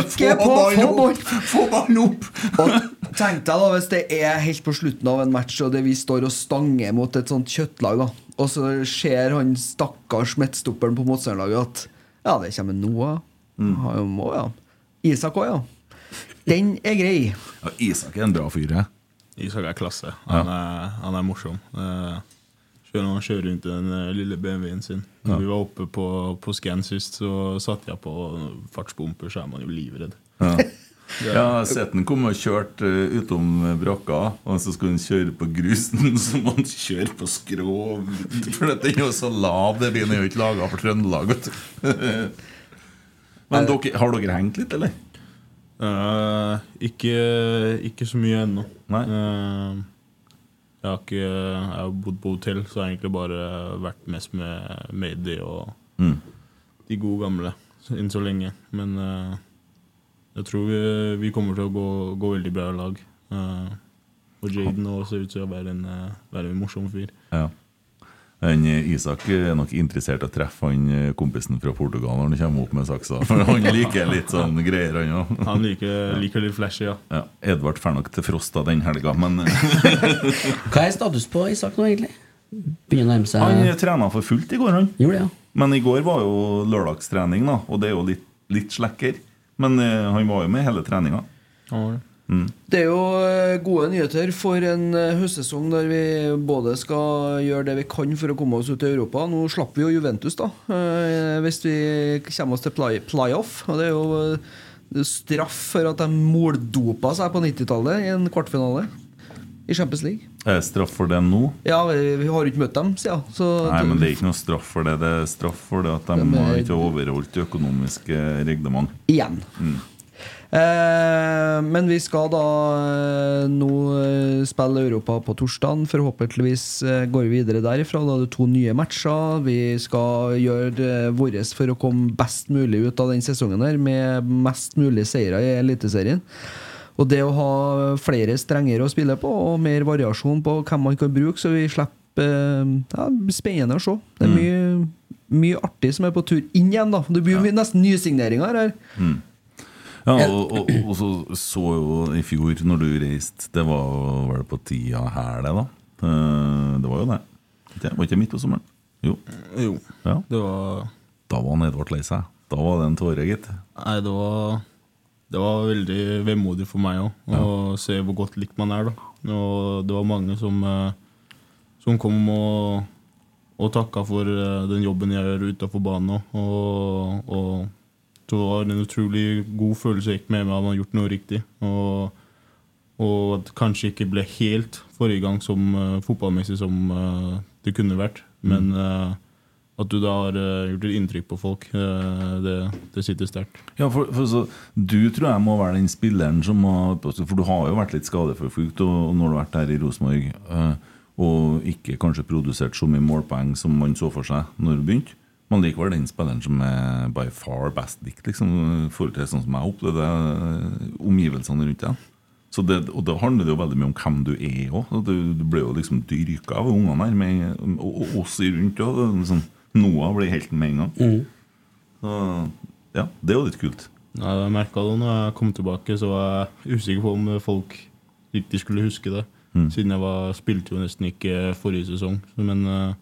Ikke på Få ball! Få ballen opp! Og tenk deg da hvis det er helt på slutten av en match, og det vi står og stanger mot et sånt kjøttlag, da. Og så ser han stakkars midtstopperen på motstanderlaget at ja, det kommer Noah. Han må, ja. Isak òg, ja. Den er grei. Ja, Isak er en bra fyr, Ja. Isak er klasse. Han er, han er morsom. Eh, Selv om han kjører rundt i den eh, lille BMW-en sin. Når Ja. vi var oppe på, på Scan sist, så satte jeg på fartsbomper, så er man jo livredd. Ja. Ja, jeg har sett han komme og kjørt uh, utom brakka, og så skulle han kjøre på grusen. Så må han kjøre på skrå, for den er jo så lav. Det bilen er jo ikke laga for Trøndelag. vet du. Men dere, har dere hengt litt, eller? Uh, ikke, ikke så mye ennå. Eh, jeg har ikke Jeg har bodd på hotell, så jeg har egentlig bare vært mest med Mady og Mm. de gode gamle enn så lenge. Men eh, jeg tror vi, vi kommer til å gå, gå veldig bra i lag. Uh, og Jaden ser ut til å være en, eh, være en morsom fyr. Ja. Han, eh, Isak er nok interessert i å treffe han kompisen fra Portugal når han kommer opp med saksa. For han liker litt sånn greier, han òg. Han liker, liker litt flashy, ja. Ja, Edvard drar nok til Frosta den helga, men Hva er status på Isak nå, egentlig? Begynner å nærme seg Han trena for fullt i går, han. Gjorde ja. Men i går var jo lørdagstrening, da, og det er jo litt, litt slekker. Men eh, han var jo med hele treninga. Mm. Det er jo eh, gode nyheter for en eh, høstsesong der vi både skal gjøre det vi kan for å komme oss ut i Europa. Nå slapp vi jo Juventus, da. eh, Hvis vi kommer oss til play playoff. Og det er jo straff for at de moldopa seg på 90-tallet i en kvartfinale i Champions League. Er det straff for det nå? Ja, vi, har jo ikke møtt dem siden. Ja. Nei, men det er ikke noe straff for det. Det er straff for det at de er- har ikke overholdt De økonomiske reglement. Igjen. Mm. Eh, men vi skal da eh, nå eh, spille Europa på torsdag. Forhåpentligvis eh, går vi videre derifra. Da er det to nye matcher. Vi skal gjøre eh, vårt for å komme best mulig ut av den sesongen her med mest mulig seire i Eliteserien. Og det å ha flere strenger å spille på, og mer variasjon på hvem man kan bruke, så vi slipper eh, ja, Spennende å se. Det er mye, mye artig som er på tur inn igjen. da Det blir jo mye nesten nysigneringer her. Mm. Ja, og, og, og så så jo i fjor, når du reiste Det var vel på tida her, det, da? Eh, Det var jo det. Det var ikke midt på sommeren? Jo. Jo. Ja. Det var Da var han Edvard lei seg. Da var det en tåre, gitt. Nei, det var Det var veldig vemodig for meg òg, å se hvor godt likt man er. da Og det var mange som, eh, som kom og, og takka for eh, den jobben jeg gjør utafor banen òg. Og, og det var en utrolig god følelse jeg gikk med meg at man har gjort noe riktig. Og, og at kanskje ikke ble helt forrige gang som uh, fotballmessig som uh, det kunne vært. Men eh, at du da har eh, gjort et inntrykk på folk, eh, det, det sitter sterkt. Ja, for, for så, Du tror jeg må være den spilleren som har For du har jo vært litt skadeforfulgt og, og når du har vært her i Rosenborg eh, og ikke kanskje produsert så mye målpoeng som man så for seg når du begynte. Men likevel den spilleren som er by far best likt, liksom, i forhold til sånn som jeg opplevde omgivelsene rundt deg. Så det, og da handler det jo veldig mye om hvem du er òg. Du, du ble jo liksom dyrka av ungene her, med, og, og oss rundt òg. Liksom, Noah ble helten med en gang. Så, ja, det er jo litt kult. Ja, jeg merka det når jeg kom tilbake, så var jeg usikker på om folk riktig skulle huske det. Mm. Siden jeg var, spilte jo nesten ikke forrige sesong. Men eh,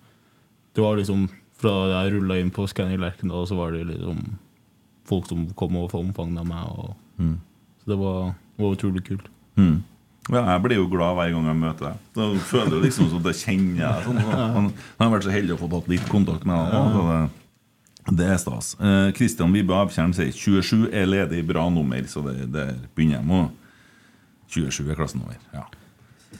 det var liksom fra jeg rulla inn på Scanner Lerkendal, så var det liksom folk som kom og omfavna meg. Og, Mm. Så det var, var utrolig kult. Mm. Ja, jeg blir jo glad hver gang jeg møter deg. Da føler jeg liksom som det kjenner jeg sånn. sånn. Jeg har vært så heldig å få tatt litt kontakt med deg. så Det, det er stas. Eh, Kristian Vibbe Avtjern sier 27 er ledig bra nummer, så det, der begynner jeg med. 27 er klassenummer. Ja.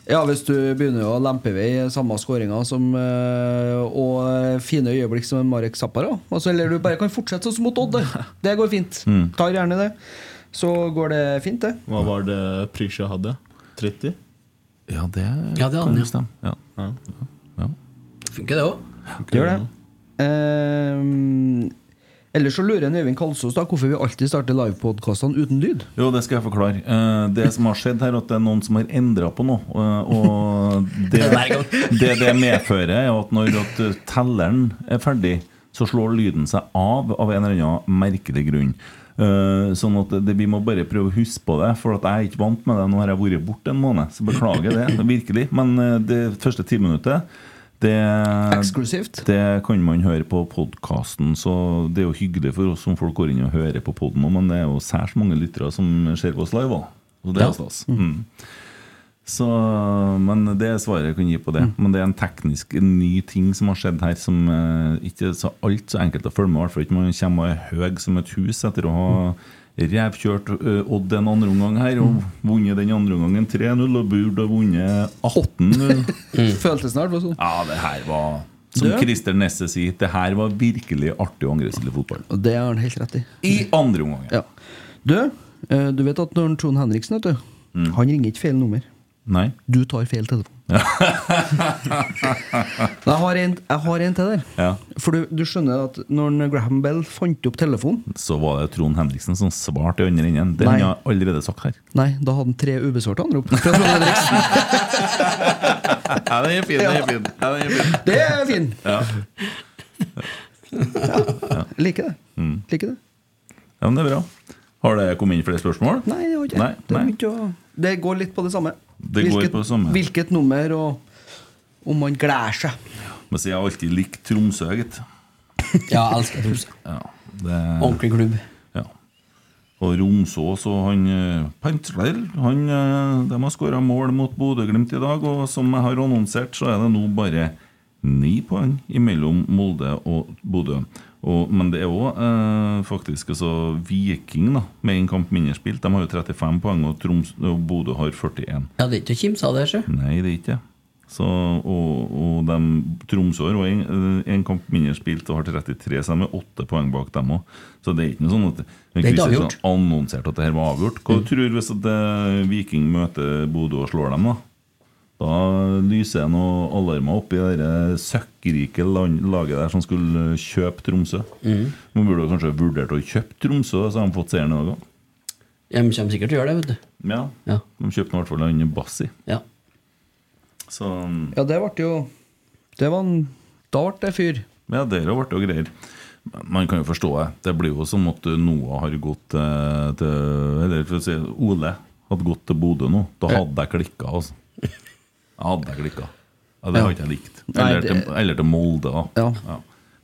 Ja, hvis du begynner å lempe i vei samme skåringa eh, og fine øyeblikk som Marek Zappara, altså, eller du bare kan fortsette sånn som mot Odd, det. det går fint. Mm. Tar gjerne det. Så går det fint, det. Hva var det Prisja hadde? 30? Ja, det, Ja, det kan jo stemme. Ja. Ja. Ja. Funker det òg? Gjør det. Eh, ellers så lurer en Øyvind Kalsås da hvorfor vi alltid starter livepodkastene uten lyd. Jo, det skal jeg forklare. Eh, Det som har skjedd her, er at det er noen som har endra på noe. eh, Og det, det det medfører, er at når at eh, telleren er ferdig, så slår lyden seg av av en eller annen merkelig grunn. Eh, sånn at det, vi må bare prøve å huske på det, for at jeg er ikke vant med det. Nå har jeg vært borte en måned, så beklager det. virkelig Men eh, det første timinuttet det, Eksklusivt. det kan man høre på podkasten, så det er jo hyggelig for oss som folk går inn og hører på poden men det er jo særs mange lyttere som ser på oss live òg. Og det er Ja. stas. Mm. Så, men det er svaret jeg kan gi på det. Men det er en teknisk en ny ting som har skjedd her, som eh, ikke er så alt så enkelt å følge med. I hvert fall ikke man kommer er høy som et hus etter å ha revkjørt eh, Odd en andre omgang her og vunnet den andre omgangen 3-0 og burde ha vunnet 18-0. Føltes snart sånn. Ja, det her var Som Du? Christer Nesse sier, det her var virkelig artig og angrepsspillet fotball. Og det har han helt rett i. I andre omgang. Ja. Du, eh, du vet at når Trond Henriksen vet du, Mm. Han ringer ikke feil nummer. Nei. Du tar feil telefon. Jeg har en, jeg har en til der. Ja. For du, du skjønner at når Graham Bell fant opp telefonen Så var det Trond Henriksen som svarte i andre enden. Det har jeg allerede sagt her. Nei, da hadde han tre ubesvarte anrop. Fra Trond Henriksen. Ja, den er fin. Den er fin. Ja, den er fin. Det er fin! Ja. Jeg liker det. Mm. Liker det. ja, men det er bra. Har det kommet inn flere spørsmål? Nei, det har ikke Nei. Det, nei. å- det går litt på det samme. Det går på det samme. Hvilket nummer, og om man gleder seg. Men så jeg har alltid likt Tromsø, gitt. Ja, jeg elsker Tromsø. Ja, det... Ordentlig klubb. Ja. Og Romsås og han eh, Pantler han, eh, De har skåra mål mot Bodø-Glimt i dag, og som jeg har annonsert, så er det nå bare ni poeng imellom Molde og Bodø. Og, men det er òg eh, faktisk altså, Viking da med én kamp mindre spilt. De har jo 35 poeng, og, Troms, og Bodø har 41. Ja, det er ikke å kimse av det, sjø. Nei, det er ikke det. Så, og, og de, Tromsø har én en, eh, kamp mindre spilt og har 33, så de er åtte poeng bak dem òg. Så det er ikke noe sånn at Det er ikke avgjort. Mm. annonsert at det her var avgjort. Hva tror du hvis at eh, Viking møter Bodø og slår dem, da? Da lyser det noen alarmer opp i det der søkkrike laget der som skulle kjøpe Tromsø. Mm. Man burde kanskje vurdert å kjøpe Tromsø, så har de fått seieren i dag òg. De kommer sikkert til å gjøre det, vet du. Ja. Ja. De kjøpte i hvert fall han Bassi. Ja. Så Ja, det ble jo Det var en Da ble det fyr. Ja, der ble det jo greier. Man kan jo forstå det. Det blir jo som at Noah har gått eh, til Eller for å si Ole hadde gått til Bodø nå. Da hadde jeg klikka, altså. Jeg hadde jeg klikka. Ja, det Ja. har ikke jeg likt. Nei, Eller, det- til, eller til Molde, da. Ja.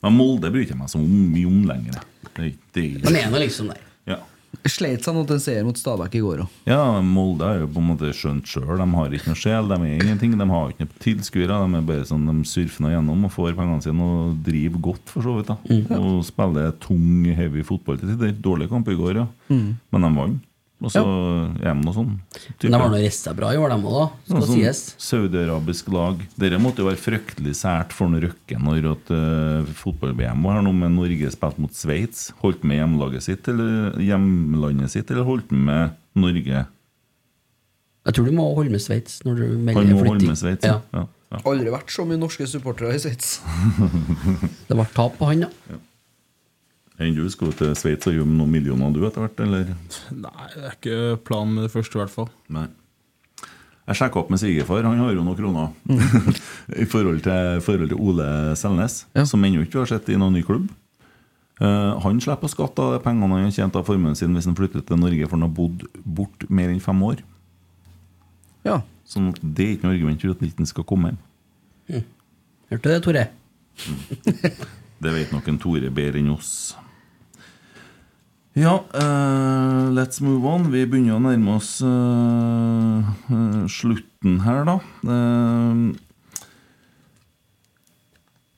Men Molde bryr ikke meg så mye om lenger. Det, det, De er nå liksom der. ja. Sleit seg nå til en seier mot Stabæk i går òg. Ja, Molde er jo på en måte skjønt sjøl. De har ikke noe sjel, de er ingenting. De har ikke noe tilskuere. De er bare sånn, de surfer nå gjennom og får pengene sine og driver godt, for så vidt. da Og spiller tung, heavy fotball til tider. Dårlig kamp i går, ja. Mm. Men de vant. Og så ja. EM og sånn. Men de har nå reist seg bra i år, dem òg, da. Skal Sånn sies. Saudi-arabisk lag. Dere måtte jo være fryktelig sært for Røkke når at uh, fotball-VM var her nå med Norge spilt mot Sveits. Holdt med hjemlaget sitt eller hjemlandet sitt, eller holdt med Norge? Jeg tror du må holde med Sveits når du melder holde flytting. med Sveits. Ja. Ja. Ja. Aldri vært så mye norske supportere i Sveits. Det ble tap på han, da. Enn du skal til Sveits og gjøre noen millioner du etter hvert, eller? Nei, det er ikke planen med det første, i hvert fall. Nei. Jeg sjekka opp med svigerfar, han har jo noen kroner. I forhold til, forhold til Ole Selnes, som ennå ikke har sett i noen ny klubb. Uh, han slipper å skatte av pengene han har tjent av formuen sin hvis han flytter til Norge, for han har bodd bort mer enn fem år. Ja. Sånn at det er ikke noe argument for at han ikke skal komme hjem. Hørte du det, Tore? Det vet nok en Tore bedre enn oss. Ja, uh, let's move on. Vi begynner å nærme oss uh, uh, slutten her, da. Uh,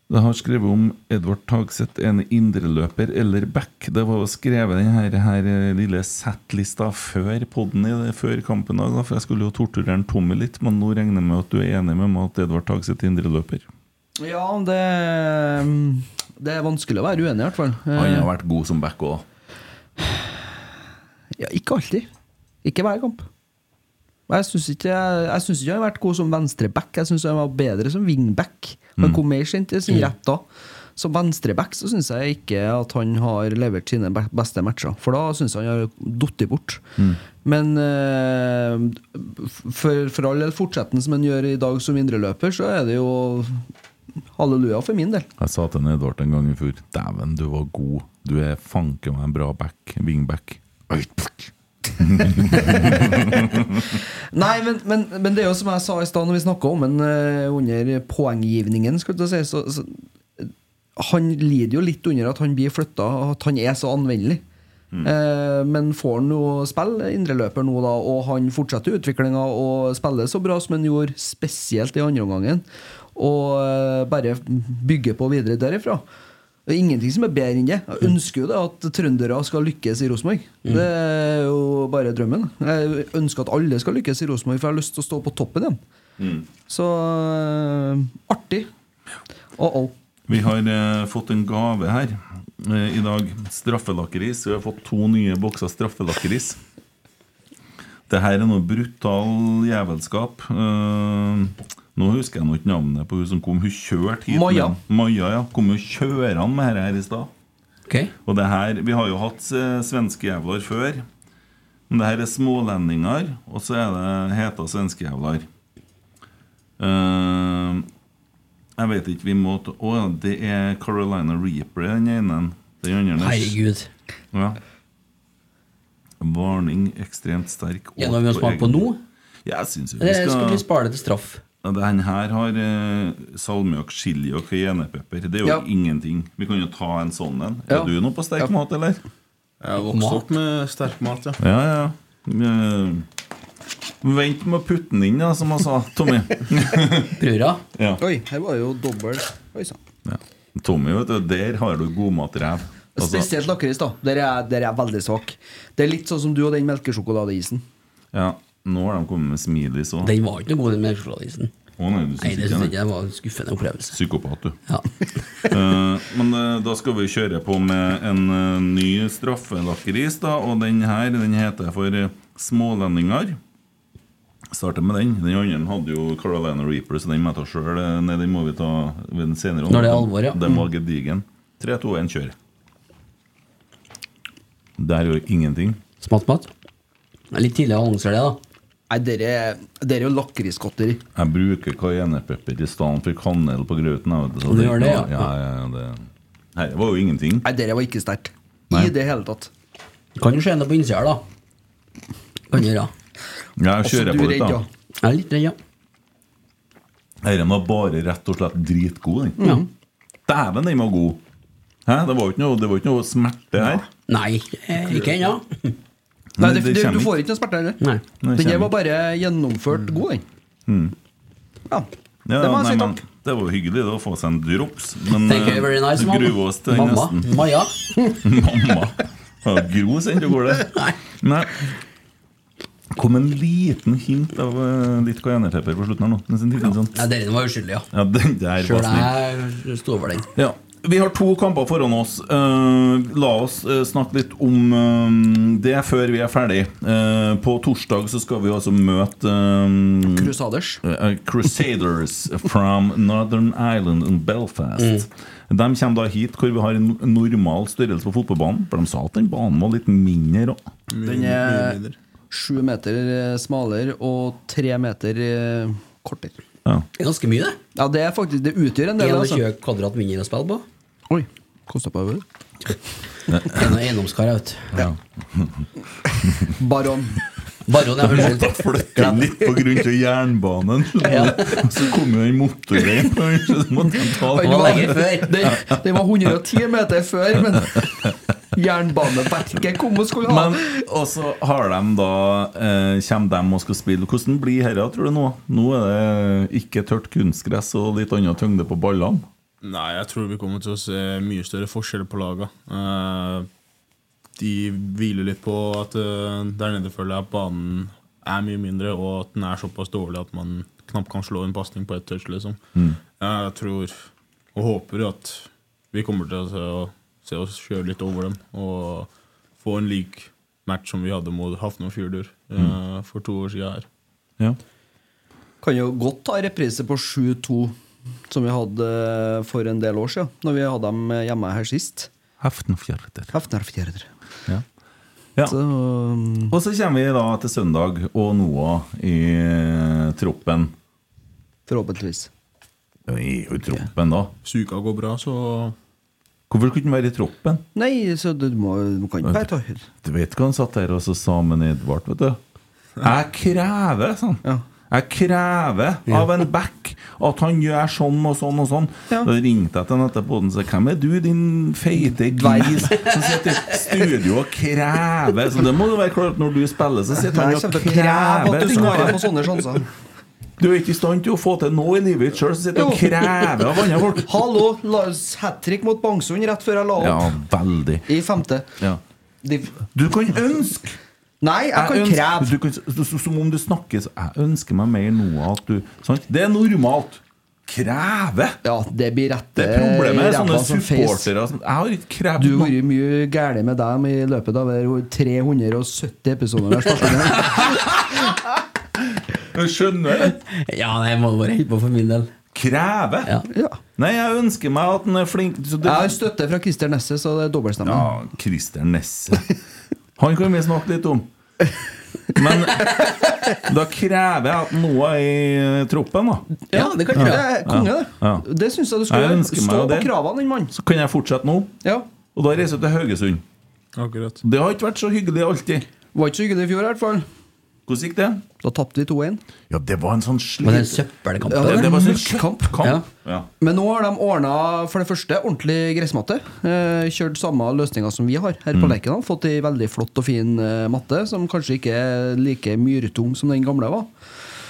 det har skrevet om Edvard Tagseth, en indreløper eller back. Det var skrevet den her, her set-lista før podden i det, før kampen da, for jeg skulle jo torturere en Tommy litt, men nå regner jeg med at du er enig med meg at Edvard Tagseth er indreløper? Ja, det Det er vanskelig å være uenig, i hvert fall. Han har vært god som back òg. Ja, ikke alltid. Ikke hver kamp. Jeg syns ikke, jeg synes ikke han har vært god som venstreback. Jeg syns han var bedre som wingback. Han Mm. kom mer sent i sin Mm. rett da. Som venstreback så syns jeg ikke at han har levert sine beste matcher. For da syns jeg han har falt bort. Mm. Men eh, for, for all del fortsetten som han gjør i dag som indreløper, så er det jo halleluja for min del. Jeg sa til Edvard en gang i fjor Dæven, du var god. Du er fanken meg en bra back. Wingback. Nei, men, men, men det er jo som jeg sa i stad når vi snakka om Men eh, under poenggivningen, skal du si, så, så Han lider jo litt under at han blir flytta, at han er så anvendelig. Eh, men får han nå spille indreløper nå, da, og han fortsetter utviklinga og spiller så bra som han gjorde, spesielt i andre omgangen, og eh, bare bygge på videre derifra. Det er ingenting som er bedre enn det. Jeg ønsker jo det at trøndere skal lykkes i Rosenborg. Mm. Det er jo bare drømmen. Jeg ønsker at alle skal lykkes i Rosenborg, for jeg har lyst til å stå på toppen igjen. Mm. Så øh, artig. Oh, oh. Vi har eh, fått en gave her eh, i dag. Straffelakris. Vi har fått to nye bokser straffelakris. Det her er noe brutal jævelskap. Eh, Nå husker jeg nå ikke navnet på hun som kom. Hun kjørte hit. Maja. Maja, ja. Kom jo kjørende med dette her i stad. Ok. Og det her, Vi har jo hatt svenskejævler svenskejævlar før. Men det her er smålendinger, og så er det heta svenskejævler. Uh, jeg vet ikke, vi må Å ja, det er Carolina Reaper, den ene. Den andre er- Herregud. Ja. Varning ekstremt sterk. Er det noe vi har smakt på nå? Jeg syns jo vi skal vi spare det til straff? Ja, Den her har eh, salmiakk, chili og cayennepepper. Det er jo Ja. ingenting. Vi kan jo ta en sånn en. Ja. Er du noe på sterk mat, eller? Jeg har vokst opp med sterk mat, ja. Ja, ja. Eh, Vent med å putte den inn, da, som han sa, Tommy. Brura? Ja. Oi, her var jo dobbel Oi sann. ja. Tommy, vet du, der har du godmatrev. Altså, Spesielt lakris, da. Der er, der er jeg veldig svak. Det er litt sånn som du og den melkesjokoladeisen. ja, nå har de kommet med smilis òg. Den var ikke noe god, den melkesjokoladeisen. Å nei, du Nei, syns det ikke synes det? jeg var en skuffende opplevelse. Psykopat, du. Ja. Eh, men eh, da skal vi kjøre på med en eh, ny straffelakris, da. Og den her den heter for eh, Smålendinger. Starter med den. Den andre hadde jo Carolina Reaper, så den må jeg ta sjøl. Nei, den må vi ta ved en senere. Når det er alvor, ja. Den var gedigen. 3, 2, 1, kjør. Der gjør ingenting. Smatt, smatt. Det er litt tidlig å annonsere det, da. Nei, dere er, dere er jo lakrisgodteri. Jeg bruker cayennepepper i stedet for kanel på grauten. vet du, gjør det, ja. ja, ja det, Her var jo ingenting. Nei, dere var ikke sterkt. I det hele tatt. Kan jo skje noe på innsida, da. Kan gjøre. Ja, jeg kjører du på litt, da. ja. Jeg er litt redd, ja. Denne var bare rett og slett dritgod. Den. Ja. Dæven, den var god! Hæ? Det var jo ikke noe, ikke noe smerte her. Nei, ikke ennå. Nei, det, det det, du får ikke noe smerte heller. Nei. Nei, Den der var bare gjennomført god, den. Mm. Ja. Ja, Det må jeg nei, si men takk. Det var hyggelig det, å få seg en drops. Men Thank you very nice, gruer oss til Mamma. nesten. Maja. Mamma. Ja, Gro sendte går det. Nei. Kom en liten hint av eh, litt cayennepepper på slutten her nå. Nesten litt sånn. Ja, den var uskyldig, ja. Ja, den der Sjøl var jeg sto over den. Ja. Vi har to kamper foran oss. Uh, la oss uh, snakke litt om uh, det før vi er ferdig. På torsdag så skal vi altså møte uh, Crusaders. Crusaders from Northern Ireland and Belfast. Mm. De kommer da hit hvor vi har en normal størrelse på fotballbanen. For de sa at den banen var litt mindre. òg. Den er sju meter smalere og tre meter kortere. Ja. Det er ganske mye, det. Ja, det er faktisk Det utgjør en del. Altså. kvadrat mindre å spille på. Oi, kosta på det. En av eiendomskar, vet du. Ja. Baron. Baron, ja. Unnskyld. Flytte litt på grunn av jernbanen. Ja. Så kom jo den motorveien. Måtte de Den var lenger før. Den, den var 110 meter før, men Jernbaneverket kom og skulle ha Men Og så har de da eh, Kommer de og skal spille Hvordan blir dette, tror du nå? Nå er det ikke tørt kunstgress og litt annen tyngde på ballene. Nei, jeg tror vi kommer til å se mye større forskjell på lagene. Eh, de hviler litt på at eh, der nede føler jeg at banen er mye mindre, og at den er såpass dårlig at man knapt kan slå en pasning på ett touch. Liksom. Mm. Jeg tror og håper at vi kommer til å se, se oss kjøre litt over dem og få en lik match som vi hadde mot Hafne og Fjordur eh, for to år siden her. Ja. Kan jo godt ta reprise på 7-2, som vi hadde eh, for en del år siden, Når vi hadde dem hjemme her sist. Haftenfjorder. Hafnerfjorder. Ja. Ja. Så, um, Og så kommer vi da til søndag, og Noah i eh, troppen. forhåpentligvis. Ja, I troppen, da. Hvis uka går bra, så Hvorfor kunne han være i troppen? Nei, så du må, du kan ikke bare ta Du vet hva han satt der og så sa med Edvard, vet du? Jeg krever, sånn. Jeg krever av en back at han gjør sånn og sånn og sånn. Da ringte jeg til ham etterpå og sa Hvem er du, din feite gris som sitter i studio og krever? Så det må jo være klart når du spiller, så sitter han og at du krever. sånne sjanser. Du er ikke i stand til å få til noe i livet ditt sjøl, så sitter du og krever av andre folk. Hallo! Hat trick mot Bangsund rett før jeg la opp. Ja, veldig. I femte. Ja. Du kan ønske nei, jeg kan kreve. Som om du snakker så Jeg ønsker meg mer nå at du sant? Det er normalt. Kreve! Ja, det blir rette Det problemet er sånne som supportere som- Jeg har ikke krevd Du har vært mye gærent med dem i løpet av 370 episodene. vi har spilt inn her. Jeg skjønner det. Ja, nei, jeg må bare holde på for min del. Kreve? Nei, jeg ønsker meg at han er flink så det- Jeg har støtte fra Christer Nesse, så det er dobbeltstemme. Ja, Christer Nesse. Han kan vi snakke litt om. Men da krever jeg at noe er i troppen, da. Ja, det kan kreve. Det er konge, det. Ja. Det syns jeg du skal Jeg gjøre. Stå på kravene, din mann. Så kan jeg fortsette nå. Ja. Og da reiser jeg til Haugesund. Akkurat. Det har ikke vært så hyggelig alltid. Var ikke så hyggelig i fjor, i hvert fall. Hvordan gikk det? Da tapte vi 2-1. Ja, det var en sånn slit... Var det en søppelkamp? Ja, det, var en møkkkamp. kamp. Ja. Men nå har de ordna for det første ordentlig gressmatte. Eh, kjørt samme løsninger som vi har her på Mm. Lerkendal. Fått ei veldig flott og fin eh, matte, som kanskje ikke er like myrtung som den gamle var.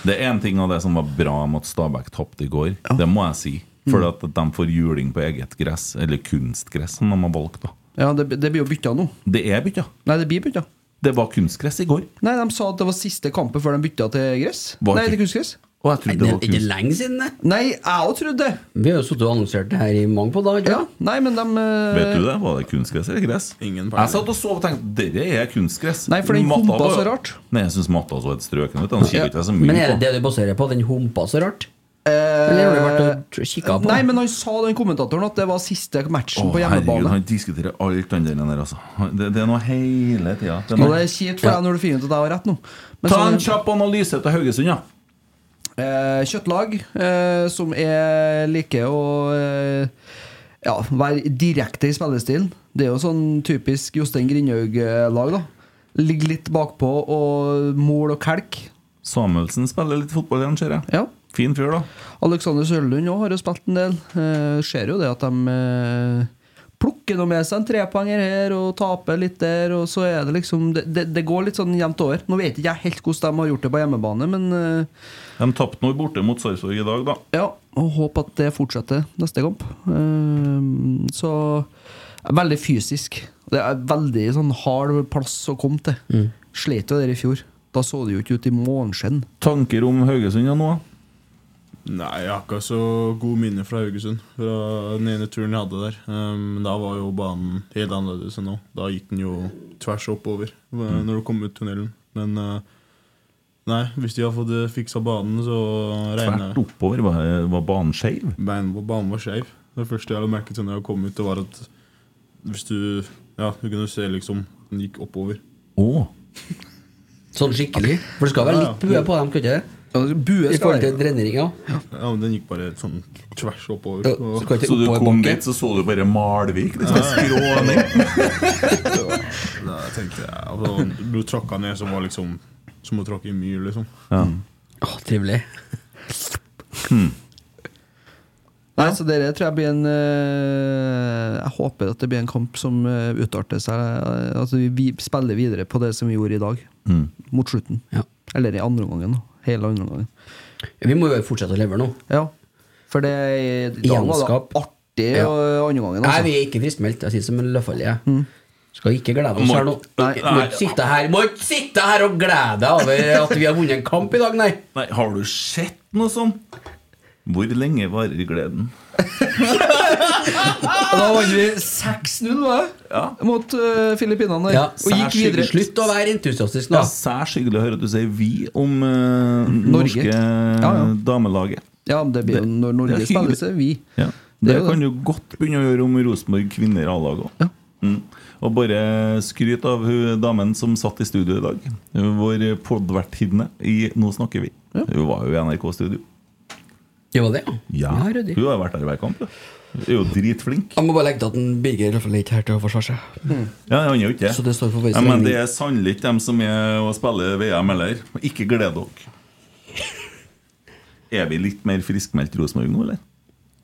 Det er en ting av det som var bra med at Stabæk tapte i går. Det må jeg si. For Mm. at de får juling på eget gress, eller kunstgress, som de har valgt. da Ja, det, det blir jo bytta nå. Det er bytta. Nei, det blir bytta. Det var kunstgress i går. Nei, de sa at det var siste kampen før de bytta til gress. Var Nei, til kunstgress. Og jeg trodde det var Ikke lenge siden, det. Nei, jeg òg trodde det. Vi har jo sittet og annonsert det her i mange på dag. Ja, nei, men de uh... Vet du det? Var det kunstgress eller gress? Ingen Jeg satt og sov og tenkte dere er kunstgress. Nei, for den humpa så rart. Nei, jeg syns matta så et strøken ut. Den kikker ikke så mye Men er det på. det du baserer på? Den humpa så rart? Eller har du vært og kikka på? Eh, Nei, men han sa den kommentatoren at det var siste matchen Å, på herregud, han diskuterer alt annet enn det der, altså. Det, det er noe hele tida. Det er kjipt for deg når du finner ut at jeg har rett nå. Men Ta så- en kjapp analyse til Haugesund, ja. Eh, kjøttlag eh, som er like å eh, ja, være direkte i spillestilen. Det er jo sånn typisk Jostein Grindhaug-lag, da. Ligger litt bakpå og mål og kelk. Samuelsen spiller litt fotball igjen, ser jeg. Ja. Fin fyr, da. Alexander Sørlund òg har jo spilt en del. Eh, ser jo det at de eh, plukker noe med seg en trepoenger her og taper litt der, og så er det liksom Det, det, det går litt sånn jevnt over. Nå vet ikke jeg helt hvordan de har gjort det på hjemmebane, men eh, De tapte nå borte mot Sarpsborg i dag, da. Ja, og håper at det fortsetter neste kamp. Ehm, så Veldig fysisk. Det er veldig sånn hard plass å komme til. Mm. Slet jo der i fjor. Da så det jo ikke ut i måneskinn. Tanker om Haugesund ja, nå? Nei, jeg har ikke så gode minner fra Haugesund. Fra den ene turen jeg hadde der. Men da var jo banen helt annerledes enn nå. Da gikk den jo tvers oppover eh, Mm. når du kom ut tunnelen. Men eh, nei, hvis de har fått fiksa banen, så regner Tvert oppover. Var, var banen skeiv? Banen, banen var skeiv. Det første jeg hadde merket når jeg kom ut, det var at hvis du Ja, du kunne se liksom den gikk oppover. Å. Sånn skikkelig? For det skal være litt bue på dem, kan ikke det? Bue I forhold til dreneringa. Ja, men den gikk bare sånn tvers oppover. Ja, så skal Så du oppover kom dit, så så du bare Malvik? Liksom, skråning. Da tenkte jeg altså, Du tråkka ned som var liksom Som å tråkke i myr, liksom. Ja. Oh, trivelig. Nei, så dere tror jeg blir en eh, Jeg håper at det blir en kamp som uh, utarter seg. Altså vi, vi spiller videre på det som vi gjorde i dag. Mm. Mot slutten. Ja. Eller i andre omgangen. da. Hele andre. Vi må jo fortsette å levere nå. Ja. For det i dag var det Gjenskap. artig Ja. andre Altså. Nei, vi er ikke friskmeldt. Jeg sier som en løvfalle. Ja. Mm. Skal ikke glede oss her nå. Nei. Må ikke sitte her Må ikke sitte her og glede deg over at vi har vunnet en kamp i dag, nei. Nei, har du sett noe sånt? Hvor lenge varer gleden? Da vant vi 6-0? Ja. mot uh, Filippinene. Ja, og gikk videre. Slutt å være entusiastisk nå. Ja, Særs hyggelig å høre at du sier 'vi' om uh, norske Ja, ja. damelaget. Ja, det blir jo Det- når Norge er spiller, så er vi. Ja. Det Det, er kan det. du godt begynne å gjøre om Rosenborg kvinner A-lag òg. Mm. Og bare skryt av hun damen som satt i studio i dag. Vår podvertinne i Nå snakker vi. Hun var jo i NRK-studio. Det var det, ja. Ja, Ja. Hun har vært der hver kamp. hun. Er jo dritflink. Jeg må bare legge til at den Birger i hvert fall ikke her til å forsvare seg. Ja, han er jo ikke det. Så det står for ja, Men det er sannelig ikke dem som er og spiller VM heller. Ikke gled dere. Er vi litt mer friskmeldt Rosenborg nå, eller?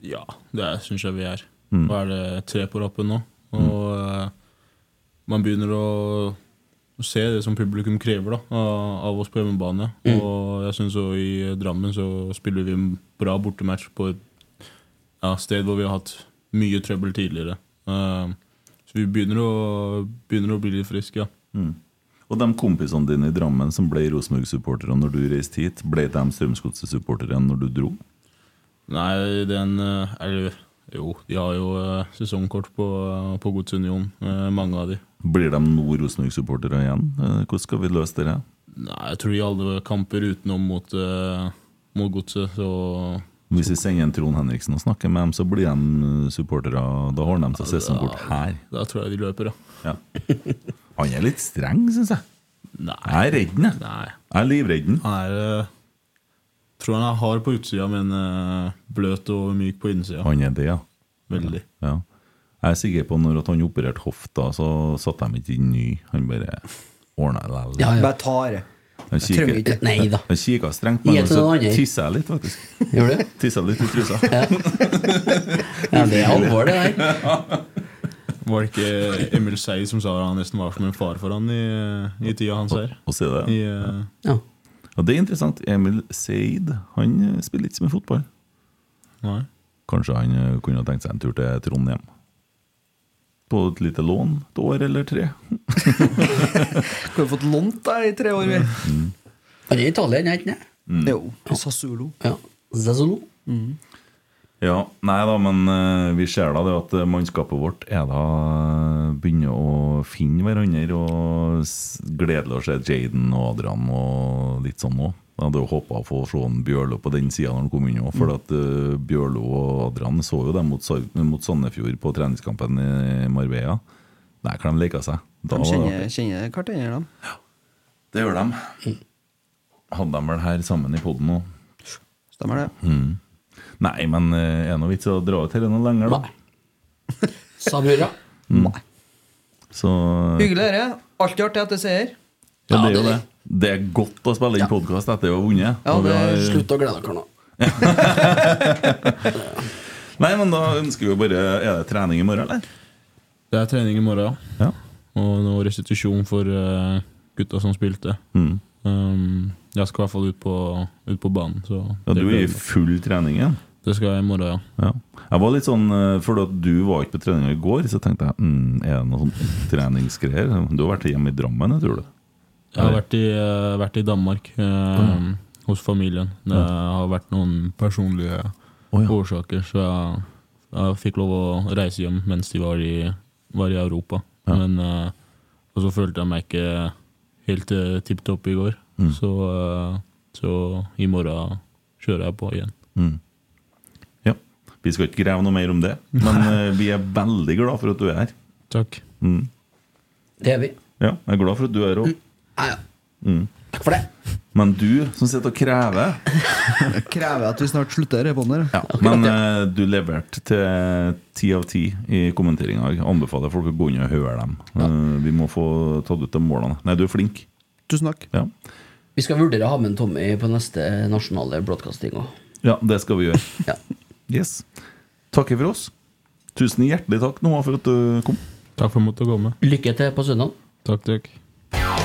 Ja, det syns jeg vi er. Mm. Nå er det tre på rappen nå. Og mm. man begynner å se det som publikum krever da, av, oss på hjemmebane. Mm. Og jeg syns i Drammen så spiller vi en bra bortematch på et ja, sted hvor vi har hatt mye trøbbel tidligere. Uh, så vi begynner å, begynner å bli litt friske, ja. Mm. Og de kompisene dine i Drammen som ble Rosenborg-supportere når du reiste hit, ble de Strømsgodset-supportere når du dro? Nei, den eh, er, Jo, de har jo eh, sesongkort på, på Gods eh, mange av de. Blir de nå Rosenborg-supportere igjen? Eh, Hvordan skal vi løse det? Nei, jeg tror i alle kamper utenom mot, uh, mot Godset, så Hvis vi sender en Trond Henriksen og snakker med dem, så blir de supportere. Da har de seg sesongkort her. Da tror jeg de løper, ja. Han er litt streng, syns jeg. Nei. Jeg er redd ham. jeg. Er livredd ham. Han er eh, tror han er hard på utsida, men eh, bløt og myk på innsida. Han er det, ja. Veldig. Ja. Jeg er sikker på når at han opererte hofta, så satte de ikke inn ny. Han bare ordna det likevel. Ja, ja. Bare tar det. Han kikka strengt på meg, og så tissa jeg litt, faktisk. Gjorde du? Tissa litt i trusa. Ja, det er alvor, det der. Var det ikke Emil Sei som sa han nesten var som en far for han i, i tida hans her? Og se det. I, eh, Ja. Og det er interessant. Emil Seid han spiller ikke så mye fotball. nei. Kanskje han kunne ha tenkt seg en tur til Trondheim. På et lite lån, et år eller tre. Kunne fått lånt deg i tre år, vi. Mm. er i Italia, er ikke det? Jo. Sassolo Ja. Zazzolo. Ja, nei da, men uh, vi ser da det at eh, mannskapet vårt er da eh, begynner å finne hverandre. Og gledelig å se Jaden og Adrian og litt sånn òg. Jeg hadde jo håpa å få se Bjørlo på den sida når han kom inn òg. For at uh, Bjørlo og Adrian så jo dem mot, mot Sandefjord på treningskampen i Marbella. Der kan de leke seg. Da De kjenner, kjenner hverandre, de. Det gjør de. Hadde de vel her sammen i poden òg. Stemmer det. Mm. Nei, men uh, er det noe vits i å dra ut dette noe lenger, da? Samura. Mm. Så Hyggelig, dette. Alltid artig at det sier. Ja, det er jo det det. Er godt å spille inn podkast etter å ha vunnet. Ja, vi det er har- Slutt å glede dere nå. Nei, men da ønsker vi bare Er det trening i morgen, eller? Det er trening i morgen, Ja. Og noe restitusjon for eh, gutta som spilte. Mm. Um, jeg skal i hvert fall ut på, ut på banen. Så Ja, du er i full trening igjen? Det skal jeg i morgen, ja. Ja. Jeg var litt sånn, eh, For at du var ikke på trening i går, så tenkte jeg mm, Er det noe sånn treningsgreier? Du har vært hjemme i Drammen, jeg tror det. Jeg har vært i, eh, vært i Danmark eh, hos familien. Det har vært noen personlige oh, ja. årsaker, så jeg, jeg fikk lov å reise hjem mens de var i, var i Europa. Ja. Men, eh, og så følte jeg meg ikke helt uh, tipp topp i går, Mm. så, uh, så i morgen kjører jeg på igjen. Mm. Ja. Vi skal ikke grave noe mer om det, men uh, vi er veldig glad for at du er her. Takk. Mm. Det er vi. Ja, jeg er glad for at du er her òg. Ja, ja. Mm. Takk for det. Men du som sitter og krever Krever at vi snart slutter den. Ja, men eh, du leverte til ti av ti i kommenteringa. Anbefaler folk å gå inn og høre dem. Eh, vi må få tatt ut de målene. Nei, du er flink. Tusen takk. Ja, Vi skal vurdere å ha med en Tommy på neste nasjonale broadcasting òg. ja det skal vi gjøre. Ja. Yes. Takker for oss. Tusen hjertelig takk Noah, for at du kom. Takk for at jeg måtte komme. Lykke til på søndag. Takk, takk.